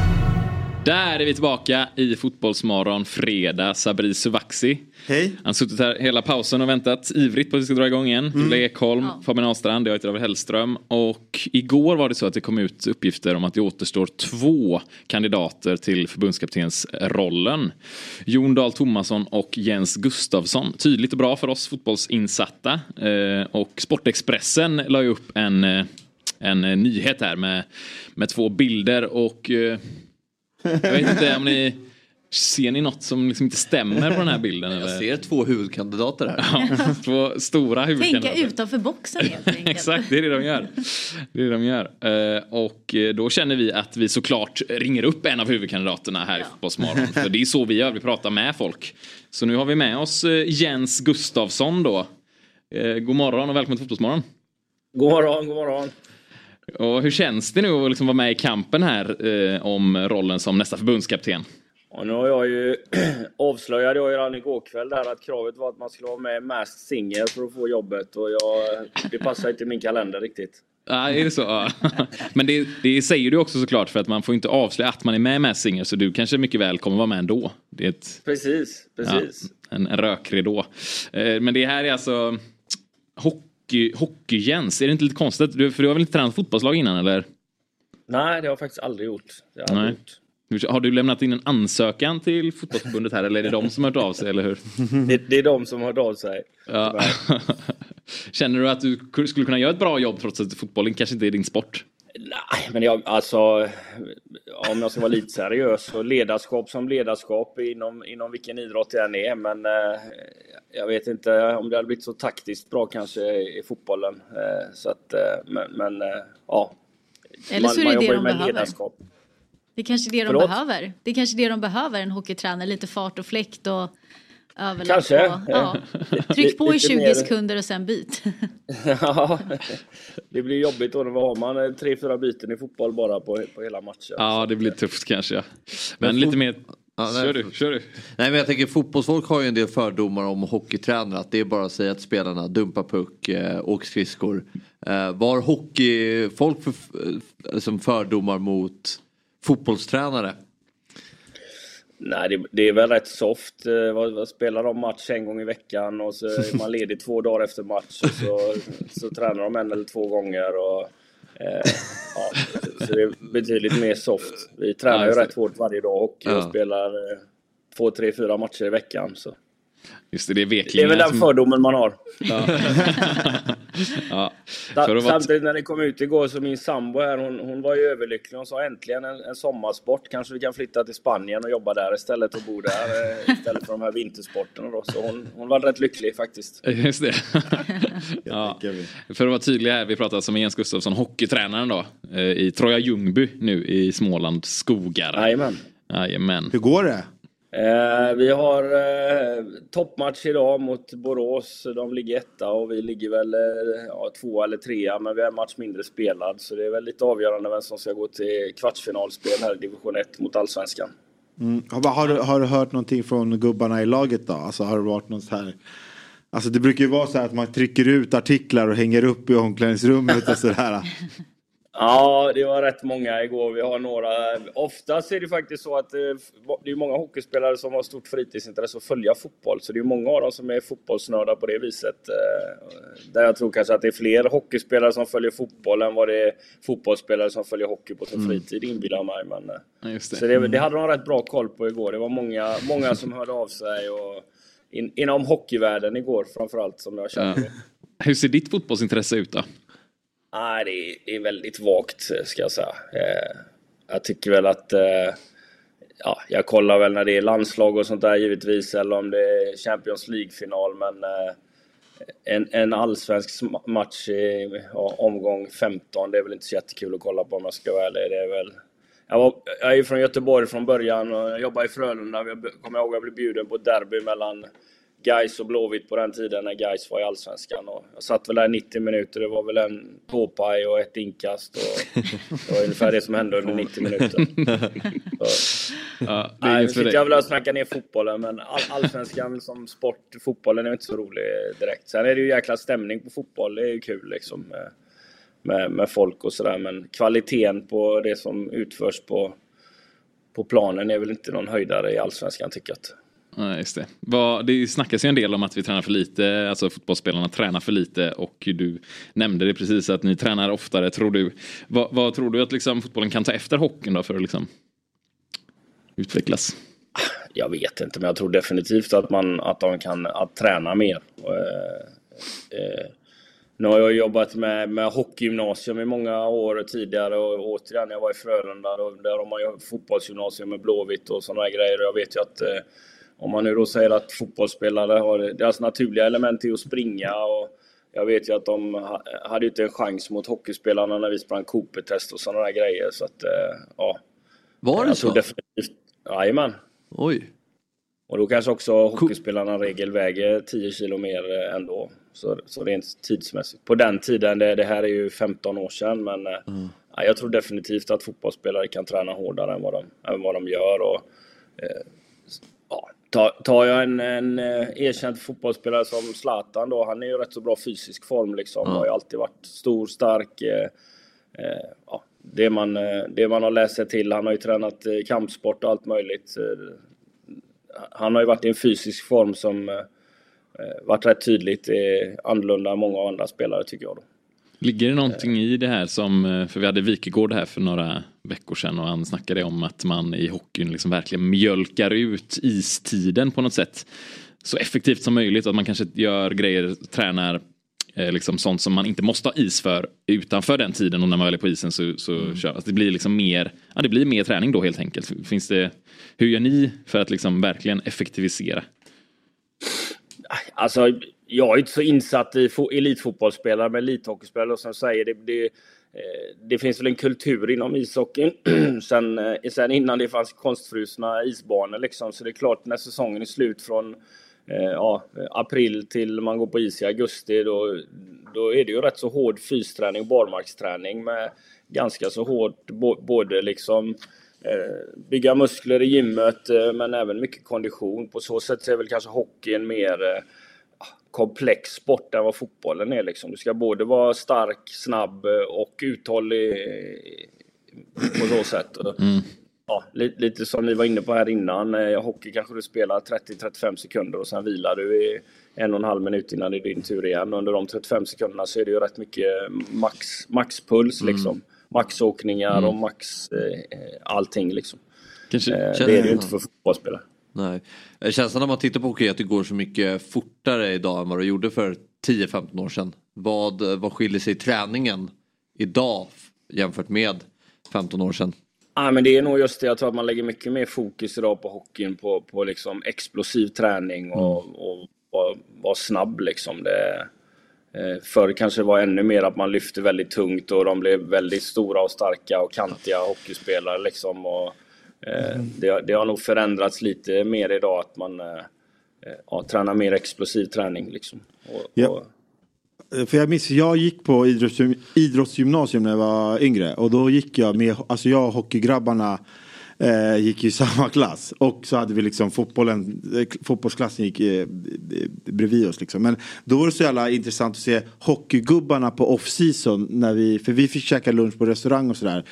Där är vi tillbaka i Fotbollsmorgon fredag. Sabri Suvaxi. Hej. Han har suttit här hela pausen och väntat ivrigt på att vi ska dra igång igen. Mm. Ekholm, Fabian Ahlstrand, jag heter David Hellström. Och igår var det så att det kom ut uppgifter om att det återstår två kandidater till förbundskaptensrollen. Jon Dahl Tomasson och Jens Gustafsson. Tydligt och bra för oss fotbollsinsatta. Eh, Och Sportexpressen la ju upp en, eh, en nyhet här med, med två bilder och eh, jag vet inte om ni Ser ni något som liksom inte stämmer på den här bilden? Eller? Jag ser två huvudkandidater här. Ja, två stora Tänka huvudkandidater. utanför boxen helt enkelt. Exakt, det är det de gör. Det är det de gör. Eh, Och eh, då känner vi att vi såklart ringer upp en av huvudkandidaterna här i Fotbollsmorgon. För det är så vi gör, vi pratar med folk. Så nu har vi med oss eh, Jens Gustafsson då. God morgon och välkommen till Fotbollsmorgon. God morgon, god morgon. Och hur känns det nu att liksom vara med i kampen här eh, om rollen som nästa förbundskapten? Och nu har jag ju avslöjade jag ju redan igår kväll där att kravet var att man skulle vara med i Masked Singer för att få jobbet och jag, det passar inte min kalender riktigt. Ja, är det så? Ja. Men det, det säger du också såklart för att man får inte avslöja att man är med i Masked Singer så du kanske mycket väl kommer vara med ändå. Det är ett, Precis, precis. Ja, en, en rökridå. Eh, Men det här är alltså hockey, hockey-Jens. Är det inte lite konstigt? Du, för du har väl inte tränat fotbollslag innan eller? Nej, det har jag faktiskt aldrig gjort. Det har Nej. Har du lämnat in en ansökan till fotbollsförbundet här eller är det de som har hört av sig eller hur? Det, det är de som har hört av sig. Ja. Känner du att du skulle kunna göra ett bra jobb trots att fotbollen kanske inte är din sport? Nej, men jag, alltså, om jag ska vara lite seriös, så ledarskap som ledarskap inom, inom vilken idrott det än är. Men eh, jag vet inte om det hade blivit så taktiskt bra kanske i fotbollen. Eh, så att, eh, men, men eh, ja. Eller så är det man det de med behöver. ledarskap. Det är kanske det de Förlåt? behöver. Det är kanske det de behöver, en hockeytränare. Lite fart och fläkt och överlapp. Kanske. Och, ja. Tryck på i Lite 20 mer- sekunder och sen byt. Ja, det blir jobbigt då har man eh, tre, fyra byten i fotboll bara på, på hela matchen. Ja, det blir tufft kanske. ja. Men, Men lite mer... Ja, nej, kör du, kör du. Nej men jag tänker fotbollsfolk har ju en del fördomar om hockeytränare. Att det är bara att säga till spelarna dumpa puck, eh, skridskor. Eh, var hockeyfolk för, eh, som fördomar mot fotbollstränare? Nej, det, det är väl rätt soft. Eh, spelar de match en gång i veckan och så är man ledig två dagar efter match och så, så tränar de en eller två gånger. Och, eh, ja, så det är betydligt mer soft. Vi tränar Ja, ju rätt hårt varje dag och Ja. spelar eh, två, tre, fyra matcher i veckan. Så. Just det, det är Det veklingar. är väl den som- fördomen man har. Ja. ja. Vara... Samtidigt när det kom ut igår så min sambo här, hon, hon var ju överlycklig. Hon sa äntligen en, en sommarsport. Kanske vi kan flytta till Spanien och jobba där istället och bo där eh, istället för de här vintersporterna då. Så hon, hon var rätt lycklig faktiskt. Just det. ja. För att vara tydlig här, vi pratar alltså med Jens Gustafsson, hockeytränaren då, eh, i Troja Ljungby nu i Smålands skogar. Jajamän. Jajamän. Hur går det? Eh, vi har eh, toppmatch idag mot Borås. De ligger etta och vi ligger väl eh, ja, två eller trea, men vi har en match mindre spelad. Så det är väl lite avgörande vem som ska gå till kvartsfinalspel här i division 1 mot Allsvenskan. Mm. Har, har, du, har du hört någonting från gubbarna i laget då? Alltså har det varit något så här... Alltså det brukar ju vara så här att man trycker ut artiklar och hänger upp i omklädningsrummet och sådär. Ja, det var rätt många igår. Vi har några. Oftast är det faktiskt så att eh, det är många hockeyspelare som har stort fritidsintresse att följa fotboll. Så det är många av dem som är fotbollsnördar på det viset. eh, Där jag tror kanske att det är fler hockeyspelare som följer fotboll än vad det är fotbollsspelare som följer hockey på sin Mm. fritid, inbillar jag mig. Men, eh, Ja, det. Så det, det hade de rätt bra koll på igår. Det var många, många som hörde av sig. Och in, inom hockeyvärlden igår framförallt som jag känner. Ja. Hur ser ditt fotbollsintresse ut då? Nej, det är, det är väldigt vagt eh, ska jag säga. Eh, jag tycker väl att... Eh, ja, jag kollar väl när det är landslag och sånt där givetvis, eller om det är Champions League-final, men... En, en allsvensk match i ja, omgång 15, det är väl inte så jättekul att kolla på om jag ska vara ärlig. Det är väl... Jag, var, jag är ju från Göteborg från början och jag jobbade i Frölunda. Jag kommer ihåg att jag blev bjuden på ett derby mellan Gais och Blåvitt på den tiden när Gais var i Allsvenskan. Och jag satt väl där i 90 minuter. Det var väl en tåpaj och ett inkast. Och det var ungefär det som hände under 90 minuter. Så, Ja, det nej, nu sitter jag väl och snackar ner fotbollen, men all, allsvenskan som sport, fotbollen är inte så rolig direkt. Sen är det ju jäkla stämning på fotboll, det är ju kul liksom. Med, med, med folk och sådär, men kvaliteten på det som utförs på, på planen är väl inte någon höjdare i allsvenskan tycker jag. Ja, just det. Vad, det snackas ju en del om att vi tränar för lite, alltså fotbollsspelarna tränar för lite och du nämnde det precis att ni tränar oftare, tror du. Vad, vad tror du att liksom fotbollen kan ta efter hockeyn då för att liksom utvecklas? Jag vet inte, men jag tror definitivt att, man, att de kan att träna mer. Eh, eh, nu har jag jobbat med, med hockeygymnasium i många år tidigare och återigen, jag var i Frölunda och där har man ju fotbollsgymnasium med Blåvitt och sådana grejer. Och jag vet ju att eh, om man nu då säger att fotbollsspelare har deras naturliga element är att springa och jag vet ju att de ha- hade ju inte en chans mot hockeyspelarna när vi sprang Cooper-test och sådana där grejer. Så att, eh, ja. Var det så? Definitivt, jajamän. Oj. Och då kanske också hockeyspelarna regel väger 10 kilo mer eh, ändå. Så, så rent tidsmässigt. På den tiden, det, det här är ju 15 år sedan, men eh, ja, jag tror definitivt att fotbollsspelare kan träna hårdare än vad de, än vad de gör. Och, eh, tar, tar jag en, en eh, erkänd fotbollsspelare som Zlatan då, han är ju rätt så bra fysisk form liksom. Ja. Har ju alltid varit stor, stark. Eh, eh, ja, det, man, eh, det man har läst sig till. Han har ju tränat eh, kampsport och allt möjligt. Han har ju varit i en fysisk form som eh, varit rätt tydligt eh, annorlunda än många andra spelare tycker jag. Då. Ligger det någonting i det här som, eh, för vi hade Wikegård här för några veckor sedan och han snackade om att man i hockeyn liksom verkligen mjölkar ut istiden på något sätt så effektivt som möjligt. Att man kanske gör grejer, tränar eh, liksom sånt som man inte måste ha is för utanför den tiden och när man väl är på isen så, så kör att det blir liksom mer, ja det blir mer träning då helt enkelt. Finns det, hur gör ni för att liksom verkligen effektivisera? Alltså, jag är inte så insatt i elitfotbollsspelare, men elithockeyspelare som säger det, det, eh, det finns väl en kultur inom ishockeyn sen, eh, sen innan det fanns konstfrusna isbanor liksom. Så det är klart när säsongen är slut från eh, ja, april till man går på is i augusti då, då är det ju rätt så hård fysträning, barmarksträning med ganska så hårt både liksom bygga muskler i gymmet men även mycket kondition. På så sätt så är väl kanske hockeyn mer komplex sport än vad fotbollen är. Liksom. Du ska både vara stark, snabb eh, och uthållig på så sätt. Och, Ja, lite, lite som ni var inne på här innan. Eh, hockey kanske du spelar 30-35 sekunder och sen vilar du i en och en halv minut innan det är din tur igen. Under de 35 sekunderna så är det ju rätt mycket max, maxpuls Mm. liksom. Maxåkningar Mm. och max eh, allting liksom. Kanske, Eh, det är det ju inte för fotbollsspelare. Nej. Eh, Känslan när man tittar på hockey är att det går så mycket fortare idag än vad det gjorde för 10-15 år sedan. Vad, eh, vad skiljer sig i träningen idag jämfört med 15 år sedan? Ja, men det är nog just det. Jag tror att man lägger mycket mer fokus idag på hockeyn på, på liksom explosiv träning och, och vara vara snabb liksom. Det, eh, förr kanske det var ännu mer att man lyfte väldigt tungt och de blev väldigt stora och starka och kantiga hockeyspelare liksom. Och, eh, det, det har nog förändrats lite mer idag att man eh, eh, ja, tränar mer explosiv träning liksom. Och, Ja. och, För jag minns, jag gick på idrottsgym, idrottsgymnasium när jag var yngre. Och då gick jag med, alltså jag och hockeygrabbarna eh, gick i samma klass. Och så hade vi liksom fotbollen, fotbollsklassen gick eh, bredvid oss liksom. Men då var det så jävla intressant att se hockeygubbarna på off-season. När vi, för vi fick käka lunch på restaurang och sådär.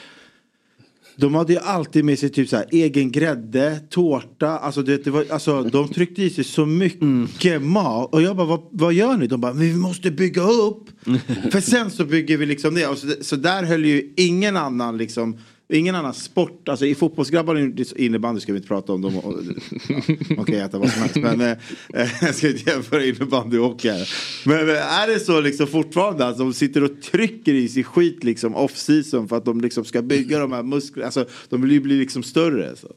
De hade ju alltid med sig typ så här, egen grädde, tårta. Alltså, det, det var, alltså, de tryckte i sig så mycket mat. Och jag bara, vad, vad gör ni? De bara, vi måste bygga upp. För sen så bygger vi liksom det. Och så, så där höll ju ingen annan liksom. Ingen annan sport, alltså i fotbollsgrabbar innebandy ska vi inte prata om. De, ja, man kan äta vad som helst. Men eh, jag ska inte jämföra innebandy och hockey här. Men eh, är det så liksom fortfarande att de sitter och trycker i sig skit liksom off season för att de liksom ska bygga de här musklerna. Alltså de vill ju bli liksom större. Så.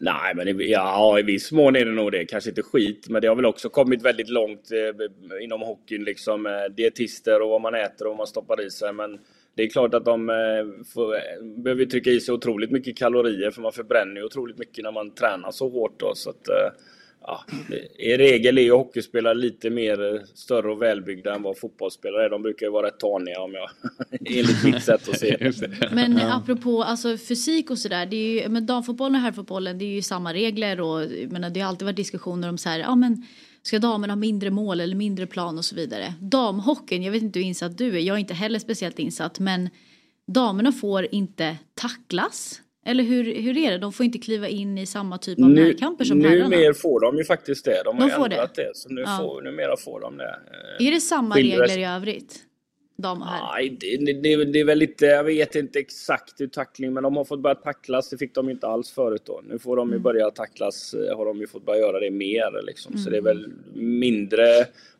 Nej, men ja, i viss mån är det nog det. Kanske inte skit, men det har väl också kommit väldigt långt eh, inom hockeyn. Liksom, eh, dietister och vad man äter och vad man stoppar i sig. Men det är klart att de eh, får, eh, behöver trycka i sig otroligt mycket kalorier för man förbränner ju otroligt mycket när man tränar så hårt. Då, så att, eh, ja, I regel är ju hockeyspelare lite mer eh, större och välbyggda än vad fotbollsspelare är. De brukar ju vara rätt taniga om jag, enligt mitt sätt att se det. Men Ja. apropå alltså, fysik och sådär. Det är ju, men damfotbollen och herrfotbollen det är ju samma regler. Och, jag menar, det har alltid varit diskussioner om så här, ja, men, ska damerna ha mindre mål eller mindre plan och så vidare. Damhockeyn, jag vet inte hur insatt du är. Jag är inte heller speciellt insatt. Men damerna får inte tacklas. Eller hur, hur är det? De får inte kliva in i samma typ av Nu, närkamper som herrarna. numera får de ju faktiskt det. De har De får ändrat det. Så nu Ja. får, numera får de det. Eh, Är det samma skiljer regler i övrigt? Dam och herr? Nej, det, det, det, är väl lite, jag vet inte exakt hur tackling, men de har fått börja tacklas. Det fick de inte alls förut då. Nu får de ju Mm. börja tacklas, eh, har de ju fått börja göra det mer liksom. Så Mm. det är väl mindre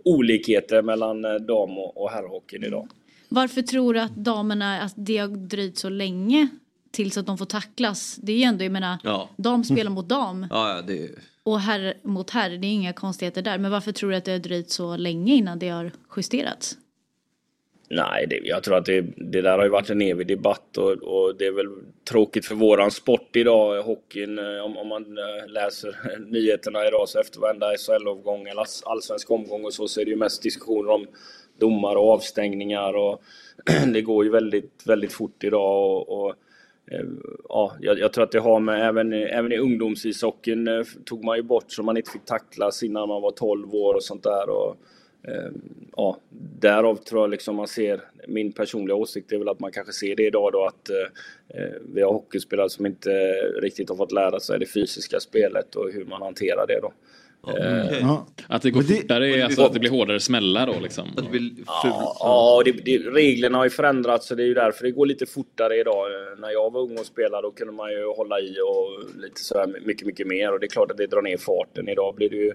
olikheter mellan eh, dam och, och herrhockeyn idag. Varför tror du att damerna, att det har dröjt så länge tills att de får tacklas? Det är ju ändå, jag menar, Ja. dam spelar mot dam Ja, ja, det... och herr mot herr. Det är inga konstigheter där. Men varför tror du att det har dröjt så länge innan det har justerats? Nej, det, jag tror att det, det där har ju varit en evig debatt och, och det är väl tråkigt för våran sport idag, hockeyn. Eh, om, om man eh, läser nyheterna idag så efter varenda SHL-omgång eller allsvensk omgång och så, så är det ju mest diskussioner om domar och avstängningar och det går ju väldigt, väldigt fort idag och, och eh, Ja, jag, jag tror att det har med, även, även i ungdomsishockeyn tog man ju bort så man inte fick tacklas innan man var 12 år och sånt där. Och, ja, därav tror jag liksom man ser, min personliga åsikt är väl att man kanske ser det idag då att eh, eh, vi har hockeyspelare som inte riktigt har fått lära sig det fysiska spelet och hur man hanterar det då. Eh, Ja. Att det går fortare, är alltså att det blir hårdare smällar då liksom. Ja, ja det, det, reglerna har ju förändrats så det är ju därför det går lite fortare idag. Eh, När jag var ung och spelade då kunde man ju hålla i och lite sådär mycket, mycket mer och det är klart att det drar ner farten. Idag blir det ju,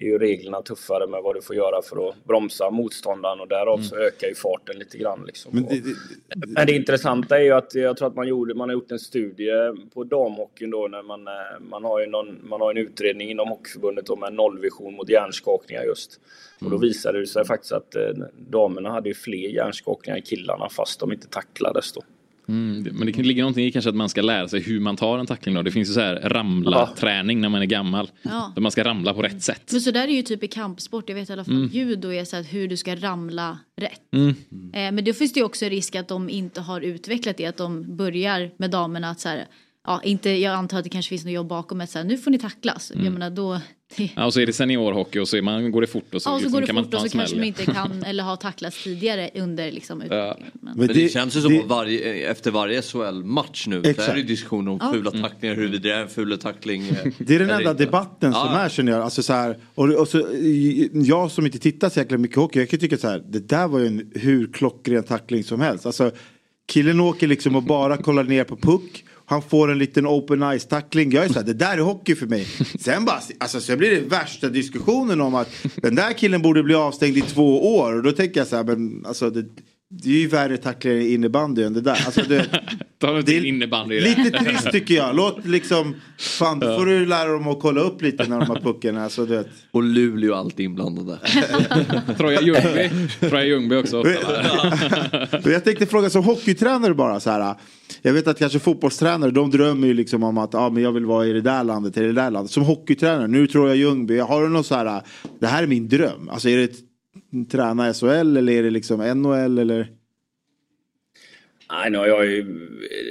är ju reglerna tuffare med vad du får göra för att bromsa motståndaren och därav så ökar ju farten lite grann. Liksom. Men Och- det, det, men det intressanta är ju att jag tror att man, gjorde, man har gjort en studie på damhockeyn då när man, eh, man har ju någon, man har en utredning inom Hockeyförbundet då med nollvision mot hjärnskakningar just. Och då visade det sig faktiskt att eh, damerna hade ju fler hjärnskakningar än killarna fast de inte tacklades då. Mm, men det kan ligga någonting i kanske att man ska lära sig hur man tar en tackling då. Det finns ju så här ramla-träning när man är gammal. Ja. Där man ska ramla på rätt sätt. Men så där är ju typ i kampsport. Jag vet i alla fall Mm. judo är så att hur du ska ramla rätt. Mm. Eh, men då finns det ju också risk att de inte har utvecklat det. Att de börjar med damerna att så här, ja, inte, jag antar att det kanske finns något jobb bakom att säga nu får ni tacklas. Mm. Jag menar då, det, Ja, och så är det seniorhockey och så är man, går det fort och så, ja, och så liksom går det kan man fort ta och så kanske man inte kan eller har tacklats tidigare under liksom utbildningen. Men- Men det, känns ju som att varje, efter varje SHL-match nu så Exakt. är det diskussioner om Ja. fula Mm. tacklingar, huruvida det är en ful tackling. eh, Det är den enda inte. debatten som Ja. är känner jag. Alltså så här, och, och så, jag som inte tittar så jäkla mycket hockey, jag kan tycka så här, det där var ju en hur klockren tackling som helst. Alltså, killen åker liksom och bara kollar ner på puck. Han får en liten open ice tackling. Jag är såhär, det där är hockey för mig. Sen bara, alltså sen blir det värsta diskussionen om att den där killen borde bli avstängd i två år. Och då tänker jag såhär, men alltså det, det är ju värre tacklingar i innebandy än det där. Alltså, det, Ta inte in innebandy i det. Lite trist tycker jag. Låt liksom, fan då får du lära dem att kolla upp lite när de har pucken. Alltså, du vet. Och Luleå alltid inblandade. Troja Ljungby. Troja Ljungby också. jag tänkte fråga som hockeytränare bara så här. Jag vet att kanske fotbollstränare de drömmer ju liksom om att ah, men jag vill vara i det där landet eller det där landet. Som hockeytränare, nu tror jag Ljungby. Har du någon så här, det här är min dröm. Alltså är det ett, träna SHL eller är det liksom NHL eller? Nej, nu har jag ju...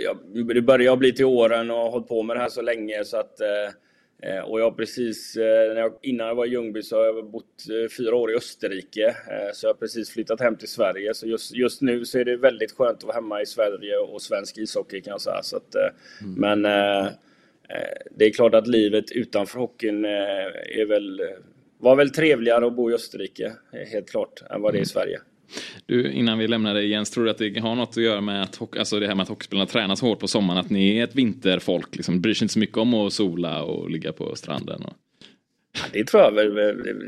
Jag, det börjar bli till åren och har hållit på med det här så länge så att... eh, Och jag precis, eh, när jag, innan jag var i Ljungby så har jag bott eh, fyra år i Österrike. eh, Så jag har precis flyttat hem till Sverige. Så just, just nu så är det väldigt skönt att vara hemma i Sverige och svensk ishockey kan jag säga. Så att, eh, Men det är klart att livet utanför hockeyn är väl, var väl trevligare att bo i Österrike, helt klart, än vad det är i Sverige. Du, innan vi lämnar dig Jens, tror du att det har något att göra med att, alltså det här med att hockeyspelarna tränar så hårt på sommaren, att ni är ett vinterfolk, liksom, bryr sig inte så mycket om att sola och ligga på stranden? Och... Ja, det tror jag väl.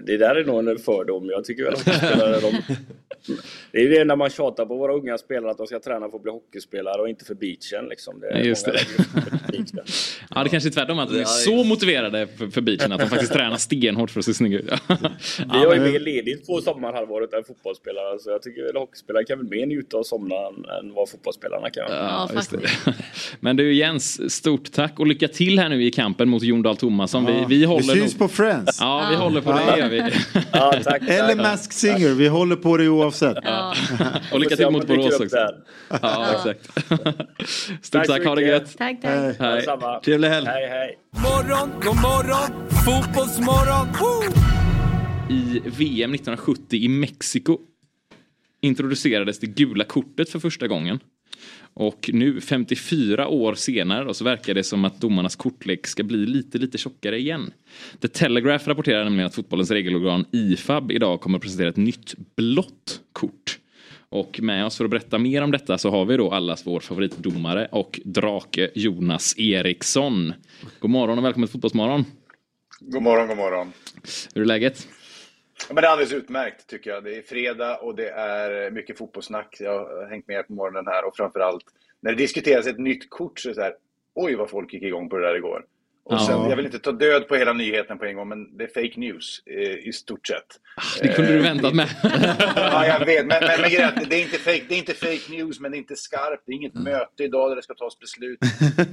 det- där är nog en fördom. Jag tycker väl att de, Det är ju det när man tjatar på våra unga spelare att de ska träna för att bli hockeyspelare och inte för beachen. Liksom. Det är Just det. beachen. Ja, det kanske är tvärtom, att de är Ja, så motiverade för, för beachen att de faktiskt tränar stenhårt för att se snygga ut. Vi har ju mer ledigt på sommarhalvåret än fotbollsspelare. Så jag tycker väl hockeyspelare kan väl mer njuta av sommaren än vad fotbollsspelarna kan. Ja, just det. Men du Jens, stort tack och lycka till här nu i kampen mot Jon Dahl Tomasson. Ja. Vi, vi håller Vi syns nog- på Friends. Ja, vi håller på det. Ja. gör vi. Eller Masked Singer, vi håller på det oavsett. Och lycka till mot Borås också. Ja, Ja. exakt. Stort Tack tack, ha det gött. Tack, tack. Hej. Trevlig helg. Hej, hej. Morgon, god morgon, fotbollsmorgon. Woo! I VM 1970 i Mexiko introducerades det gula kortet för första gången. Och nu 54 år senare då, så verkar det som att domarnas kortlek ska bli lite, lite tjockare igen. The Telegraph rapporterar nämligen att fotbollens regelorgan IFAB idag kommer att presentera ett nytt blått kort. Och med oss för att berätta mer om detta så har vi då allas vår favoritdomare och drake Jonas Eriksson. God morgon och välkommen till Fotbollsmorgon. God morgon, god morgon. Hur är läget? Ja, men det är alldeles utmärkt tycker jag. Det är fredag och det är mycket fotbollssnack. Jag har hängt med på morgonen här och framförallt när det diskuteras ett nytt kort så är det så här, oj vad folk gick igång på det där igår. Och Ja. sen, jag vill inte ta död på hela nyheten på en gång, men det är fake news eh, i stort sett. Det kunde du väntat med. ja, jag vet. Men, men, men det, är inte fake, det är inte fake news, men det är inte skarpt. Det är inget möte idag där det ska tas beslut.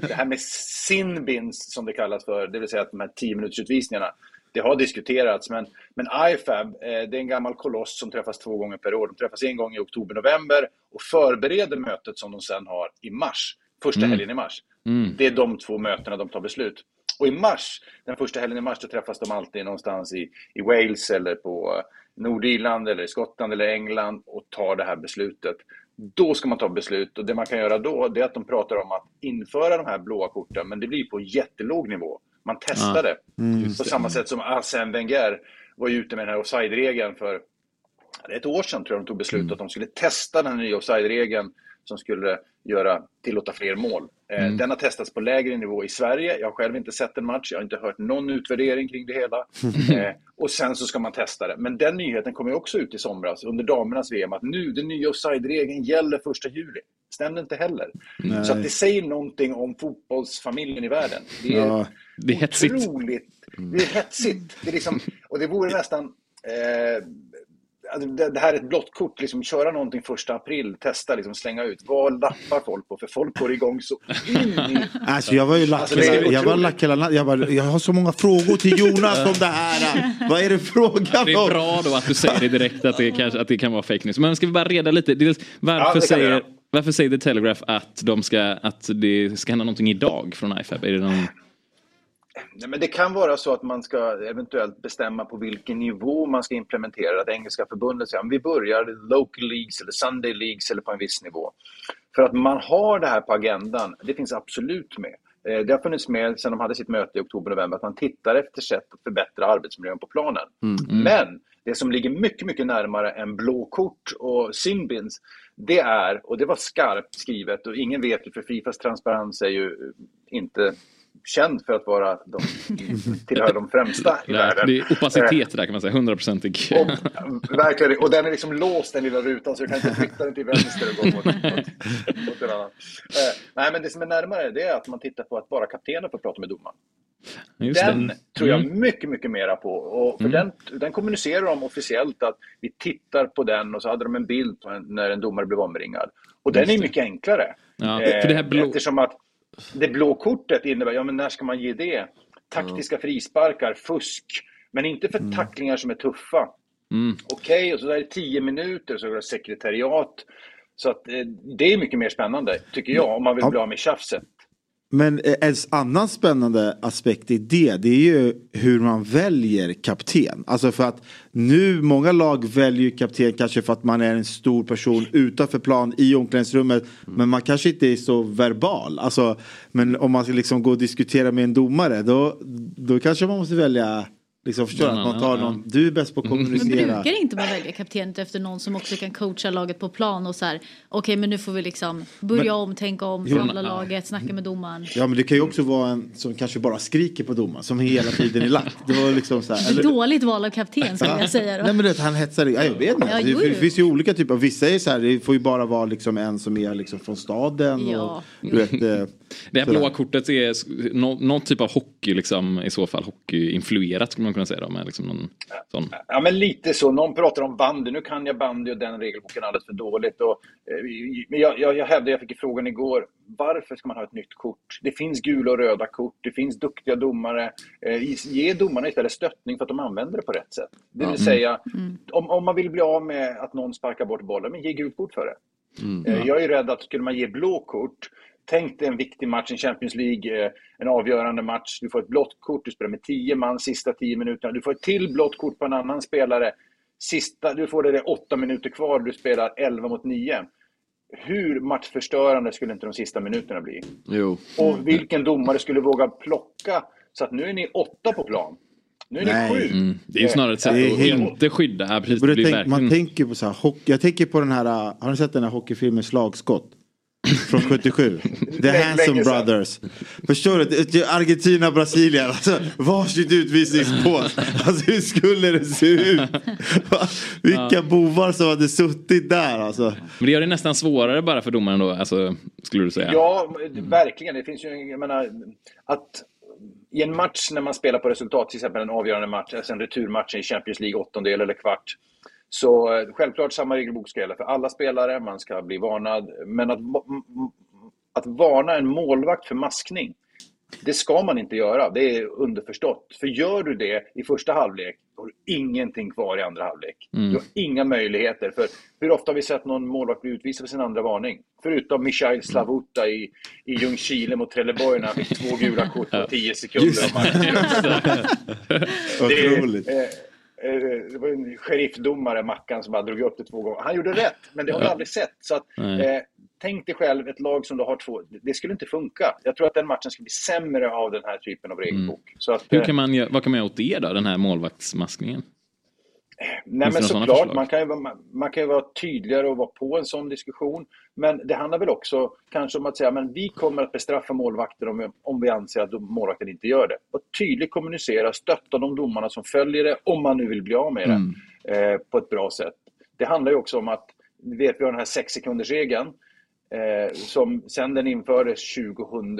Det här med sinbins, som det kallas för, det vill säga att de här 10 minuters utvisningarna, det har diskuterats. Men, men IFAB, eh, det är en gammal koloss som träffas två gånger per år. De träffas en gång i oktober-november och förbereder mötet som de sen har i mars. Första Mm. helgen i mars. Mm. Det är de två mötena de tar beslut. Och i mars, den första helgen i mars, då träffas de alltid någonstans i, i Wales eller på eh, Nordirland eller i Skottland eller England och tar det här beslutet. Då ska man ta beslut och det man kan göra då det är att de pratar om att införa de här blåa korten men det blir på jättelåg nivå. Man det. Mm, på samma sätt som Arsène Wenger var ute med den här offside-regeln för det är ett år sedan tror jag de tog beslut att de skulle testa den nya offside-regeln som skulle göra, tillåta fler mål. Eh, Mm. Den har testats på lägre nivå i Sverige. Jag har själv inte sett en match, jag har inte hört någon utvärdering kring det hela. Eh, och sen så ska man testa det. Men den nyheten kom ju också ut i somras under damernas VM att nu, den nya offside-regeln gäller första juli. Stämde inte heller. Nej. Så att det säger någonting om fotbollsfamiljen i världen. Det är Ja, det är hetsigt. otroligt. Det är hetsigt. Det är liksom, och det vore nästan... Eh, alltså det, det här är ett blått kort, liksom, köra någonting första april, testa, liksom, slänga ut. Vad lappar folk på? För folk går igång så in i... Alltså jag var ju lack, Alltså, det jag var lack hela. Jag, bara, jag har så många frågor till Jonas om det här. Vad är det frågan Det om? är bra då att du säger det direkt att det, kanske, att det kan vara fake news. Men ska vi bara reda lite. Dels, Ja, varför, det vi säger, göra. Varför säger The Telegraph att, de ska, att det ska hända någonting idag från IFAB? Är det någon... Nej, men det kan vara så att man ska eventuellt bestämma på vilken nivå man ska implementera det. Engelska förbundet säger att vi börjar local leagues eller Sunday leagues eller på en viss nivå. För att man har det här på agendan, det finns absolut med. Eh, Det har funnits med sedan de hade sitt möte i oktober-november att man tittar efter sätt att förbättra arbetsmiljön på planen. Mm. Men det som ligger mycket, mycket närmare än blå kort och sinbins, det är, och det var skarpt skrivet och ingen vet ju för Fifas transparens är ju inte känd för att vara de, tillhör de främsta i världen. det är opacitet där kan man säga, hundraprocentig. Verkligen, och den är liksom låst den lilla rutan så du kan inte flytta den till vänster och gå mot, mot, mot en annan. Eh, nej, men det som är närmare det är att man tittar på att bara kaptenen får prata med domaren. Just Den det. tror jag Mm. mycket, mycket mera på. Och för Mm. den, den kommunicerar de officiellt att vi tittar på den och så hade de en bild på en, när en domare blev omringad. Och den Just är det. mycket enklare. Ja, Eh, för det här blå- Eftersom att det blå kortet innebär, ja men när ska man ge det? Taktiska frisparkar, fusk. Men inte för tacklingar som är tuffa. Mm. Okej, och så är det 10 minuter, så är det sekretariat. Så att, eh, det är mycket mer spännande, tycker jag, om man vill Ja. bli av med tjafset. Men eh, en annan spännande aspekt i det, det är ju hur man väljer kapten. Alltså för att nu, många lag väljer ju kapten kanske för att man är en stor person utanför plan i omklädningsrummet. Men man kanske inte är så verbal. Alltså, men om man ska liksom gå och diskutera med en domare, då, då kanske man måste välja Liksom förstår du? Att man tar någon, du är bäst på att Men kommunicera. brukar inte man välja kapten efter någon som också kan coacha laget på plan och så här, okej men nu får vi liksom börja Men- om, tänka om, samla laget, snacka med domaren. Ja men det kan ju också vara en som kanske bara skriker på domaren som hela tiden är lagt. Det var liksom så här, eller- Dåligt val av kapten skulle jag säga då. Nej men det, han hetsar, ja, jag vet inte. Ja, det, det finns ju olika typer, vissa är så här, det får ju bara vara liksom en som är liksom från staden. Ja. Och, du vet, Det här sådär. blåa kortet är nå- någon typ av hockey, liksom, i så fall hockeyinfluerat skulle man kunna säga. Då, med liksom någon sån. Ja, men lite så. Någon pratar om bandy. Nu kan jag bandy och den regelboken alldeles för dåligt. Och, eh, men jag, jag, jag hävdar, jag fick frågan igår, varför ska man ha ett nytt kort? Det finns gula och röda kort, det finns duktiga domare. Eh, ge domarna istället stöttning för att de använder det på rätt sätt. Det vill Ja. säga, om, om man vill bli av med att någon sparkar bort bollen, men ge gult kort för det. Mm. Eh, Jag är rädd att skulle man ge blå kort, tänk dig en viktig match, en Champions League, eh, en avgörande match. Du får ett blått kort, du spelar med 10 man sista 10 minuterna. Du får ett till blått kort på en annan spelare. Sista, du får det där 8 minuter kvar, du spelar 11 mot 9. Hur matchförstörande skulle inte de sista minuterna bli? Jo. Och vilken domare skulle våga plocka så att nu är ni åtta på plan. Nu är ni Nej. sju. Mm. Det är ju snarare ett sätt att helt- inte skydda. Precis, Borde det blir tänk, man tänker på så här, hockey, jag tänker på den här, uh, har ni sett den här hockeyfilmen Slagskott? Från 77. The Handsome. Brothers. Förstår du? Argentina, Brasilien. Alltså, varsitt utvisningsbås. Alltså hur skulle det se ut? Vilka Ja. bovar som hade suttit där alltså. Men det gör det nästan svårare bara för domaren då, alltså, skulle du säga? Ja, verkligen. Det finns ju, jag menar, att i en match när man spelar på resultat, till exempel en avgörande match, alltså en returmatch i Champions League, åttondel eller kvart, så eh, självklart samma regelbok ska gälla för alla spelare, man ska bli varnad, men att, att varna en målvakt för maskning, det ska man inte göra, det är underförstått. För gör du det i första halvlek, då har du ingenting kvar i andra halvlek. Mm. Du har inga möjligheter. För hur ofta har vi sett någon målvakt bli utvisad för sin andra varning? Förutom Michail Slavuta i, i Ljungskile mot Trelleborg när han fick två gula kort på 10 sekunder. Just matchen. Det, Otroligt. eh, det var en sheriffdomare, Mackan, som bara drog upp det två gånger. Han gjorde rätt, men det har vi Ja. aldrig sett. Så att, eh, tänk dig själv ett lag som du har två. Det skulle inte funka. Jag tror att den matchen skulle bli sämre av den här typen av regelbok. Så att, Hur eh, kan man, vad kan man göra åt det då, den här målvaktsmaskningen? Nej, men såklart, man kan, ju, vara- man, kan ju vara tydligare och vara på en sån diskussion. Men det handlar väl också kanske om att säga men vi kommer att bestraffa målvakter om vi, om vi anser att målvakten inte gör det. Och tydligt kommunicera, stötta de domarna som följer det, om man nu vill bli av med det, Mm. eh, på ett bra sätt. Det handlar ju också om att, vi vet vi har den här sex sekundersregeln eh, som sen den infördes 2000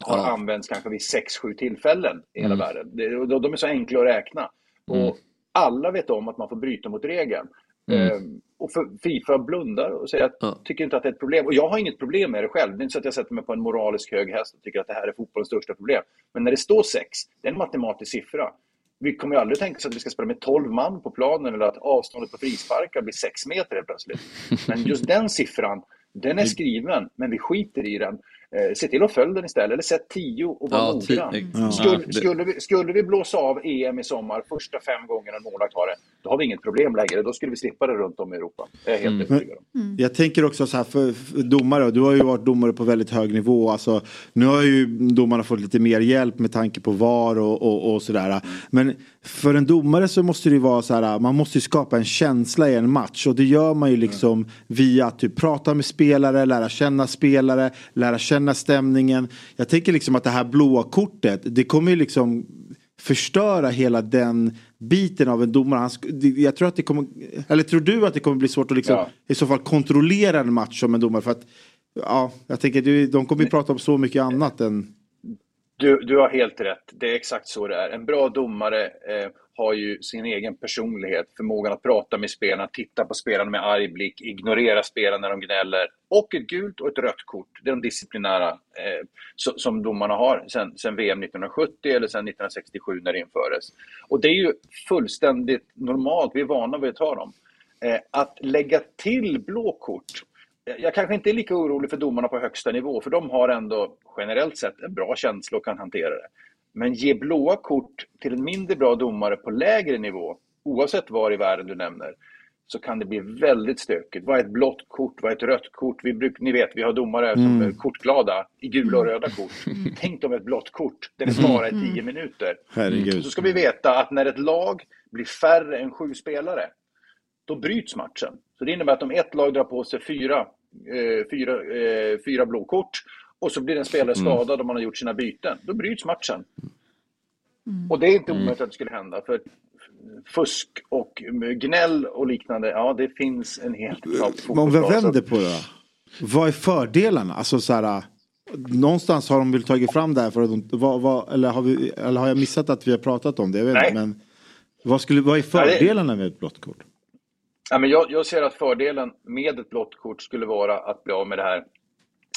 har Ja. använts kanske vid 6-7 tillfällen i hela Mm. världen. Och de de är så enkla att räkna. Mm. Alla vet om att man får bryta mot regeln. Mm. Eh, och Fifa blundar och säger att tycker inte att det är ett problem. Och jag har inget problem med det själv. Det är inte så att jag sätter mig på en moralisk hög häst och tycker att det här är fotbollens största problem. Men när det står sex, det är en matematisk siffra. Vi kommer ju aldrig tänka oss att vi ska spela med 12 man på planen eller att avståndet på frisparkar blir 6 meter helt plötsligt. Men just den siffran Den är skriven, men vi skiter i den. Eh, se till att följa den istället, eller sätt 10 och var Ja, noggrann. ja. Skulle, skulle, vi, skulle vi blåsa av EM i sommar första fem gångerna en målvakt har det, då har vi inget problem längre. Då skulle vi slippa det runt om i Europa. Det är jag helt övertygad om. Jag tänker också så här för, för domare, du har ju varit domare på väldigt hög nivå. Alltså, nu har ju domarna fått lite mer hjälp med tanke på VAR och, och, och sådär. Men för en domare så måste det ju vara så här, man måste ju skapa en känsla i en match. Och det gör man ju liksom via att typ prata med spelare, lära känna spelare, lära känna stämningen. Jag tänker liksom att det här blåa kortet, det kommer ju liksom förstöra hela den biten av en domare. Han, jag tror att det kommer, eller tror du att det kommer bli svårt att liksom, Ja. i så fall kontrollera en match som en domare? För att, ja, jag tänker de kommer ju prata om så mycket annat än... Du, du har helt rätt. Det är exakt så det är. En bra domare eh, har ju sin egen personlighet, förmågan att prata med spelarna, titta på spelarna med arg blick, ignorera spelarna när de gnäller. Och ett gult och ett rött kort. Det är de disciplinära eh, som domarna har sen, sen VM 1970 eller sen 1967 när det infördes. Och det är ju fullständigt normalt. Vi är vana vid att ta dem. Eh, att lägga till blå kort eh, jag kanske inte är lika orolig för domarna på högsta nivå, för de har ändå generellt sett en bra känsla och kan hantera det. Men ge blåa kort till en mindre bra domare på lägre nivå, oavsett var i världen du nämner, så kan det bli väldigt stökigt. Vad är ett blått kort? Vad är ett rött kort? Vi bruk, ni vet, vi har domare som Mm. är kortglada i gula och röda kort. Tänk om ett blått kort, där det bara är 10 minuter. Herregud. Så ska vi veta att när ett lag blir färre än sju spelare, då bryts matchen. Så det innebär att om ett lag drar på sig fyra, eh, fyra, eh, fyra blåkort och så blir en spelare Mm. skadad om man har gjort sina byten, då bryts matchen. Och det är inte omöjligt att det skulle hända. För fusk och gnäll och liknande, ja det finns en hel del Men om vi vänder på det. Vad är fördelarna? Alltså så här, någonstans har de väl tagit fram det här för att de, vad, vad, eller, har vi, eller har jag missat att vi har pratat om det? Jag vet inte, Nej. men vad, skulle, vad är fördelarna med ett blått kort? Ja, men jag, jag ser att fördelen med ett blått kort skulle vara att bli av med det här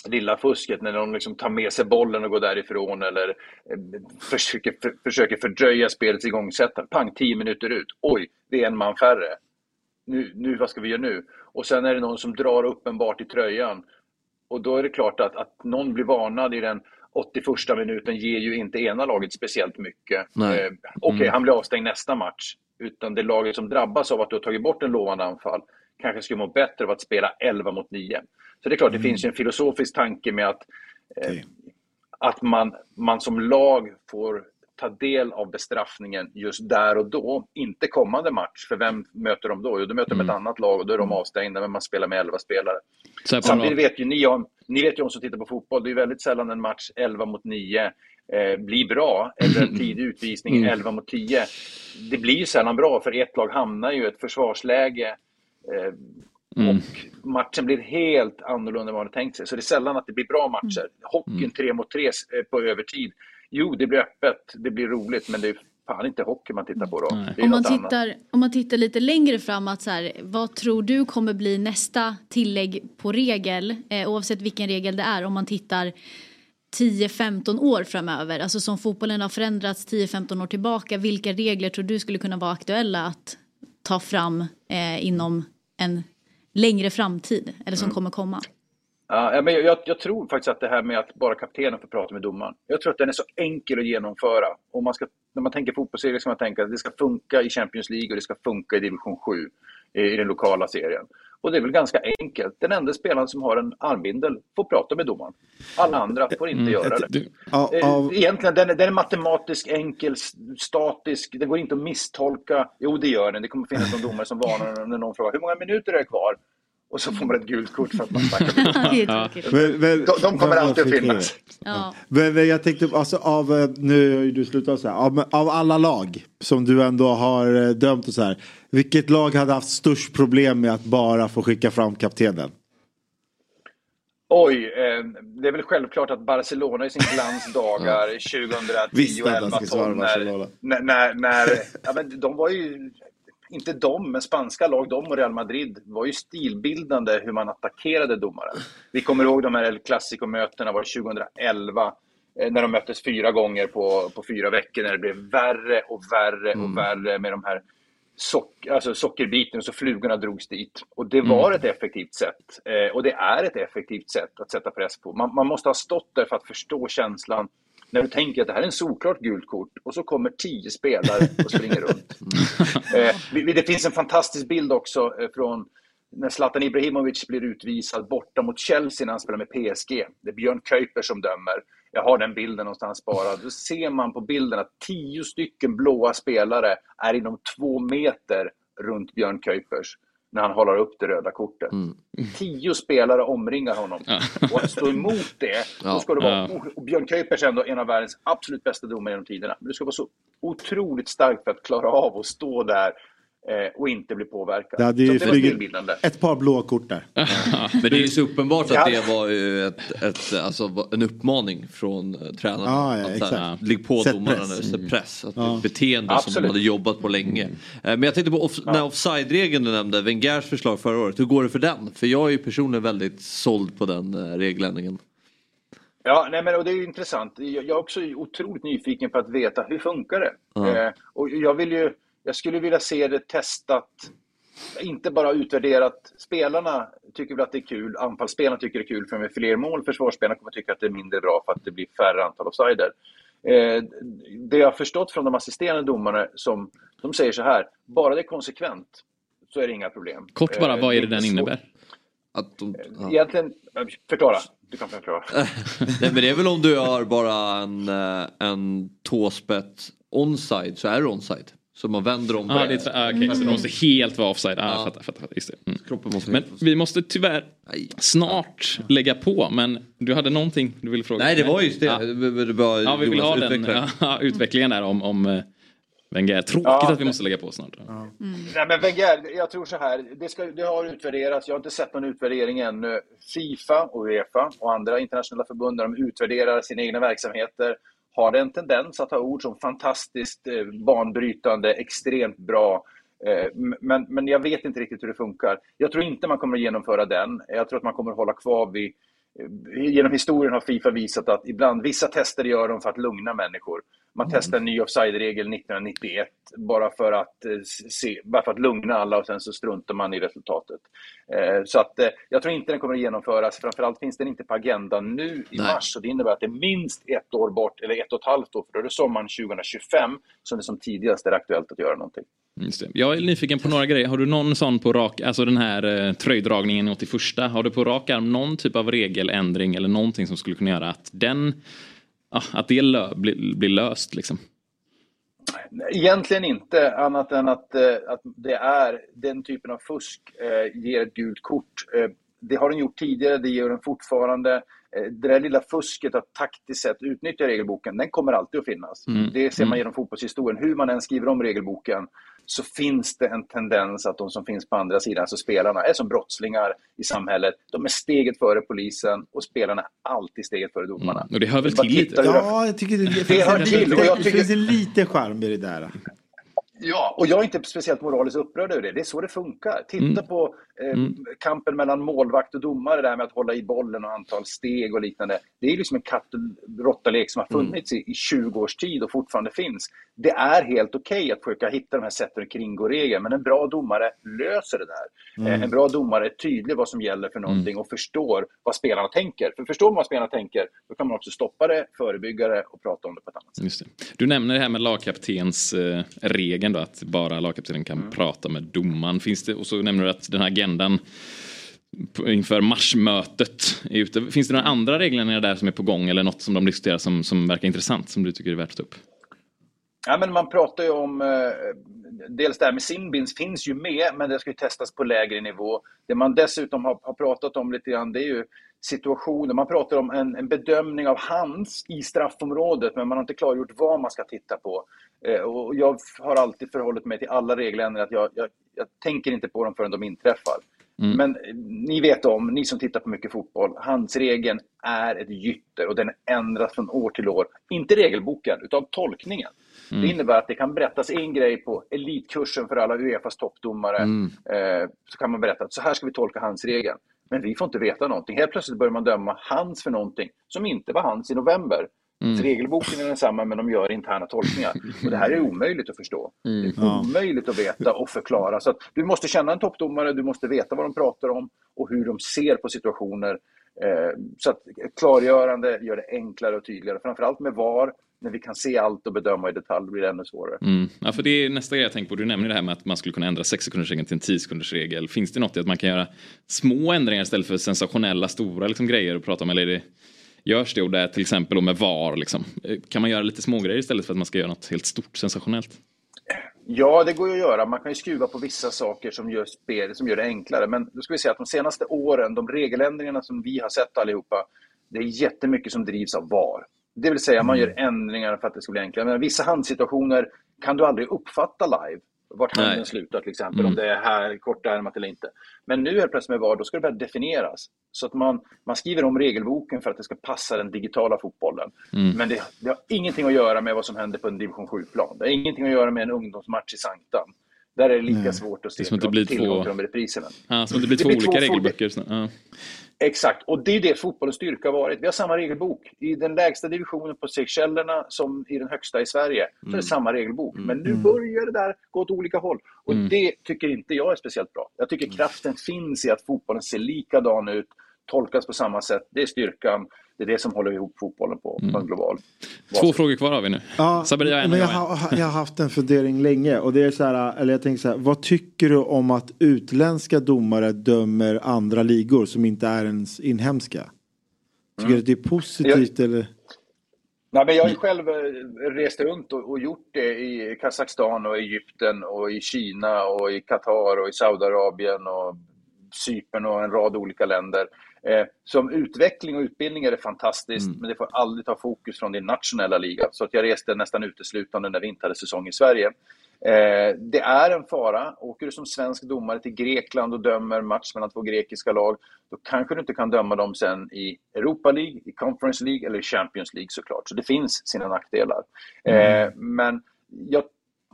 lilla fusket när de liksom tar med sig bollen och går därifrån eller eh, försöker, för, försöker fördröja spelets igångsättande. Pang, tio minuter ut. Oj, det är en man färre. Nu, nu, vad ska vi göra nu? Och sen är det någon som drar uppenbart i tröjan. Och då är det klart att, att någon blir varnad i den 81 minuten ger ju inte ena laget speciellt mycket. Eh, Okej, Mm. han blir avstängd nästa match. Utan det laget som drabbas av att du har tagit bort en lovande anfall kanske skulle må bättre av att spela 11 mot 9. Så det är klart, det finns ju en filosofisk tanke med att, eh, att man, man som lag får ta del av bestraffningen just där och då, inte kommande match. För vem möter de då? Jo, de möter de ett annat lag och då är de avstängda, men man spelar med 11 spelare. Samtidigt vet ju ni om, ni vet ju om som tittar på fotboll, det är väldigt sällan en match 11 mot 9 eh, blir bra, eller en tidig utvisning Mm. 11 mot 10. Det blir ju sällan bra, för ett lag hamnar ju i ett försvarsläge eh, Mm. och matchen blir helt annorlunda än vad man hade tänkt sig. Så det är sällan att det blir bra matcher. Hockeyn Mm. 3 mot 3 på övertid. Jo, det blir öppet, det blir roligt, men det är fan inte hockey man tittar på då. Om man, annat. tittar, om man tittar lite längre fram, att så här, vad tror du kommer bli nästa tillägg på regel, eh, oavsett vilken regel det är, om man tittar 10-15 år framöver, alltså som fotbollen har förändrats 10-15 år tillbaka, vilka regler tror du skulle kunna vara aktuella att ta fram eh, inom en längre framtid, eller som Mm. kommer komma? Ja, men jag, jag tror faktiskt att det här med att bara kaptenen får prata med domaren. Jag tror att den är så enkel att genomföra. Om man ska, när man tänker fotbollsserie ska man tänka att det ska funka i Champions League och det ska funka i division 7 i, i den lokala serien. Och det är väl ganska enkelt. Den enda spelaren som har en armbindel får prata med domaren. Alla andra får inte Mm. göra det. Du- Ja, Eh, Egentligen, den är, den är matematisk, enkel, statisk. Den går inte att misstolka. Jo, det gör den. Det kommer finnas någon domare som varnar när någon frågar hur många minuter är det kvar? Och så får man ett gult kort för att man snackar. Det De, de kommer alltid att finnas. Ja. Men, men jag tänkte, alltså av, eh, nu har ju du slutat så här, av, av alla lag som du ändå har eh, dömt och så här. Vilket lag hade haft störst problem med att bara få skicka fram kaptenen? Oj, eh, det är väl självklart att Barcelona i sin glansdagar 2010 Visste och att han 11 skulle svara 12 när, när, när, när ja, men de var ju, inte de, men spanska lag, de och Real Madrid var ju stilbildande hur man attackerade domaren. Vi kommer ihåg de här El Clasico-mötena var 2011 eh, när de möttes fyra gånger på, på fyra veckor när det blev värre och värre och värre med de här sock, alltså sockerbiten så flugorna drogs dit. Och det var Mm. ett effektivt sätt. Eh, och det är ett effektivt sätt att sätta press på. Man, man måste ha stått där för att förstå känslan när du tänker att det här är en solklart gult kort och så kommer tio spelare och springer runt. Eh, vi- det finns en fantastisk bild också eh, från när Zlatan Ibrahimovic blir utvisad borta mot Chelsea när han spelar med PSG. Det är Björn Kuiper som dömer. Jag har den bilden någonstans sparad. Då ser man på bilden att tio stycken blåa spelare är inom två meter runt Björn Kuipers när han håller upp det röda kortet. Tio spelare omringar honom. Och att stå emot det, då ska du vara... Och Björn Kuipers är ändå en av världens absolut bästa domare genom tiderna. Men du ska vara så otroligt stark för att klara av att stå där och inte bli påverkad. Det hade ju så det var ett par blå kort där. Men det är ju så uppenbart att Ja. det var ju ett, ett, alltså, en uppmaning från eh, tränarna. Ja, ja, att, här. Ligg på Sätt domarna press. nu, sätt Mm. press. Att Ja. ett beteende som Absolut. de hade jobbat på länge. Eh, Men jag tänkte på off, den här offside-regeln du nämnde, Wengers förslag förra året. Hur går det för den? För jag är ju personligen väldigt såld på den eh, regeländringen. Ja, nej, men, och det är ju intressant. Jag jag är också otroligt nyfiken på att veta hur funkar det? Ja. Eh, och jag, vill ju, jag skulle vilja se det testat, inte bara utvärderat. Spelarna tycker väl att det är kul, anfallsspelarna tycker det är kul för med fler mål. Försvarsspelarna kommer tycka att det är mindre bra för att det blir färre antal offsider. Eh, det jag har förstått från de assisterande domarna, som, de säger så här, bara det är konsekvent så är det inga problem. Kort bara, Eh, vad är det inte den svårt. innebär? Att de, ja. Egentligen, förklara. Du kan förklara. Nej men det är väl om du har bara en, eh, en tåspett onside så är det onside. Så man vänder om. Ah, det är, ah, okej, så det måste helt vara offside. Ah, fattar, fattar, fattar. Just det. Mm. Kroppen måste Men vi måste tyvärr snart lägga på. Men du hade någonting du ville fråga? Nej det var just det. Ja, Det var ja vi vill ha den ja, utvecklingen där om, om eh, Wenger. Tråkigt Ja, att vi måste lägga på snart. Nej, men Wenger, jag tror så här. Det, ska, det har utvärderats. Jag har inte sett någon utvärdering ännu. Fifa och Uefa och andra internationella förbund, när de utvärderar sina egna verksamheter, har en tendens att ha ord som fantastiskt, eh, banbrytande, extremt bra. Eh, men, men jag vet inte riktigt hur det funkar. Jag tror inte man kommer att genomföra den. Jag tror att man kommer att hålla kvar vid eh, Genom historien har Fifa visat att ibland, vissa tester gör de för att lugna människor. Man testade en ny offside-regel 1991 bara för, att, eh, se, bara för att lugna alla och sen så struntar man i resultatet. Eh, Så att eh, jag tror inte den kommer att genomföras. Framförallt finns den inte på agendan nu i Nej. mars. Så det innebär att det är minst ett år bort, eller ett och ett halvt år, för då är det sommaren 2025 som det som tidigast är aktuellt att göra någonting. Jag är nyfiken på några grejer. Har du någon sån på rak, alltså den här eh, tröjdragningen 81 Har du på rak arm någon typ av regeländring eller någonting som skulle kunna göra att den, ja, att det lö, blir, blir löst liksom? Egentligen inte, annat än att, eh, att det är den typen av fusk eh, ger ett gult kort. Eh, det har den gjort tidigare, det gör den fortfarande. Det där lilla fusket att taktiskt sett utnyttja regelboken, den kommer alltid att finnas. Mm. Det ser man Mm. genom fotbollshistorien. Hur man än skriver om regelboken så finns det en tendens att de som finns på andra sidan, alltså spelarna, är som brottslingar i samhället. De är steget före polisen och spelarna är alltid steget före domarna. Och det hör väl till lite? Ja, jag tycker det, det, Det lite, det finns en liten charm i det där. Ja, och jag är inte speciellt moraliskt upprörd över det. Det är så det funkar. Titta Mm. på eh, Mm. kampen mellan målvakt och domare, där med att hålla i bollen och antal steg och liknande. Det är liksom en katt och råttalek som har Mm. funnits i, i 20 års tid och fortfarande finns. Det är helt okej att försöka hitta de här sätten att kringgå regeln, men en bra domare löser det där. Mm. Eh, en bra domare är tydlig vad som gäller för någonting och förstår vad spelarna tänker. För förstår man vad spelarna tänker, då kan man också stoppa det, förebygga det och prata om det på ett annat sätt. Det. Du nämner det här med lagkaptens eh, regeln då, att bara lagkaptenen kan Mm. prata med domaren. Finns det, och så nämner du att den här agendan inför marsmötet är ute. Finns det några andra regler där som är på gång eller något som de diskuterar som, som verkar intressant som du tycker är värt att ta upp? Ja, men man pratar ju om, eh, dels det här med simbins finns ju med, men det ska ju testas på lägre nivå. Det man dessutom har, har pratat om lite grann, det är ju situationer. Man pratar om en, en bedömning av hands i straffområdet, men man har inte klargjort vad man ska titta på. Eh, och jag har alltid förhållit mig till alla regeländringar, att jag, jag, jag tänker inte på dem förrän de inträffar. Mm. Men eh, ni vet om, ni som tittar på mycket fotboll, handsregeln är ett gytter och den ändras från år till år. Inte regelboken, utan tolkningen. Mm. Det innebär att det kan berättas en grej på elitkursen för alla Uefas toppdomare. Mm. Eh, så kan man berätta att så här ska vi tolka handsregeln. Men vi får inte veta någonting. Helt plötsligt börjar man döma hands för någonting som inte var hands i november. Så regelboken är densamma men de gör interna tolkningar. Och det här är omöjligt att förstå. Det är omöjligt att veta och förklara. Så att du måste känna en toppdomare, du måste veta vad de pratar om och hur de ser på situationer. Eh, så att klargörande gör det enklare och tydligare. Framförallt med VAR, när vi kan se allt och bedöma i detalj blir det ännu svårare. Mm. Ja, för det är nästa grej jag tänker på. Du nämner det här med att man skulle kunna ändra 6 sekunders regeln till en 10 sekunders regel. Finns det något i att man kan göra små ändringar istället för sensationella stora liksom, grejer att prata om? Eller är det, görs det och det till exempel med VAR? Liksom. Eh, Kan man göra lite små grejer istället för att man ska göra något helt stort sensationellt? Ja, det går ju att göra. Man kan ju skruva på vissa saker som gör, spel, som gör det enklare. Men då ska vi säga att de senaste åren, de regeländringarna som vi har sett allihopa, det är jättemycket som drivs av VAR. Det vill säga man gör ändringar för att det ska bli enklare. Men vissa handsituationer kan du aldrig uppfatta live. Vart handen Nej. slutar till exempel, Mm. om det är här kortärmat eller inte. Men nu helt plötsligt med VAR, då ska det börja definieras. Så att man, man skriver om regelboken för att det ska passa den digitala fotbollen. Mm. Men det, det har ingenting att göra med vad som händer på en division 7-plan. Det har ingenting att göra med en ungdomsmatch i Sanktan. Där är det lika Nej. svårt att Det se som att det blir tillgång två- till de repriserna. Ja, som att det blir två olika fot- regelböcker. Så, ja. Exakt, och det är det fotbollens styrka har varit. Vi har samma regelbok. I den lägsta divisionen på Seychellerna som i den högsta i Sverige så är Mm. det samma regelbok. Men nu börjar det där gå åt olika håll. Och Mm. det tycker inte jag är speciellt bra. Jag tycker kraften finns i att fotbollen ser likadan ut, tolkas på samma sätt. Det är styrkan. Det är det som håller ihop fotbollen på, på en global Två frågor kvar har vi nu. Ja, Saberia, en men jag, jag har, jag har haft en fundering länge och det är så här, eller jag tänker så här, vad tycker du om att utländska domare dömer andra ligor som inte är ens inhemska? Tycker du att det är positivt eller? Nej, men jag har ju själv eh, rest runt och, och gjort det i Kazakstan och Egypten och i Kina och i Qatar och i Saudiarabien och Cypern och en rad olika länder. Eh, som utveckling och utbildning är det fantastiskt, men det får aldrig ta fokus från din nationella liga. Så att jag reste nästan uteslutande när vi inte hade säsong i Sverige. Eh, det är en fara. Åker du som svensk domare till Grekland och dömer match mellan två grekiska lag, då kanske du inte kan döma dem sen i Europa League, i Conference League eller i Champions League såklart. Så det finns sina nackdelar. Eh, men jag,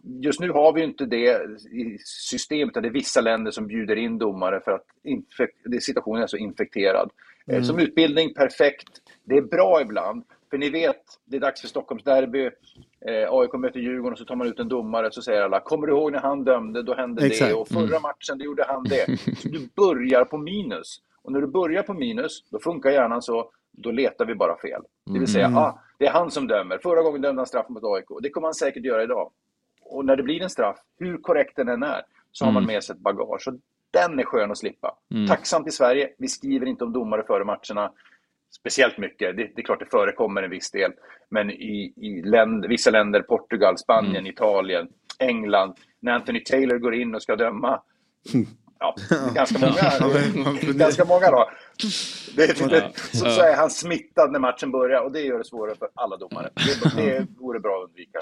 just nu har vi inte det i systemet, det är vissa länder som bjuder in domare för att situationen är så infekterad. Eh, Mm. Som utbildning, perfekt. Det är bra ibland. För ni vet, det är dags för Stockholms derby. Eh, AIK möter Djurgården och så tar man ut en domare så säger alla Kommer du ihåg när han dömde? Då hände Exakt. det. Och förra Mm. matchen, då gjorde han det. Så du börjar på minus. Och när du börjar på minus, då funkar hjärnan så. Då letar vi bara fel. Det vill säga, Mm. ah, det är han som dömer. Förra gången dömde han straff mot AIK. Det kommer han säkert göra idag. Och när det blir en straff, hur korrekt den än är, så har man Mm. med sig ett bagage. Så den är skön att slippa. Mm. Tacksamt i Sverige. Vi skriver inte om domare före matcherna speciellt mycket. Det, det är klart det förekommer en viss del. Men i, i länder, vissa länder, Portugal, Spanien, Mm. Italien, England, när Anthony Taylor går in och ska döma. Ja, ganska många, ganska många då. Det, det, Ja. så, så är han smittad när matchen börjar och det gör det svårare för alla domare. Det, det vore bra att undvika.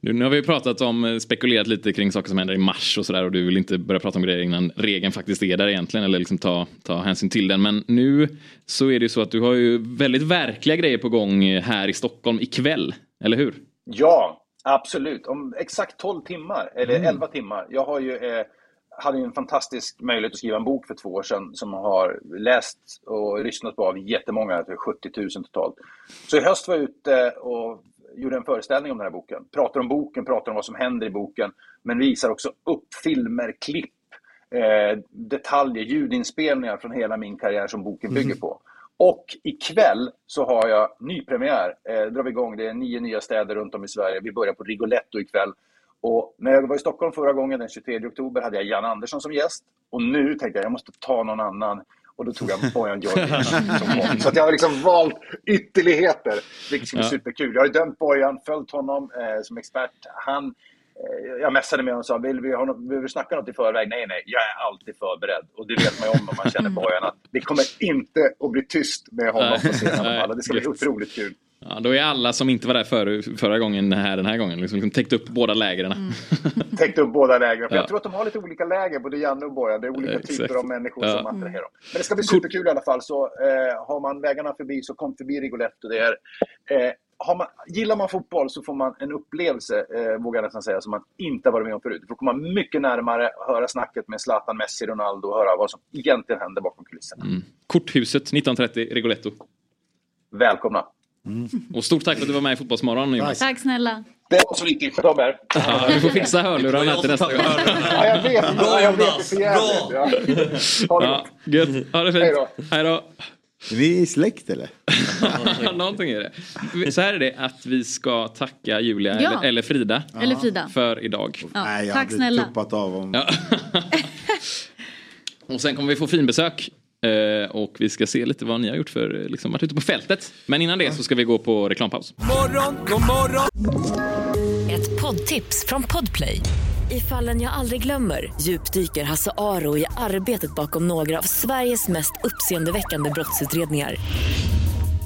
Nu, nu har vi pratat om, eh, spekulerat lite kring saker som händer i mars och sådär och du vill inte börja prata om grejer innan regeln faktiskt är där egentligen eller liksom ta, ta hänsyn till den. Men nu så är det ju så att du har ju väldigt verkliga grejer på gång här i Stockholm ikväll, eller hur? Ja, absolut. Om exakt 12 timmar, eller Mm. 11 timmar. Jag har ju, eh, hade en fantastisk möjlighet att skriva en bok för två år sedan som har läst och lyssnat på av jättemånga, jag tror 70 000 totalt. Så i höst var jag ute och gjorde en föreställning om den här boken. Pratar om boken, pratar om vad som händer i boken, men visar också upp filmer, klipp, eh, detaljer, ljudinspelningar från hela min karriär som boken bygger Mhm. på. Och ikväll så har jag nypremiär. Eh, drar vi igång. Det är nio nya städer runt om i Sverige. Vi börjar på Rigoletto ikväll. Och när jag var i Stockholm förra gången, den 23 oktober, hade jag Jan Andersson som gäst. Och nu tänkte jag jag måste ta någon annan. Och då tog jag Bojan Djordjic som kom. Så att jag har liksom valt ytterligheter, vilket ska bli Ja. superkul. Jag har ju dömt Bojan, följt honom eh, som expert. Han, eh, jag messade med honom och sa, vill vi, ha något, vill vi snacka något i förväg? Nej, nej, jag är alltid förberedd. Och det vet man ju om om man känner Bojan, att det kommer inte att bli tyst med honom på scenen. Det ska bli otroligt kul. Ja, då är alla som inte var där för, förra gången här den här gången. Liksom, liksom täckt upp båda lägren. Täckt upp båda lägren. För Ja. Jag tror att de har lite olika läger, både Janne och Bojan. Det är olika Exakt. typer av människor Ja. som attraherar dem. Men det ska bli superkul i alla fall. Så eh, har man vägarna förbi så kom förbi Rigoletto. Det är, eh, har man, gillar man fotboll så får man en upplevelse, eh, vågar jag nästan säga, som man inte har varit med om förut. Du får komma mycket närmare, höra snacket med Zlatan, Messi, Ronaldo och höra vad som egentligen händer bakom kulisserna. Korthuset 1930, Rigoletto. Välkomna! Och stort tack för att du var med i Fotbollsmorgon Jonas. Tack snälla. Det var så lite för dem här. Ja, du får fixa hörlurarna till nästa gång. Ja, jag vet. Ja, jag vet det jävligt. Ja. Ha det Ja, gött. Ha det fint. Hej då. Är vi släkt eller? Någonting är det. Så här är det att vi ska tacka Julia Ja. eller, eller Frida. Eller Frida. För idag. Ja, Nej, jag tack hade snälla. tuppat av om... Ja. och sen kommer vi få finbesök. Eh, och vi ska se lite vad ni har gjort för liksom, varit ute på fältet. Men innan det så ska vi gå på reklampaus. Morgon, god morgon. Ett poddtips från Podplay. I fallen jag aldrig glömmer djupdyker Hasse Aro i arbetet bakom några av Sveriges mest uppseendeväckande brottsutredningar.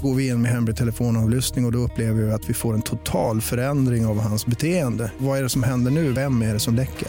Går vi in med hemlig telefonavlyssning och, och då upplever vi att vi får en total förändring av hans beteende. Vad är det som händer nu? Vem är det som läcker?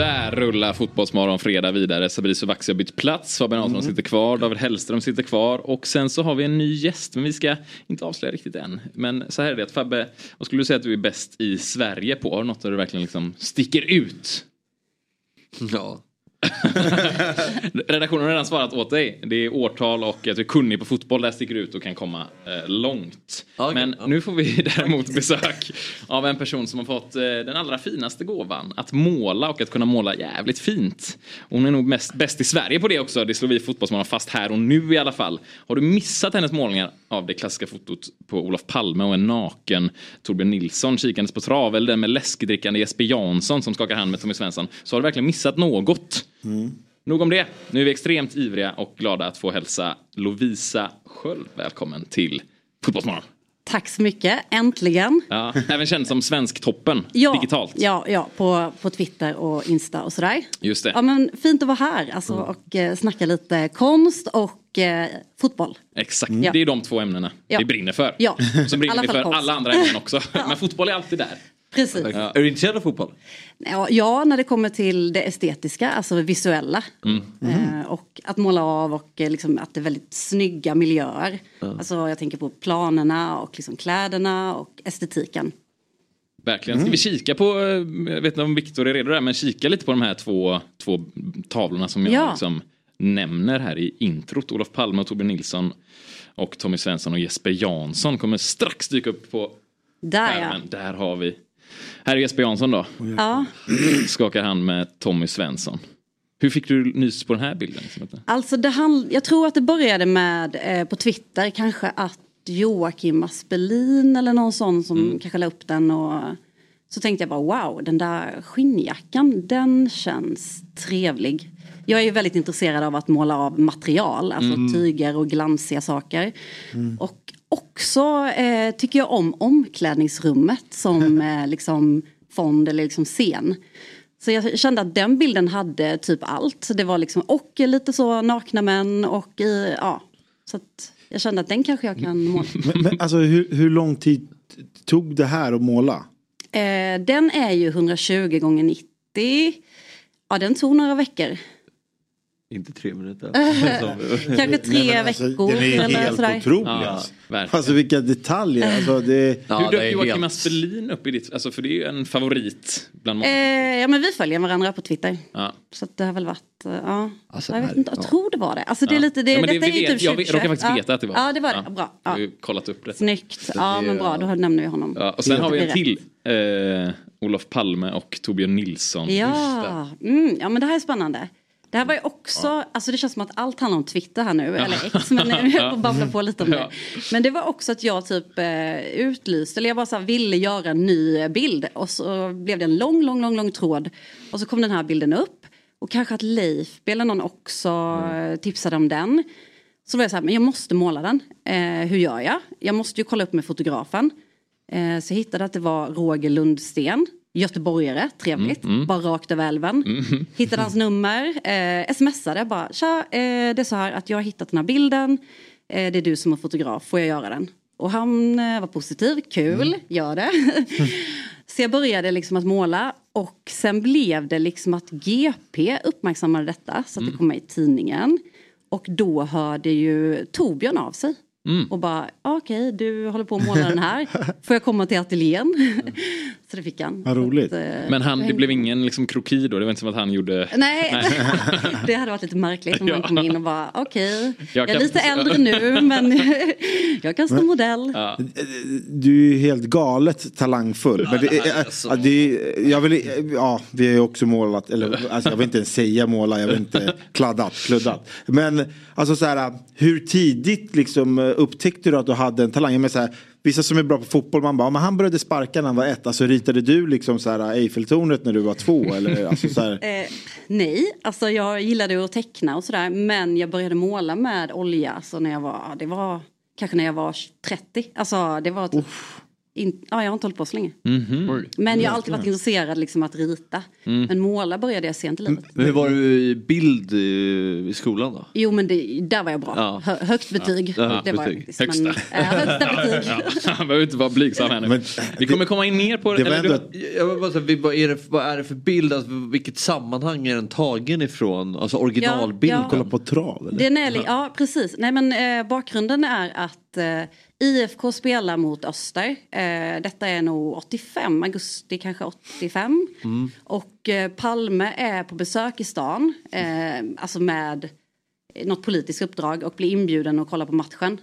Där rullar Fotbollsmorgon fredag vidare. Sabri Sovaxi har bytt plats. Fabian Ahlström sitter kvar. David Hellström sitter kvar. Och sen så har vi en ny gäst. Men vi ska inte avslöja riktigt än. Men så här är det att Fabbe, vad skulle du säga att du är bäst i Sverige på? Har du något där du verkligen liksom sticker ut? Ja. Redaktionen har redan svarat åt dig. Det är årtal och att du är kunnig på fotboll. Där sticker ut och kan komma eh, långt. Men nu får vi däremot besök av en person som har fått eh, den allra finaste gåvan. Att måla och att kunna måla jävligt fint. Hon är nog mest bäst i Sverige på det också. Det slår vi fotbollsmålare fast här och nu i alla fall. Har du missat hennes målningar av det klassiska fotot på Olof Palme och en naken Torbjörn Nilsson kikandes på trav eller den med läskedrickande Jesper Jansson som skakar hand med Tommy Svensson så har du verkligen missat något. Nog om det. Nu är vi extremt ivriga och glada att få hälsa Lovisa Sköld välkommen till Fotbollsmorgon. Tack så mycket, äntligen. Ja, även känd som Svensktoppen Ja, digitalt. ja, ja på, på Twitter och Insta och sådär. Just det. Ja, men fint att vara här alltså, och eh, snacka lite konst och eh, fotboll. Exakt, Mm. det är de två ämnena Ja. vi brinner för. Ja. Så brinner Alla vi för konst. alla andra ämnen också. Men fotboll är alltid där. Precis. Ja. Är du intresserad av fotboll? Ja, ja, när det kommer till det estetiska, alltså visuella. Mm. Eh, och att måla av och eh, liksom, att det är väldigt snygga miljöer. Ja. Alltså, jag tänker på planerna och liksom kläderna och estetiken. Verkligen. Mm. Ska vi kika på, eh, jag vet inte om Viktor är redo där, men kika lite på de här två, två tavlorna som jag Ja. liksom nämner här i introt. Olof Palme och Torbjörn Nilsson och Tommy Svensson och Jesper Jansson kommer strax dyka upp på Där ja. skärmen. Där har vi. Här är Jesper Jansson då. ja. Skakar hand med Tommy Svensson. Hur fick du nys på den här bilden? Alltså det hand, jag tror att det började med eh, på Twitter kanske att Joakim Aspelin eller någon sån som Mm. kanske la upp den och så tänkte jag bara wow den där skinnjackan den känns trevlig. Jag är ju väldigt intresserad av att måla av material, alltså Mm. tyger och glansiga saker. Och också eh, tycker jag om omklädningsrummet som eh, liksom fond eller liksom scen. Så jag kände att den bilden hade typ allt. Det var liksom, och lite så nakna män och i, ja. Så att jag kände att den kanske jag kan måla. Men, men, alltså hur, hur lång tid tog det här att måla? Eh, den är ju 120 gånger 90. Ja, den tog några veckor. Inte tre minuter. Kanske tre veckor Den är helt sådär. otrolig. Ja, alltså. alltså vilka detaljer. Alltså, det... Hur dök Joakim Aspelin upp i ditt, alltså för det är ju en favorit bland många. Eh, ja, men vi följer varandra på Twitter. Ja. Så att det har väl varit, eh, ja. Alltså, jag vet inte, jag ja. tror det var det. Alltså det är Ja. lite, det, Ja, det- detta vi är ju typ jag vet- 2021. råkar faktiskt ja. veta att det var. Ja, det var det. Ja. Bra. Ja. ju kollat upp det. Snyggt. Ja, men bra. Då nämner vi honom. Ja, och sen har vi en Det till. Eh, Olof Palme och Torbjörn Nilsson. Ja, mm, ja men det här är spännande. Det här var ju också, alltså det känns som att allt handlar om Twitter här nu, eller X, men nu jag får babbla på lite om det. Ja. Men det var också att jag typ eh, utlyste, eller jag bara så här ville göra en ny bild och så blev det en lång, lång, lång, lång tråd. Och så kom den här bilden upp och kanske att Leif eller någon också eh, tipsade om den. Så var jag så här, men jag måste måla den. Eh, hur gör jag? Jag måste ju kolla upp med fotografen. Eh, så jag hittade att det var Roger Lundsten, göteborgare, trevligt, Mm, mm. bara rakt över älven. Mhm. Hittade hans nummer, eh, smsade bara, tja, eh, det är så här att jag har hittat den här bilden, eh, det är du som är fotograf, får jag göra den? Och han eh, var positiv, kul, Mm. gör det. så jag började liksom att måla och sen blev det liksom att GP uppmärksammade detta så att det kom med i tidningen. Och då hörde ju Torbjörn av sig. Mm. Och bara, okej du håller på att måla den här. Får jag komma till ateljén? Så det fick han. Vad roligt. Att, eh, Men han, det blev ingen liksom kroki då? Det var inte som att han gjorde... Nej, det hade varit lite märkligt om Ja. man kom in och bara okej, jag, Jag är kan- lite äldre nu men jag kan stå modell. Du är ju helt galet talangfull. Men det är, alltså. ja, det jag vill, ja, vi har ju också målat, eller alltså, jag vill inte ens säga måla, jag vill inte kladdat, kluddat. Men alltså så här, hur tidigt liksom upptäckte du att du hade en talang? Jag menar, så här, vissa som är bra på fotboll, man bara, "Ja, men han började sparka när han var ett. Alltså ritade du liksom så här Eiffeltornet när du var två? Eller, alltså, så här, Eh, nej, alltså jag gillade att teckna och sådär men jag började måla med olja alltså när jag var, det var kanske när jag var 30. Alltså det var typ, in, ja jag har inte hållit på så länge. Mhm. Men jag har alltid varit intresserad liksom att rita. Mm. Men måla började jag sent i livet. Men hur var du i bild i, i skolan då? Jo men det, där var jag bra. Ja. Hö, högt betyg. Ja, högt det var jag betyg. faktiskt. Men, Högsta. äh, högsta betyg. Ja, han behöver inte vara blygsam här nu. Vi kommer komma in mer på det. eller du- Jag bara vad, är det, vad är det för bild? Alltså, vilket sammanhang är den tagen ifrån? Alltså originalbilden? Ja, ja. Kolla på trav eller? Den är, ja precis. Nej men eh, bakgrunden är att eh, IFK spelar mot Öster. Eh, detta är nog 85, augusti kanske 85. Mm. Och eh, Palme är på besök i stan. Eh, alltså med något politiskt uppdrag och blir inbjuden att kolla på matchen.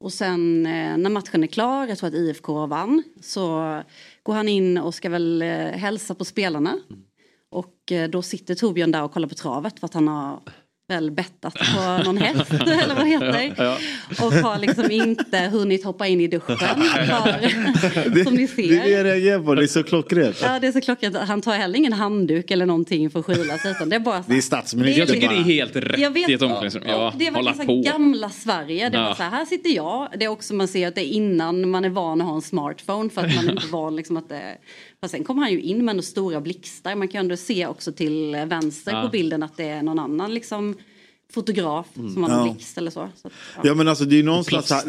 Och sen eh, när matchen är klar, jag tror att IFK vann, så går han in och ska väl eh, hälsa på spelarna. Och eh, då sitter Torbjörn där och kollar på travet för att han har väl bettat på någon häst eller vad det heter. Ja. Och har liksom inte hunnit hoppa in i duschen. För, som ni det är det ser. jag reagerar på, det är så klockrent. Ja, det är så klockrent. Han tar heller ingen handduk eller någonting för att skyla sig. Utan det är bara så Det är statsministern Jag tycker det är helt rätt Jag vet- i ett omklädningsrum. Ja, det här på. gamla Sverige. Det var Ja. så här, här sitter jag. Det är också man ser att det är innan man är van att ha en smartphone för att man inte är van liksom att det... Fast sen kommer han ju in med ändå stora blixtar. Man kan ju ändå se också till vänster Ja. på bilden att det är någon annan liksom fotograf Mm. som har en Ja. blixt eller så. så att, Ja men alltså det är ju någonstans, han,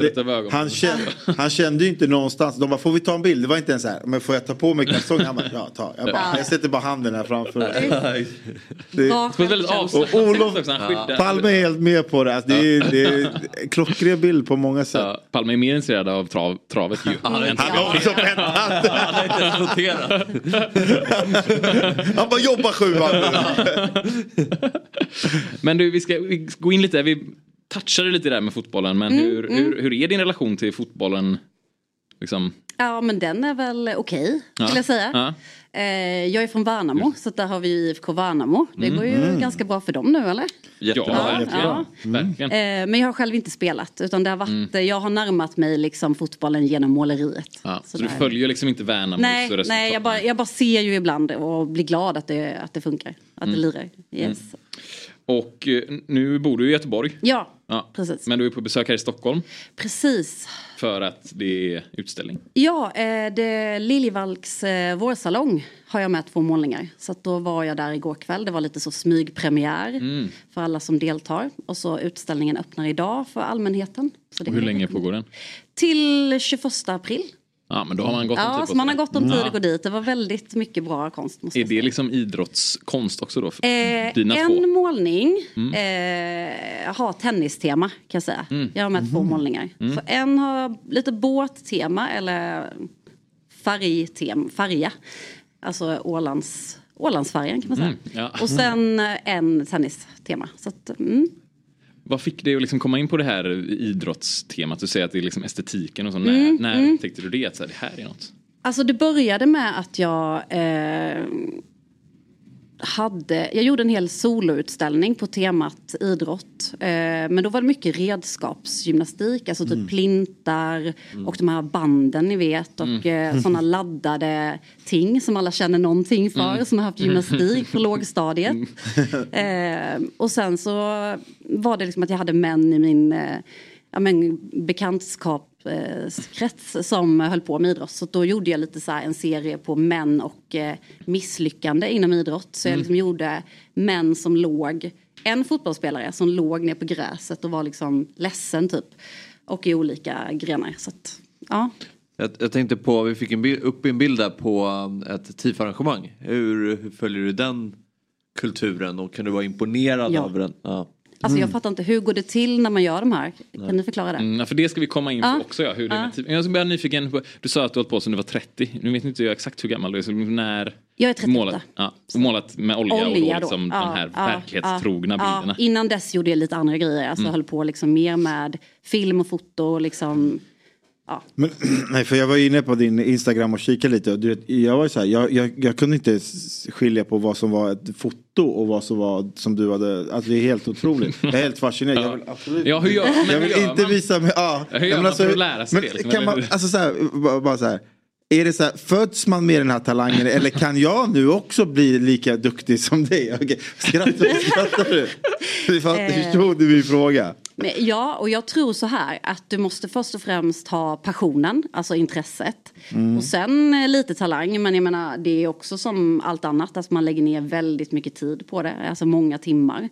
han, kände, han kände ju inte någonstans, de bara får vi ta en bild? Det var inte ens så här, men får jag ta på mig kalsongerna? Han bara, ja ta. Jag, bara, Ja. jag sätter bara handen här framför. Det var väldigt avslappnat Och Olof Palme är helt med på det. Alltså, det, är, det är klockren bild på många sätt. Ja, Palme är mer intresserad av trav, travet ju. Han är också pettat. Han har inte ens noterat. Han bara jobbar sjuan. Men du, vi ska vi gå in lite, vi touchade lite där med fotbollen, men Mm, hur, mm. hur, hur är din relation till fotbollen? Liksom? Ja men den är väl okej Ja. skulle jag säga. Ja. Eh, jag är från Värnamo så att där har vi ju IFK Värnamo. Det Mm. går ju Mm. ganska bra för dem nu eller? Jättebra. Ja, jättebra. ja. Verkligen. Eh, men jag har själv inte spelat utan det har varit, Mm. eh, jag har närmat mig liksom fotbollen genom måleriet. Ja, så Så du följer liksom inte Värnamos Nej, resultat? nej jag, bara, jag bara ser ju ibland och blir glad att det, att det funkar. Att Mm. det lirar. Yes. Och eh, nu bor du i Göteborg. Ja, Ja. precis. Men du är på besök här i Stockholm precis. för att det är utställning. Ja, eh, det, Liljevalchs eh, vårsalong har jag med två målningar. Så då var jag där igår kväll. Det var lite så smygpremiär Mm. för alla som deltar. Och så utställningen öppnar idag för allmänheten. Så det Och hur länge pågår den? Till 21 april. Ja, men då har man gått en Ja, tid så på man har gått om tid Ja. att gå dit. Det var väldigt mycket bra konst. Måste Är det liksom idrottskonst också då? För Eh, dina en två? målning Mm. eh, har tennistema kan jag säga. Mm. Jag har med två målningar. Mm. Så en har lite båttema eller färgtema, färja. Alltså Ålands, Ålandsfärjan kan man säga. Mm, ja. Och sen en tennistema. Så att, mm. Vad fick dig att liksom komma in på det här idrottstemat? Du säger att det är liksom estetiken och så. Mm, när när mm. upptäckte du det? Att det här är något? Alltså det började med att jag eh, hade, jag gjorde en hel soloutställning på temat idrott. Eh, men då var det mycket redskapsgymnastik, alltså typ Mm. plintar och de här banden ni vet och Mm. eh, sådana laddade ting som alla känner någonting för Mm. som har haft gymnastik på lågstadiet. Eh, och sen så var det liksom att jag hade män i min eh, ja, men, bekantskapskrets som höll på med idrott. Så då gjorde jag lite så här en serie på män och eh, misslyckande inom idrott. Så jag Mm. liksom gjorde män som låg, en fotbollsspelare som låg ner på gräset och var liksom ledsen typ. Och i olika grenar. Så att, ja. Jag, jag tänkte på, vi fick en bild, upp en bild där på um, ett TIF-arrangemang. Hur, hur följer du den kulturen och kan du vara imponerad Ja. över den? Ja. Alltså Mm. jag fattar inte, hur går det till när man gör de här? Kan ni förklara det? Mm, för det ska vi komma in på Ja. också. Ja, hur det är Ja. med typ. Jag ska bli nyfiken på, du sa att du hållit på sedan du var 30. Nu vet inte jag exakt hur gammal du är. När Jag är 38. Målat, ja, målat med olja, och då Olja liksom då. de här ja, verklighetstrogna bilderna. Innan dess gjorde jag lite andra grejer. Alltså Mm. höll på liksom mer med film och foto och liksom. Ja. Men, nej, för jag var inne på din Instagram och kikade lite. Och du vet, jag, var så här, jag, jag, jag kunde inte skilja på vad som var ett foto och vad som var som du hade. Alltså det är helt otroligt. Jag är helt fascinerad. Jag vill absolut, Ja, hur gör- men jag hur vill gör inte man? visa mig. Ja, Hur gör men man för att lära sig men det, liksom, Kan man, hur? alltså så här, bara, bara så här. Är det så här, föds man med den här talangen eller kan jag nu också bli lika duktig som dig? Okej, Skrattar, skrattar du? Du fatt- Eh. Förstod du min fråga? Men, ja, och jag tror så här att du måste först och främst ha passionen, alltså intresset. Mm. Och sen eh, lite talang, men jag menar det är också som allt annat, att man lägger ner väldigt mycket tid på det, alltså många timmar.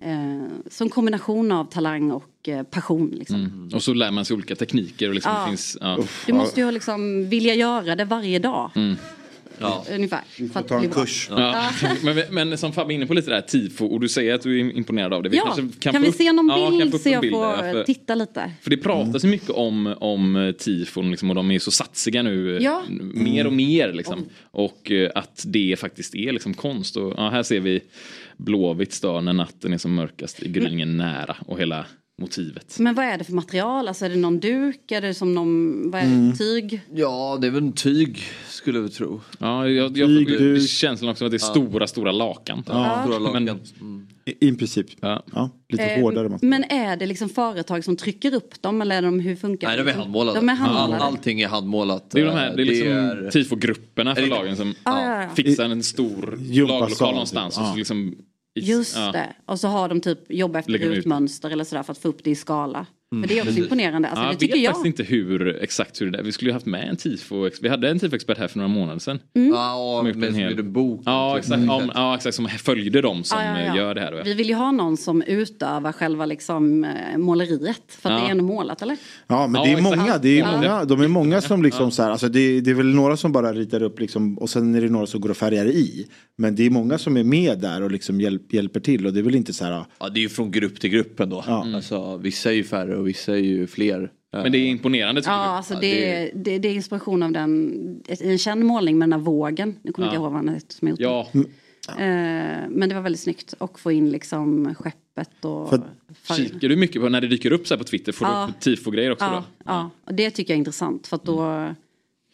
Eh, så en kombination av talang och eh, passion. Liksom. Mm. Och så lär man sig olika tekniker. Och liksom Ja. det finns, ja. Du måste ju liksom vilja göra det varje dag. Mm. Ungefär. för att ta en kurs. Ja. men, men som Fabbe är inne på lite där tifo och du säger att du är imponerad av det. Ja, kanske kan, få vi se någon ja, kan bild få upp så en jag bild får där, för- titta lite? För det pratas ju mycket om, om tifon liksom, och de är så satsiga nu. eh, Ja. Mer och mer liksom. Och eh, att det faktiskt är liksom konst. Och, ja, här ser vi Blåvitts dag när natten är som mörkast i gryningen nära och hela motivet. Men vad är det för material? Alltså är det någon duk? Är det som någon, vad är det, Mm. tyg? Ja, det är väl en tyg skulle vi tro. Ja, jag, jag, Tyg, jag, som också att det är Ja. stora, stora lakan. Ja. Stora lakan. Men, I, I princip. Ja. lite Eh, hårdare. material. Men är det liksom företag som trycker upp dem eller är de, hur funkar Nej, det? de är handmålade. De är handmålade. All, allting är handmålat. det är, de här, det är liksom är- tifogrupperna för lagen som Ja, ja, ja. fixar en stor lagerlokal någonstans. Och Ja. så liksom, Just ja. det. Och så har de typ jobbat efter de ut. rutmönster eller sådär för att få upp det i skala. För det är också Mm. Men- imponerande. Alltså, ja, det jag tycker vet jag. faktiskt inte hur, exakt hur det är. Vi skulle ju haft med en tifo Vi hade en tifo-expert här för några månader sedan. Mm. Ja, gjort men en hel- bok. Ja, exakt. Mm. Ja, ja, exakt. Som följde dem som Ja, ja, ja. gör det här. Då. Vi vill ju ha någon som utövar själva liksom, eh, måleriet. För att Ja. det är ändå målat eller? Ja men Ja, det är många, det är Ja. många, de är många som liksom så här, alltså det, det är väl några som bara ritar upp liksom och sen är det några som går och färgar i. Men det är många som är med där och liksom hjälp, hjälper till och det är väl inte så här. Ja, det är ju från grupp till grupp ändå. Ja. Alltså, vissa är ju färre och vissa är ju fler. Men det är imponerande tycker Ja, du? alltså det, är, det, det är inspiration av den, en känd målning med den här vågen. Nu kommer Ja. inte ihåg vad han som gjort Ja, den. Eh, men det var väldigt snyggt. Och få in liksom skeppet och För- kikar du mycket på när det dyker upp så här på Twitter? Får Ja. du upp tifo-grejer också Ja, då? ja, och det tycker jag är intressant. För att då,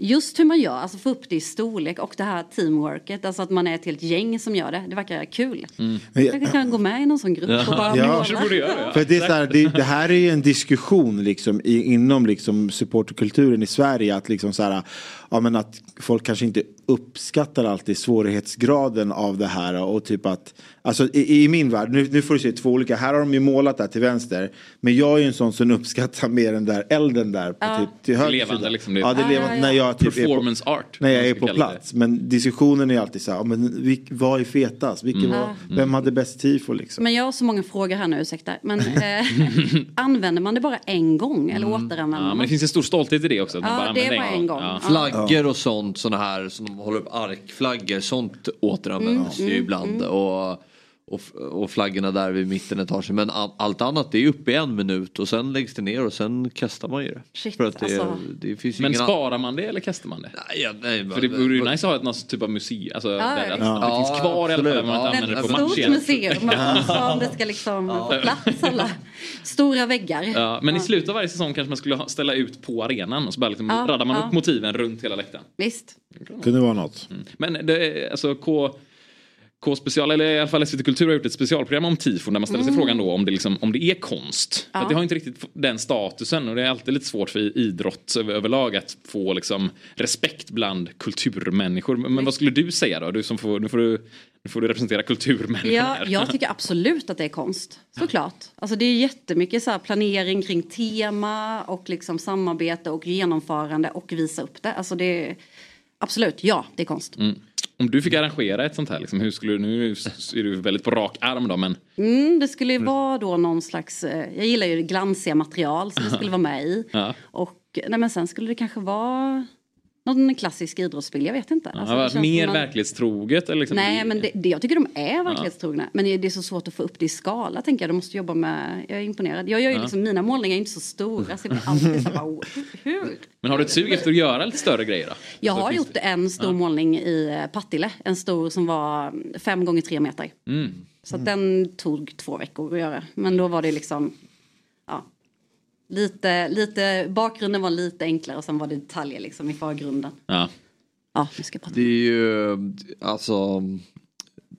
just hur man gör, alltså få upp det i storlek och det här teamworket. Alltså att man är ett helt gäng som gör det. Det verkar kul. Men Jag kanske kan gå med i någon sån grupp och bara Ja. måla. göra det. För det, är så här, det, det här är ju en diskussion liksom i, inom liksom supporterkulturen i Sverige att liksom så här, ja men att folk kanske inte uppskattar alltid svårighetsgraden av det här och typ att, alltså i, i min värld, nu, nu får du se två olika, här har de ju målat där till vänster, men jag är ju en sån som uppskattar mer den där elden där på Ja. typ, till höger Levande sida. liksom, det- Ja, det är Ja, levande ja, när jag typ är på, Performance art. när jag är man på kalla det. plats. Men diskussionen är alltid så här, ja, men vilk, vad är fetast? Vilken Mm. var, vem hade bäst tifo liksom? Men jag har så många frågor här nu, ursäkta. Men eh, använder man det bara en gång eller återanvänder Mm. Ja, men man? det finns en stor stolthet i det också. Att man Ja, bara det är bara en gång. Ja. Ja. Flaggor och sånt, såna här som de håller upp arkflaggor, sånt återanvänds Mm, ju mm, ibland. Och, och, och flaggorna där vid mitten etagen. Men all, allt annat det är uppe i en minut och sen läggs det ner och sen kastar man ju det. Shit, För att det, alltså. det finns ju Men ingen sparar man det eller kastar man det? Nej, ja, nej, För det vore ju nice att ha ett någon typ av museum, alltså där, att, att det Ja, finns kvar i alla fall, man inte använder det på Ett match stort igen. museum. Om det ska liksom få plats alla stora väggar. Ja, men i slutet av varje säsong kanske man skulle ställa ut på arenan och så bara liksom Ja, raddar man ja. upp motiven runt hela läktaren. Visst. Kunde vara något. Men det, är- alltså K, K special, eller i alla fall SVT Kultur har gjort ett specialprogram om tifon där man ställer sig Mm. frågan då om det, liksom, om det är konst. Ja. att det har inte riktigt den statusen och det är alltid lite svårt för idrott över, överlag att få liksom, respekt bland kulturmänniskor. Men, men vad skulle du säga då? Du som får, nu, får du, nu får du representera kulturmänniskor Ja, här. jag tycker absolut att det är konst. Såklart. Alltså det är jättemycket så planering kring tema och liksom samarbete och genomförande och visa upp det. Alltså det är absolut, ja, det är konst. Mm. Om du fick arrangera ett sånt här, liksom, hur skulle du, nu är du väldigt på rak arm då, men Mm, det skulle ju vara då någon slags, eh, jag gillar ju glansiga material som det skulle vara med i. ja. Och nej, men sen skulle det kanske vara någon klassisk idrottsbild, jag vet inte. Ja, Alltså, har det känns mer man- verklighetstroget? Eller liksom Nej, men det, det, jag tycker de är verklighetstrogna. Men det är så svårt att få upp det i skala, tänker jag. De måste jobba med, jag är imponerad. Jag gör ju Ja. liksom, mina målningar är inte så stora, så jag blir alltid så här, hur? Men har du ett sug efter att göra lite större grejer då? Jag Så har finns gjort en stor målning i eh, Partille, en stor som var fem gånger tre meter. Mm. Så att den tog två veckor att göra. Men då var det liksom, ja, lite, lite, bakgrunden var lite enklare och sen var det detaljer liksom i förgrunden. Ja. Ja, nu ska jag prata. Det är ju alltså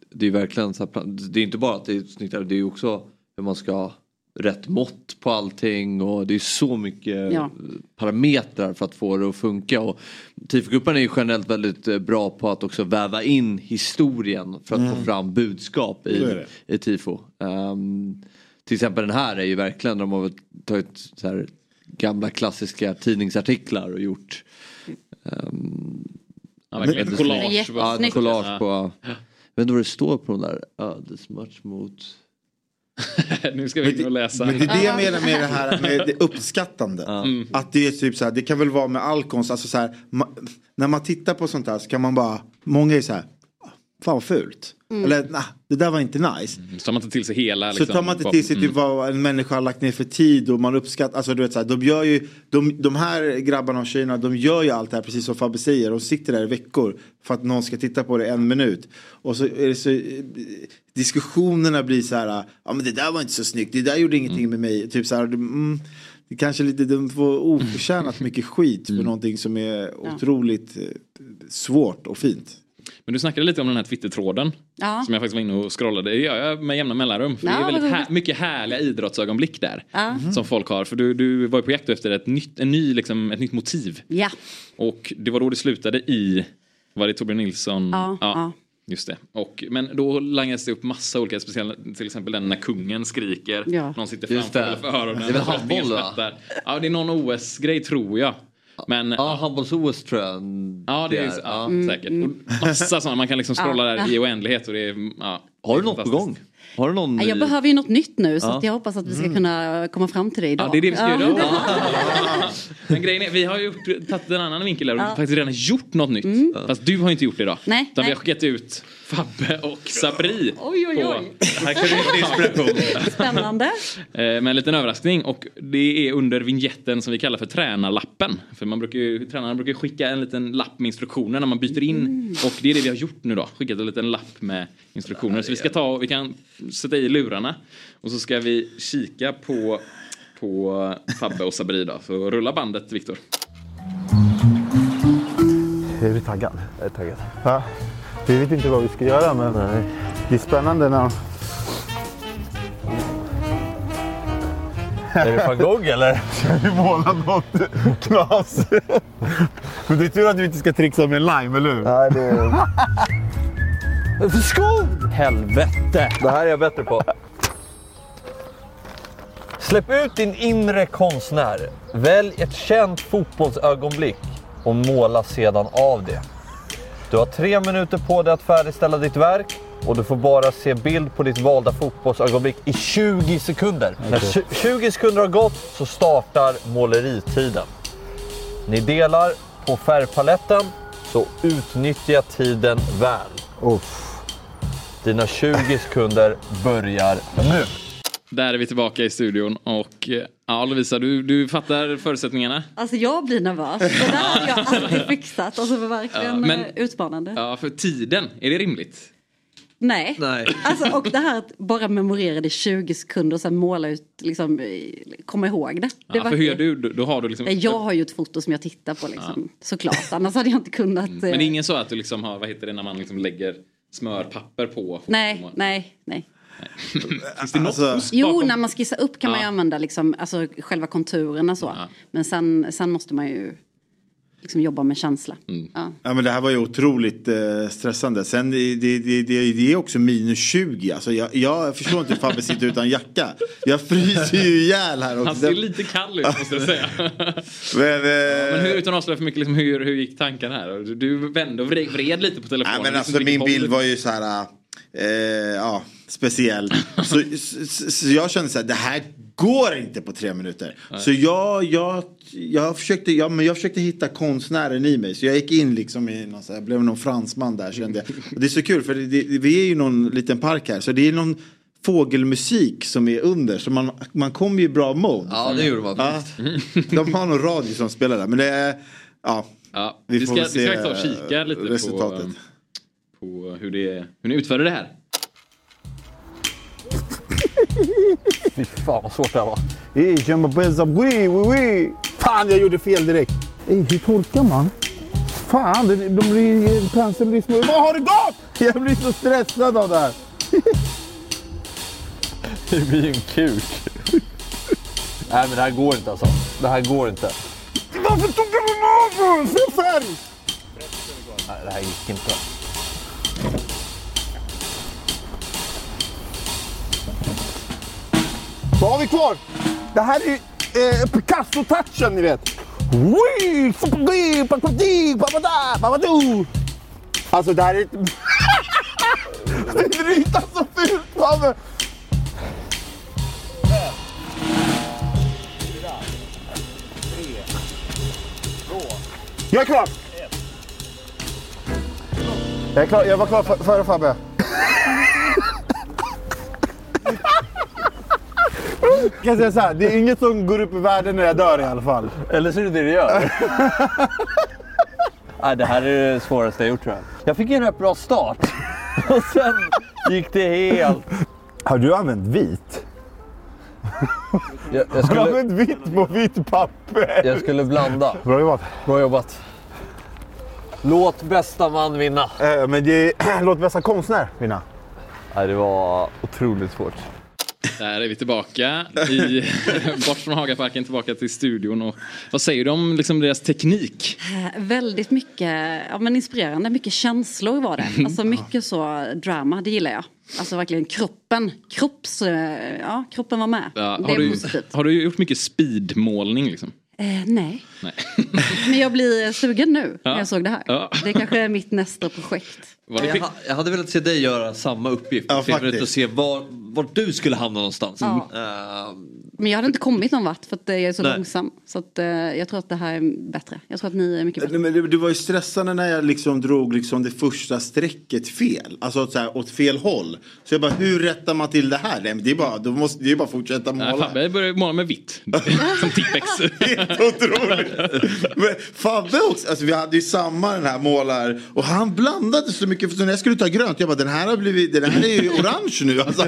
Det är verkligen så här, det är inte bara att det är snyggt det är ju också hur man ska ha rätt mått på allting och det är så mycket Ja. parametrar för att få det att funka. Och TIFO-gruppen är ju generellt väldigt eh, bra på att också väva in historien för att Mm. få fram budskap i, i TIFO. Ehm, till exempel den här är ju verkligen, de har tagit så här gamla klassiska tidningsartiklar och gjort ehm, Ja, verkligen. Collage. Ja, ett collage på, Ja. jag vet inte vad det står på de där ödesmatch mot nu ska vi in och läsa. Men det är det jag menar med det här med det uppskattande. Mm. Att det är typ så här, det kan väl vara med all konst, alltså så här, ma- när man tittar på sånt här så kan man bara, många är så här, fan vad fult. Mm. Eller nah, det där var inte nice. Så tar man inte till sig hela. Så Liksom, tar man inte till sig typ Mm. vad en människa har lagt ner för tid och man uppskattar, alltså du vet så här, de gör ju, de, de här grabbarna och tjejerna, de gör ju allt det här precis som Fabbe säger, de sitter där i veckor för att någon ska titta på det en minut. Och så är det så, diskussionerna blir så här, ja men det där var inte så snyggt, det där gjorde ingenting med mig, typ så här, mm, det kanske lite, de får oförtjänat mycket skit för någonting som är otroligt eh, svårt och fint. Men du snackade lite om den här Twitter-tråden. Ja. Som jag faktiskt var inne och scrollade. Det gör jag med jämna mellanrum. För det Ja, är väldigt här, mycket härliga idrottsögonblick där. Ja. Som folk har. För du, du var ju på jakt efter ett nytt, en ny, liksom, ett nytt motiv. Ja. Och det var då det slutade i, var det Torbjörn Nilsson? Ja, ja. Just det. Och, men då langades det upp massa olika, speciella, till exempel den när kungen skriker. Ja. Någon sitter framför det. eller för öronen. Det är väl handboll, va? Ja, det är någon OS-grej tror jag. Men, ja, handbolls-OS tror jag. Ja, det är, det är. ja, Mm, säkert. mm. Och massa sådana, man kan liksom scrolla Ja. där i oändlighet och det är, ja, Har du något på gång? Har du någon Jag behöver ju något nytt nu så Ja. att jag hoppas att vi ska Mm. kunna komma fram till det idag. Ja, det är det vi ska göra idag. Men grejen är, vi har ju tagit en annan vinkel där och Ja. Mm. faktiskt redan gjort något nytt. Fast du har inte gjort det idag. Nej, Utan vi nej. har skickat ut Fabbe och Sabri. Oj, oj, på- oj. Här kan du inspiration. Spännande. Eh, Med en liten överraskning och det är under vignetten som vi kallar för tränarlappen. För man brukar ju, tränarna brukar skicka en liten lapp med instruktioner när man byter in. Mm. Och det är det vi har gjort nu då. Skickat en liten lapp med instruktioner. Så vi ska ta, vi kan sätta i lurarna. Och så ska vi kika på, på Fabbe och Sabri då. Så rulla bandet Viktor. Är du taggad? Jag är taggad. Ja. Vi vet inte vad vi ska göra men det är spännande när... Är det van Gogh eller? Ska vi måla något knas? Men det är tur att vi inte ska trixa med en lime, eller hur? Nej, det... Skål! Helvete! Det här är jag bättre på. Släpp ut din inre konstnär. Välj ett känt fotbollsögonblick och måla sedan av det. Du har tre minuter på dig att färdigställa ditt verk och du får bara se bild på ditt valda fotbollsögonblick i 20 sekunder. När tju- 20 sekunder har gått så startar måleritiden. Ni delar på färgpaletten, så utnyttja tiden väl. Dina 20 sekunder börjar nu. Där är vi tillbaka i studion och eh, ja Lovisa du, du fattar förutsättningarna. Alltså jag blir nervös. Det där hade jag aldrig fixat. Alltså det var verkligen Ja, men- eh, utmanande. Ja för tiden, är det rimligt? Nej. Nej. Alltså, och det här att bara memorera det i 20 sekunder och sen måla ut, liksom, komma ihåg det. det Ja, för hur gör du? Då, har du liksom... Nej, jag har ju ett foto som jag tittar på liksom, såklart. Annars hade jag inte kunnat. Men det är eh, ingen så att du liksom har, vad heter det när man liksom lägger smörpapper på? Nej, nej, nej. Finns det något fusk Jo, när man skissar upp kan man ju Ja. använda liksom, alltså, själva konturerna så. Men sen, sen måste man ju liksom, jobba med känsla. Mm. Ja. Ja men det här var ju otroligt eh, stressande. Sen det, det, det, det, är också minus 20. Alltså jag, jag förstår inte hur Fabbe sitter utan jacka. Jag fryser ju ihjäl här också. Han ser lite kall ut måste jag säga. Men, eh, Men hur, utan att avslöja för mycket, liksom, hur, hur gick tankarna här? Du, du vände och vred, vred lite på telefonen. Nej, men liksom, alltså min bild var ju så här, eh, ja, speciell. Så, så, så jag kände så här, det här går inte på tre minuter. Nej. Så jag, jag, jag, försökte, ja, men jag försökte hitta konstnären i mig. Så jag gick in liksom i någon, så här, jag blev någon fransman där kände jag. Och det är så kul för det, det, vi är ju någon liten park här. Så det är någon fågelmusik som är under. Så man, man kommer ju i bra mode. Ja, det gjorde man Ja, de har någon radio som spelar där. Men det är, ja. Ja, vi vi, ska, vi ska se ta och kika lite resultatet. på, på hur, det, hur ni utförde det här. Fy fan vad svårt det här var. Ey, je m'appelle oui, oui, oui. Fan, jag gjorde fel direkt. Ey, hur tolkar man? Fan, de, de blir, penseln blir små. Vad har det gått? Jag blir så stressad av det här. Det blir ju en kuk. Nej men det här går inte alltså. Det här går inte. Varför tog du den av? Fel färg! Nej, det här gick inte. Vad har vi kvar? Det här är eh, Picasso-touchen ni vet. Alltså det här är... det ritar så fult Fabbe! Jag är klar! Jag, är klar. jag var klar för- före Fabbe. Jag kan säga så här, det är inget som går upp i världen när jag dör i alla fall. Eller så är det det det gör. Nej, det här är det svåraste jag gjort tror jag. Jag fick en rätt bra start. Och sen gick det helt... Har du använt vit? Jag, jag Har du skulle, använt vitt på vitt papper? jag skulle blanda. Bra jobbat. Bra jobbat. Låt bästa man vinna. Eh, men det låt bästa konstnär vinna. Nej, det var otroligt svårt. Där är vi tillbaka i, bort från Hagaparken tillbaka till studion. Och vad säger du om liksom deras teknik? Eh, Väldigt mycket ja, men inspirerande, mycket känslor var det. Alltså mycket så drama, det gillar jag. Alltså verkligen kroppen, kropps, eh, ja, kroppen var med. Ja, har, du, positivt. har du gjort mycket speedmålning? Liksom? Eh, Nej. men jag blir sugen nu Ja. när jag såg det här. Ja. Det kanske är mitt nästa projekt. jag, jag hade velat se dig göra samma uppgift. Ja, för faktiskt. att se var, var du skulle hamna någonstans. Ja. Eh, Men jag hade inte kommit någon vart för att eh, jag är så Nej. långsam. Så att, eh, jag tror att det här är bättre. Jag tror att ni är mycket bättre. Nej, men det, var ju stressande när jag liksom drog liksom det första strecket fel. Alltså så här, åt fel håll. Så jag bara, hur rättar man till det här? Nej, men det är bara, då måste, det är bara att fortsätta Nej, måla. Fabbe började måla med vitt. Som Tippex. Men Fabbe också, alltså vi hade ju samma den här målar och han blandade så mycket för så när jag skulle ta grönt, jag bara den här har blivit, den här är ju orange nu. Alltså,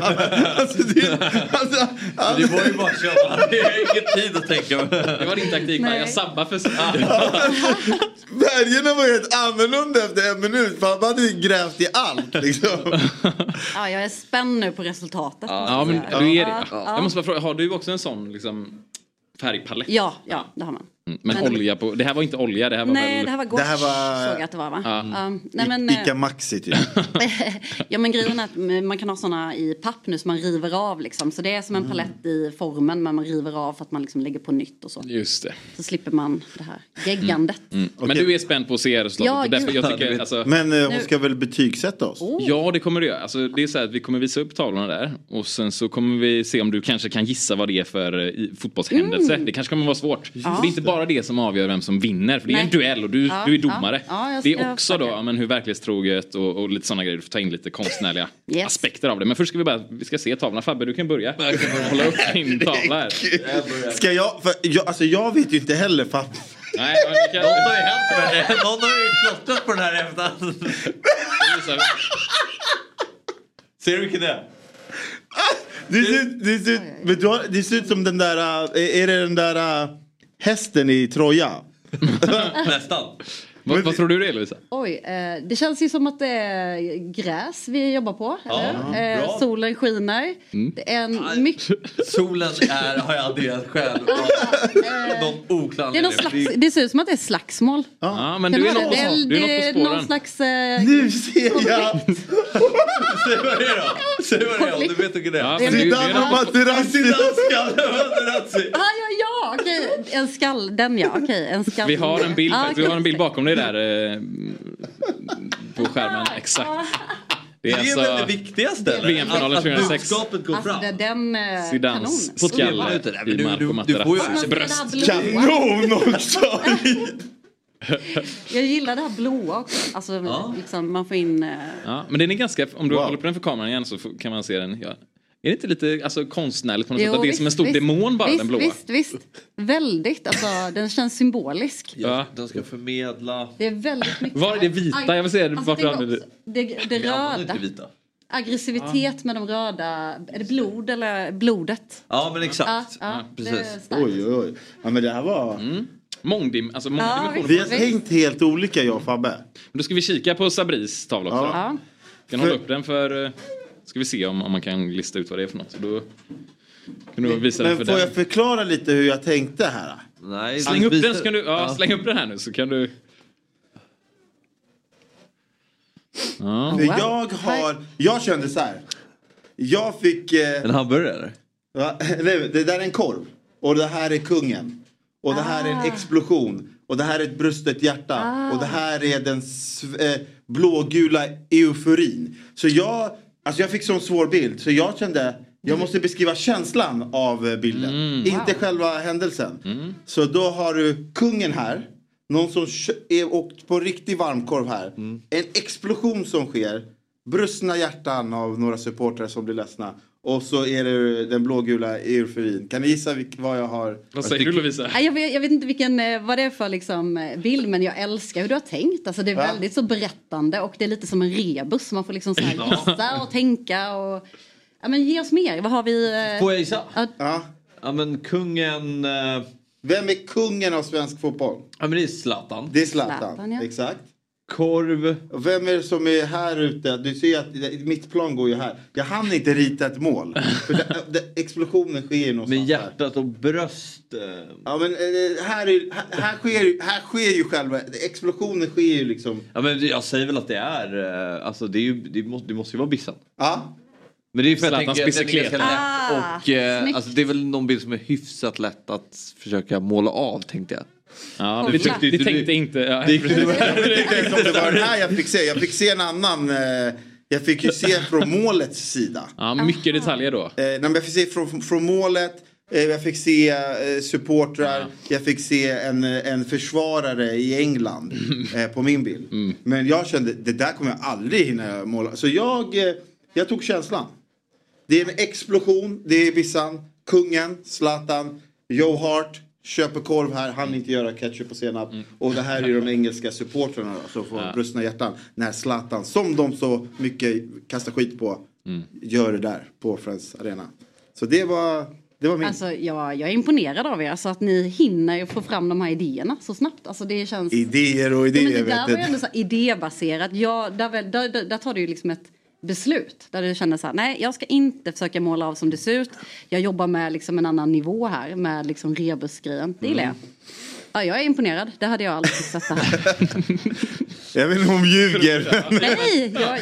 alltså, det, alltså, alltså, det var ju bara att köra. Det är ingen tid att tänka. Det var din taktik, va? jag sabbar för... Färgerna var helt annorlunda efter en minut. Fabbe hade ju grävt i allt liksom. Ja, jag är spänd nu på resultatet. Ja, men jag du är det. ja. Jag måste bara fråga, har du också en sån liksom, färgpalett? Ja, ja, det har man. Mm, Men, Men- olja på, det här var inte olja, det här var Nej, väl... det här var gouache såg jag att det var va? Ja. Ja, nej, men, eh, Ica Maxi typ. ja men grejen är att man kan ha såna i papp nu som man river av liksom. Så det är som en Mm. palett i formen men man river av för att man liksom lägger på nytt och så. Just det. Så slipper man det här geggandet. Mm. Men du är spänd på att se resultatet? Ja, därför jag tycker, alltså, Men eh, hon ska väl betygsätta oss? Ja, det kommer du göra. Alltså, det är så här att vi kommer visa upp tavlorna där och sen så kommer vi se om du kanske kan gissa vad det är för eh, fotbollshändelse. Mm. Det kanske kommer vara svårt. Ja. Det är inte bara det som avgör vem som vinner, för det är en duell och du, Ja, du är domare. ja. Ja, jag det är också då men hur verklighetstroget och, och lite sådana grejer. Du får ta in lite konstnärliga Yes. aspekter av det. Men först ska vi bara vi ska se tavlorna. Fabbe, du kan börja. Hålla upp din tavla här. Ska jag, för jag, alltså jag vet ju inte heller Fabbe. Nej, kan... Något har ju hänt med det. Någon har ju klottrat på den här efter. Ser du vilken det är? Det ser, ut- det, ser, ut- vet du, vad? det ser ut som den där, äh, är det den där äh, hästen i Troja? Nästan. Vad, vad tror du det är Lovisa? Oj, eh, det känns ju som att det är gräs vi jobbar på. Ja, eller? Eh, solen skiner. Mm. Det är en mycket... Solen är, har jag adderat själv. Någon oklar Det, någon slags, det ser ut som att det är slagsmål. Ja, men Kan du är det något på, det? du är Det något på någon spåren. slags... Eh, Nu ser jag! Säg vad det är då. Säg vad det är om du vet vilken det Ja, är. du, du är Materazzi. Materazzi. Ah, ja, ja, okej. En skall, den ja, okej. En skall. vi har en bild, Ah, vi har en bild bakom dig där eh, på skärmen. Exakt. Det är, Det är alltså väl det viktigaste? VM-finalen Att- att 2006. budskapet går Alltså fram. det, den eh, Zidans kanon. skalle i Marco ju- Materazzis bröst. Kanon också! Jag gillar det här blåa också. Alltså, liksom, man får in... eh, Ja, men den är ganska, om du håller på den för kameran igen så kan man se den. Ja. Är det inte lite alltså, konstnärligt på något Jo, sätt? Att det är som en stor visst. demon bara, visst, den blåa? Visst, visst. Väldigt. Alltså, den känns symbolisk. Ja, den ska förmedla... Det är väldigt mycket... Var är det vita? Jag vill se det. Alltså, Varför använder också, det, det röda. inte vita. Aggressivitet med de röda. Är det blod eller blodet? Ja, men exakt. Ja, ja, Precis. Oj, oj, oj. Ja, men det här var... Mångdim, alltså många Ja. Vi har tänkt helt olika jag och Fabbe. Då ska vi kika på Sabris tavla också. Ja. Kan hålla upp den för... Ska vi se om, om man kan lista ut vad det är för något. Så Då kan du visa den för Men får den. jag förklara lite hur jag tänkte här? Nej, Släng upp den så kan du... Ja, släng upp den här nu så kan du... Ja. För jag har... Jag kände så här. Jag fick... Eh, En hamburgare? va? Nej, det där är en korv. Och det här är kungen. Och det här är en explosion. Och det här är ett brustet hjärta. Och det här är den sv- eh, blågula euforin. Så jag... Alltså jag fick sån svår bild. Så jag kände... Jag måste beskriva känslan av eh, bilden. Inte själva händelsen. Så då har du kungen här. Någon som är åkt på riktig varmkorv här. En explosion som sker. Brustna hjärtan av några supportrar som blir ledsna. Och så är det den blågula euforin. Kan ni gissa vad jag har? Vad säger du Lovisa? Jag vet, jag vet inte vilken, eh, vad det är för liksom, eh, bild men jag älskar hur du har tänkt. Alltså, det är Ja. väldigt så berättande och det är lite som en rebus. Man får liksom så här gissa och tänka. Och, ja, men ge oss mer. Vad har vi? eh, Får jag gissa? Ja. Ja, men kungen... Vem är kungen av svensk fotboll? Ja, men det är Zlatan. Det är Zlatan. Zlatan, ja. Exakt. Korv. Vem är det som är här ute? Du ser att mitt plan går ju här. Jag hann inte rita ett mål. För det, det, explosionen sker ju någonstans Med hjärtat och bröst. Ja men eh, här, är, här, här, sker, här sker ju själva, explosionen sker ju liksom. Ja, men jag säger väl att det är... eh, Alltså det, är ju, det, måste, det måste ju vara Bissan. Ja. Men det är för att jag Zlatans bicicleta. lätt. Och eh, alltså, det är väl någon bild som är hyfsat lätt att försöka måla av tänkte jag. Ja, vi, tyckte vi tänkte inte... Ja, Det om det var den här jag fick se. Jag fick se en annan. Eh, jag fick ju se från målets sida. ja, mycket detaljer då. Eh, nej, men jag fick se från, från målet. Eh, jag fick se eh, supportrar. Jag fick se en, en försvarare i England eh, på min bild. Men jag kände det där kommer jag aldrig hinna måla. Så jag, jag tog känslan. Det är en explosion. Det är Bissan, kungen, Zlatan, Joe Hart. Köper korv här, han inte göra ketchup och senap. Och det här är de engelska supportrarna då, som får Ja. brustna hjärtan. När Zlatan, som de så mycket kastar skit på, gör det där på Friends Arena. Så det var, det var min. Alltså, jag, jag är imponerad av er. Alltså, att ni hinner ju få fram de här idéerna så snabbt. Alltså, det känns... Idéer och Ja, men idéer. det där vet var ju du. ändå så här idébaserat. Ja, där, väl- där, där, där tar du ju liksom ett beslut. Där du känner så här, nej jag ska inte försöka måla av som det ser ut. Jag jobbar med liksom en annan nivå här med liksom rebusgrejen. Det gillar jag. Ja, jag är imponerad. Det hade jag aldrig fixat så här. Jag vet inte om hon ljuger. nej, jag,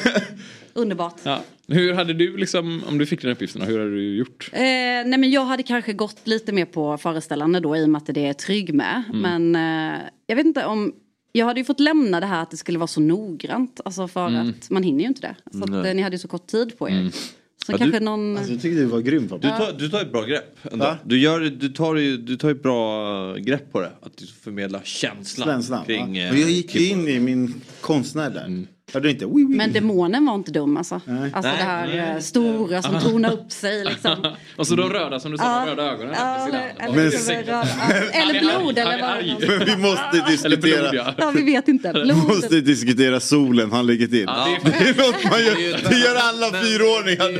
underbart. Ja. Hur hade du liksom, om du fick den uppgiften, hur hade du gjort? Eh, nej men jag hade kanske gått lite mer på föreställande då i och med att det är trygg med. Mm. Men eh, jag vet inte om... Jag hade ju fått lämna det här att det skulle vara så noggrant. Alltså för Mm. att man hinner ju inte det. Så att, Nej. eh, ni hade ju så kort tid på er. Mm. Så Ja, kanske du- någon... Alltså, jag tycker du var grym. Du tar, du tar ett bra grepp. Ändå. Va? Du, gör, du, tar, ju- du tar ett bra grepp på det. Att du förmedlar känslan Känslan. kring... Ja. eh, Och jag gick ju in i min konstnär där. Hade du inte? Wii, wii. Men demonen var inte dum alltså. Alltså Nej. det här Nej, eh, nej. stora som tornar upp sig liksom. Och så de röda som du sa, de röda ögonen. Ja, eller, eller, eller blod eller vad vi måste diskutera. blod ja. Ja, vi vet inte. Vi måste diskutera solen han lägger till. Ja, det, det är- är något man gör, det gör alla fyraåringar.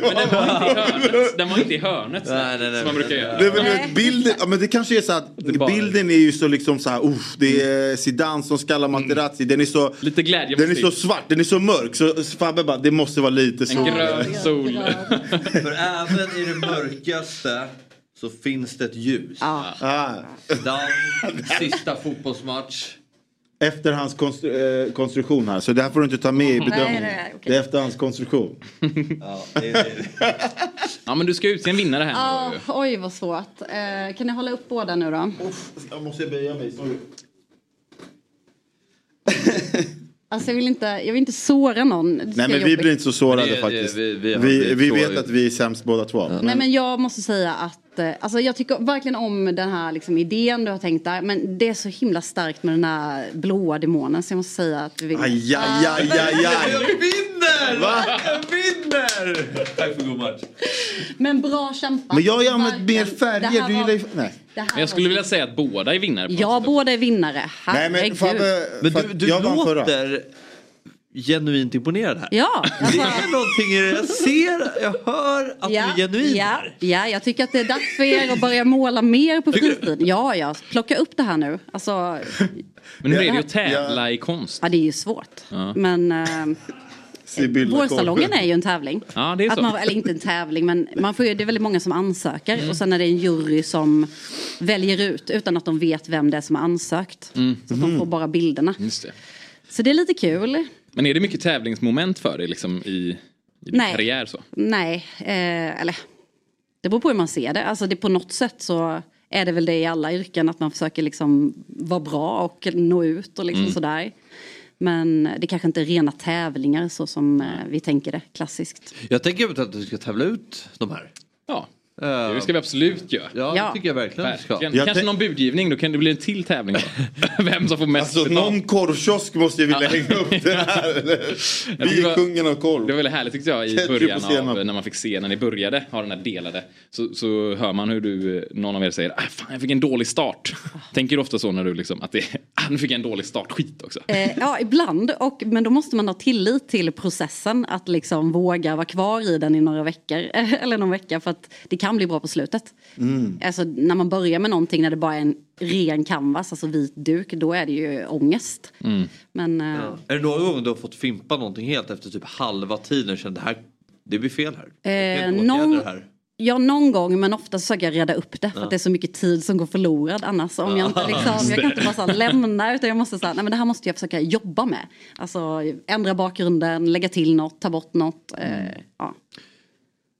Men den var inte i hörnet. Den var inte i hörnet så, Nej, nej, nej, som man nej, brukar nej. göra. Det, är bilden, ja, men det kanske är så att är bilden är ju så liksom så här, uff, det är Zidane som skallar Materazzi. Den är så, Lite glädje den är så svart, den är så mörk. Så Fabbe bara, det måste vara lite En sol. grön sol. För även i det mörkaste så finns det ett ljus. Ah, Dan, sista fotbollsmatch. efter hans konstru- eh, konstruktion här, så det här får du inte ta med i bedömningen. nej, okej. Det är efter hans konstruktion. Ja, det är, Ja men du ska utse en vinnare här Ja, nu. oj vad svårt. Eh, kan ni hålla upp båda nu då? Jag måste böja mig. Sorry. Alltså jag vill inte, jag vill inte såra någon. Det Nej men vi blir inte så sårade det- faktiskt. vi- Vi, vi vi, blivit vet att vi är sämst båda två. Nej men jag måste säga att eh, alltså, jag tycker verkligen om den här liksom, idén du har tänkt där. Men det är så himla starkt med den här blåa demonen så jag måste säga att vi... Aj, aj, aj, aj, aj. vinner! Va? Jag vinner! Tack för god match. Men bra kämpat. Men jag har ju använt mer färger. Du gillar ju... Nej. här Men jag skulle vilja säga att båda är vinnare. Ja, båda är vinnare. Nej men Herregud. Fabbe, Men du, du jag låter genuint imponerad här. Ja, Det är någonting i det. Jag ser, jag hör att ja, du är genuin ja, här. ja, jag tycker att det är dags för er att börja måla mer på fritid. Ja, ja, plocka upp det här nu. Alltså, Men hur är det Ja. att tävla i konst? ja, det är ju svårt. Ja. Men eh, Sibylla vårsalongen är ju en tävling. Ja, det är Att så. man, eller inte en tävling, men man får ju, det är väldigt många som ansöker. Mm. Och sen är det en jury som väljer ut utan att de vet vem det är som har ansökt. Mm. Så att de får bara bilderna. Just det. Så det är lite kul. Men är det mycket tävlingsmoment för dig liksom, i, i din Nej. karriär? så? Nej, eh, eller det beror på hur man ser det. Alltså det på något sätt så är det väl det i alla yrken att man försöker liksom vara bra och nå ut och liksom Mm. sådär. Men det kanske inte är rena tävlingar så som eh, vi tänker det klassiskt. Jag tänker att du ska tävla ut de här. Ja. Uh, Det ska vi absolut göra. Ja, Ja. det tycker jag verkligen. Verkligen. Jag Kanske tänk- någon budgivning, då kan det bli en till tävling. Vem som får mest Alltså betalt. någon korvkiosk måste ju vilja hänga upp det här. Vi är kungen av korv. Det var väldigt härligt tyckte jag i början av när man fick se när ni började ha den här delade. Så, så hör man hur du, någon av er säger ah, fan jag fick en dålig start. Tänker du ofta så när du liksom att det, ah, nu fick jag en dålig start, skit också. Eh, ja, ibland. Och, men då måste man ha tillit till processen. Att liksom våga vara kvar i den i några veckor. Eller någon vecka. För att det kan bli bra på slutet. Mm. Alltså när man börjar med någonting när det bara är en ren canvas, alltså vit duk. Då är det ju ångest. Mm. Men eh, Är det några gånger du har fått fimpa någonting helt efter typ halva tiden och kände det här, det blir fel här? Eh, någon- här. Ja, någon gång, men ofta försöker jag reda upp det för Ja. att det är så mycket tid som går förlorad annars. Om jag, inte Ja, liksom, jag kan inte bara så här lämna utan jag måste säga, nej men det här måste jag försöka jobba med. Alltså ändra bakgrunden, lägga till något, ta bort något. Eh, ja.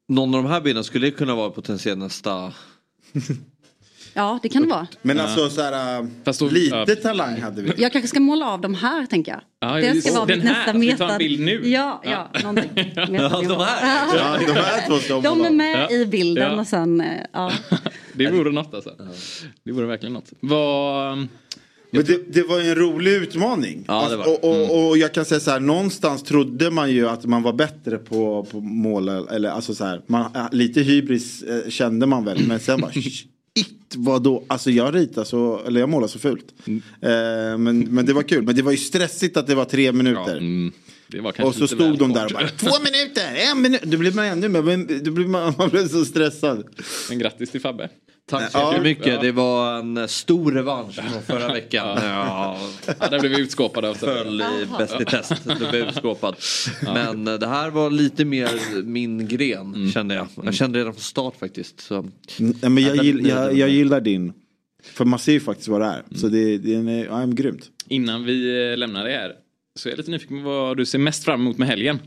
Någon av de här bilderna skulle kunna vara potentiellt nästa... ja, det kan det vara. Men alltså så här, Fast då- lite ja. talang hade vi. Jag kanske ska måla av de här tänker jag. Ja, det ska vara den mitt här, nästa ska vi ta meta. en bild nu? Ja, ja, någonting. Ja, de här. Ja, de här två ska De är med Ja. i bilden Ja. och sen, eh, ja. Det vore något alltså. Det vore verkligen något. Vad... Men det, det var en rolig utmaning. Ja, Alltså, och, och, och jag kan säga så här, någonstans trodde man ju att man var bättre på, på mål. Eller alltså så här, man, lite hybris eh, kände man väl. Men sen bara, shit vad då? Alltså jag ritar så, eller jag målar så fult. Mm. Eh, men, men det var kul. Men det var ju stressigt att det var tre minuter. mm, var kanske och så stod de där och bara, två minuter, en minut. Då blir man ännu mer, då man, man blir så stressad. Men grattis till Fabbe. Tack så Ja. mycket. Ja. Det var en stor revansch från förra veckan. Ja. Ja, där blev vi utskåpade av Föll i Bäst i test. Du blev utskåpad. Men eh, det här var lite mer min gren kände jag. Jag kände redan från start faktiskt. Så. Mm, ja, men jag, Ja, gill, jag, jag gillar din. För man ser ju faktiskt vad det är. Så det, det är, ja, grymt. Innan vi eh, lämnar det här så är jag lite nyfiken på vad du ser mest fram emot med helgen.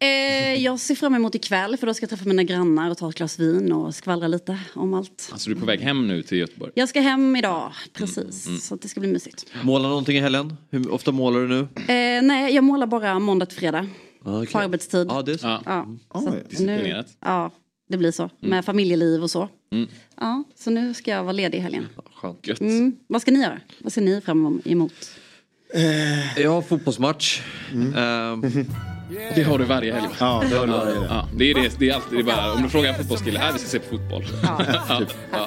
Eh, jag ser fram emot ikväll för då ska jag träffa mina grannar och ta ett glas vin och skvallra lite om allt. Alltså du är på väg hem nu till Göteborg. Jag ska hem idag, precis. Så att det ska bli mysigt. Måla någonting i helgen? Hur ofta målar du nu? Eh, nej, jag målar bara måndag till fredag. Ah, okej. På arbetstid. Ja, det är så. Ja. Ja, så att nu, ja, det blir så. Med familjeliv och så. Mm. Ja, så nu ska jag vara ledig i helgen. Skönt. Mm. Vad ska ni göra? Vad ser ni fram emot? Jag har fotbollsmatch. Det har du varje helg? Ja, det har du varje helg. Ja, det är det, det är alltid det är bara, om du frågar en fotbollskille, här vi ska se på fotboll. Ja,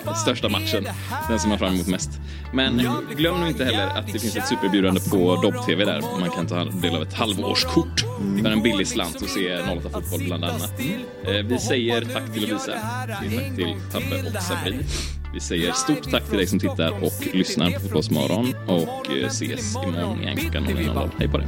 ja, största matchen, den som man fram emot mest. Men glöm nu inte heller att det finns ett superbjudande på Dobb-TV där. Man kan ta del av ett halvårskort för en billig slant och se 08 Fotboll bland annat. Eh, Vi säger tack till Lovisa, tack till Fabbe och Sabri. Vi säger stort tack till dig som tittar och lyssnar på Fotbollsmorgon och eh, ses imorgon igen klockan 00.00. Hej på dig!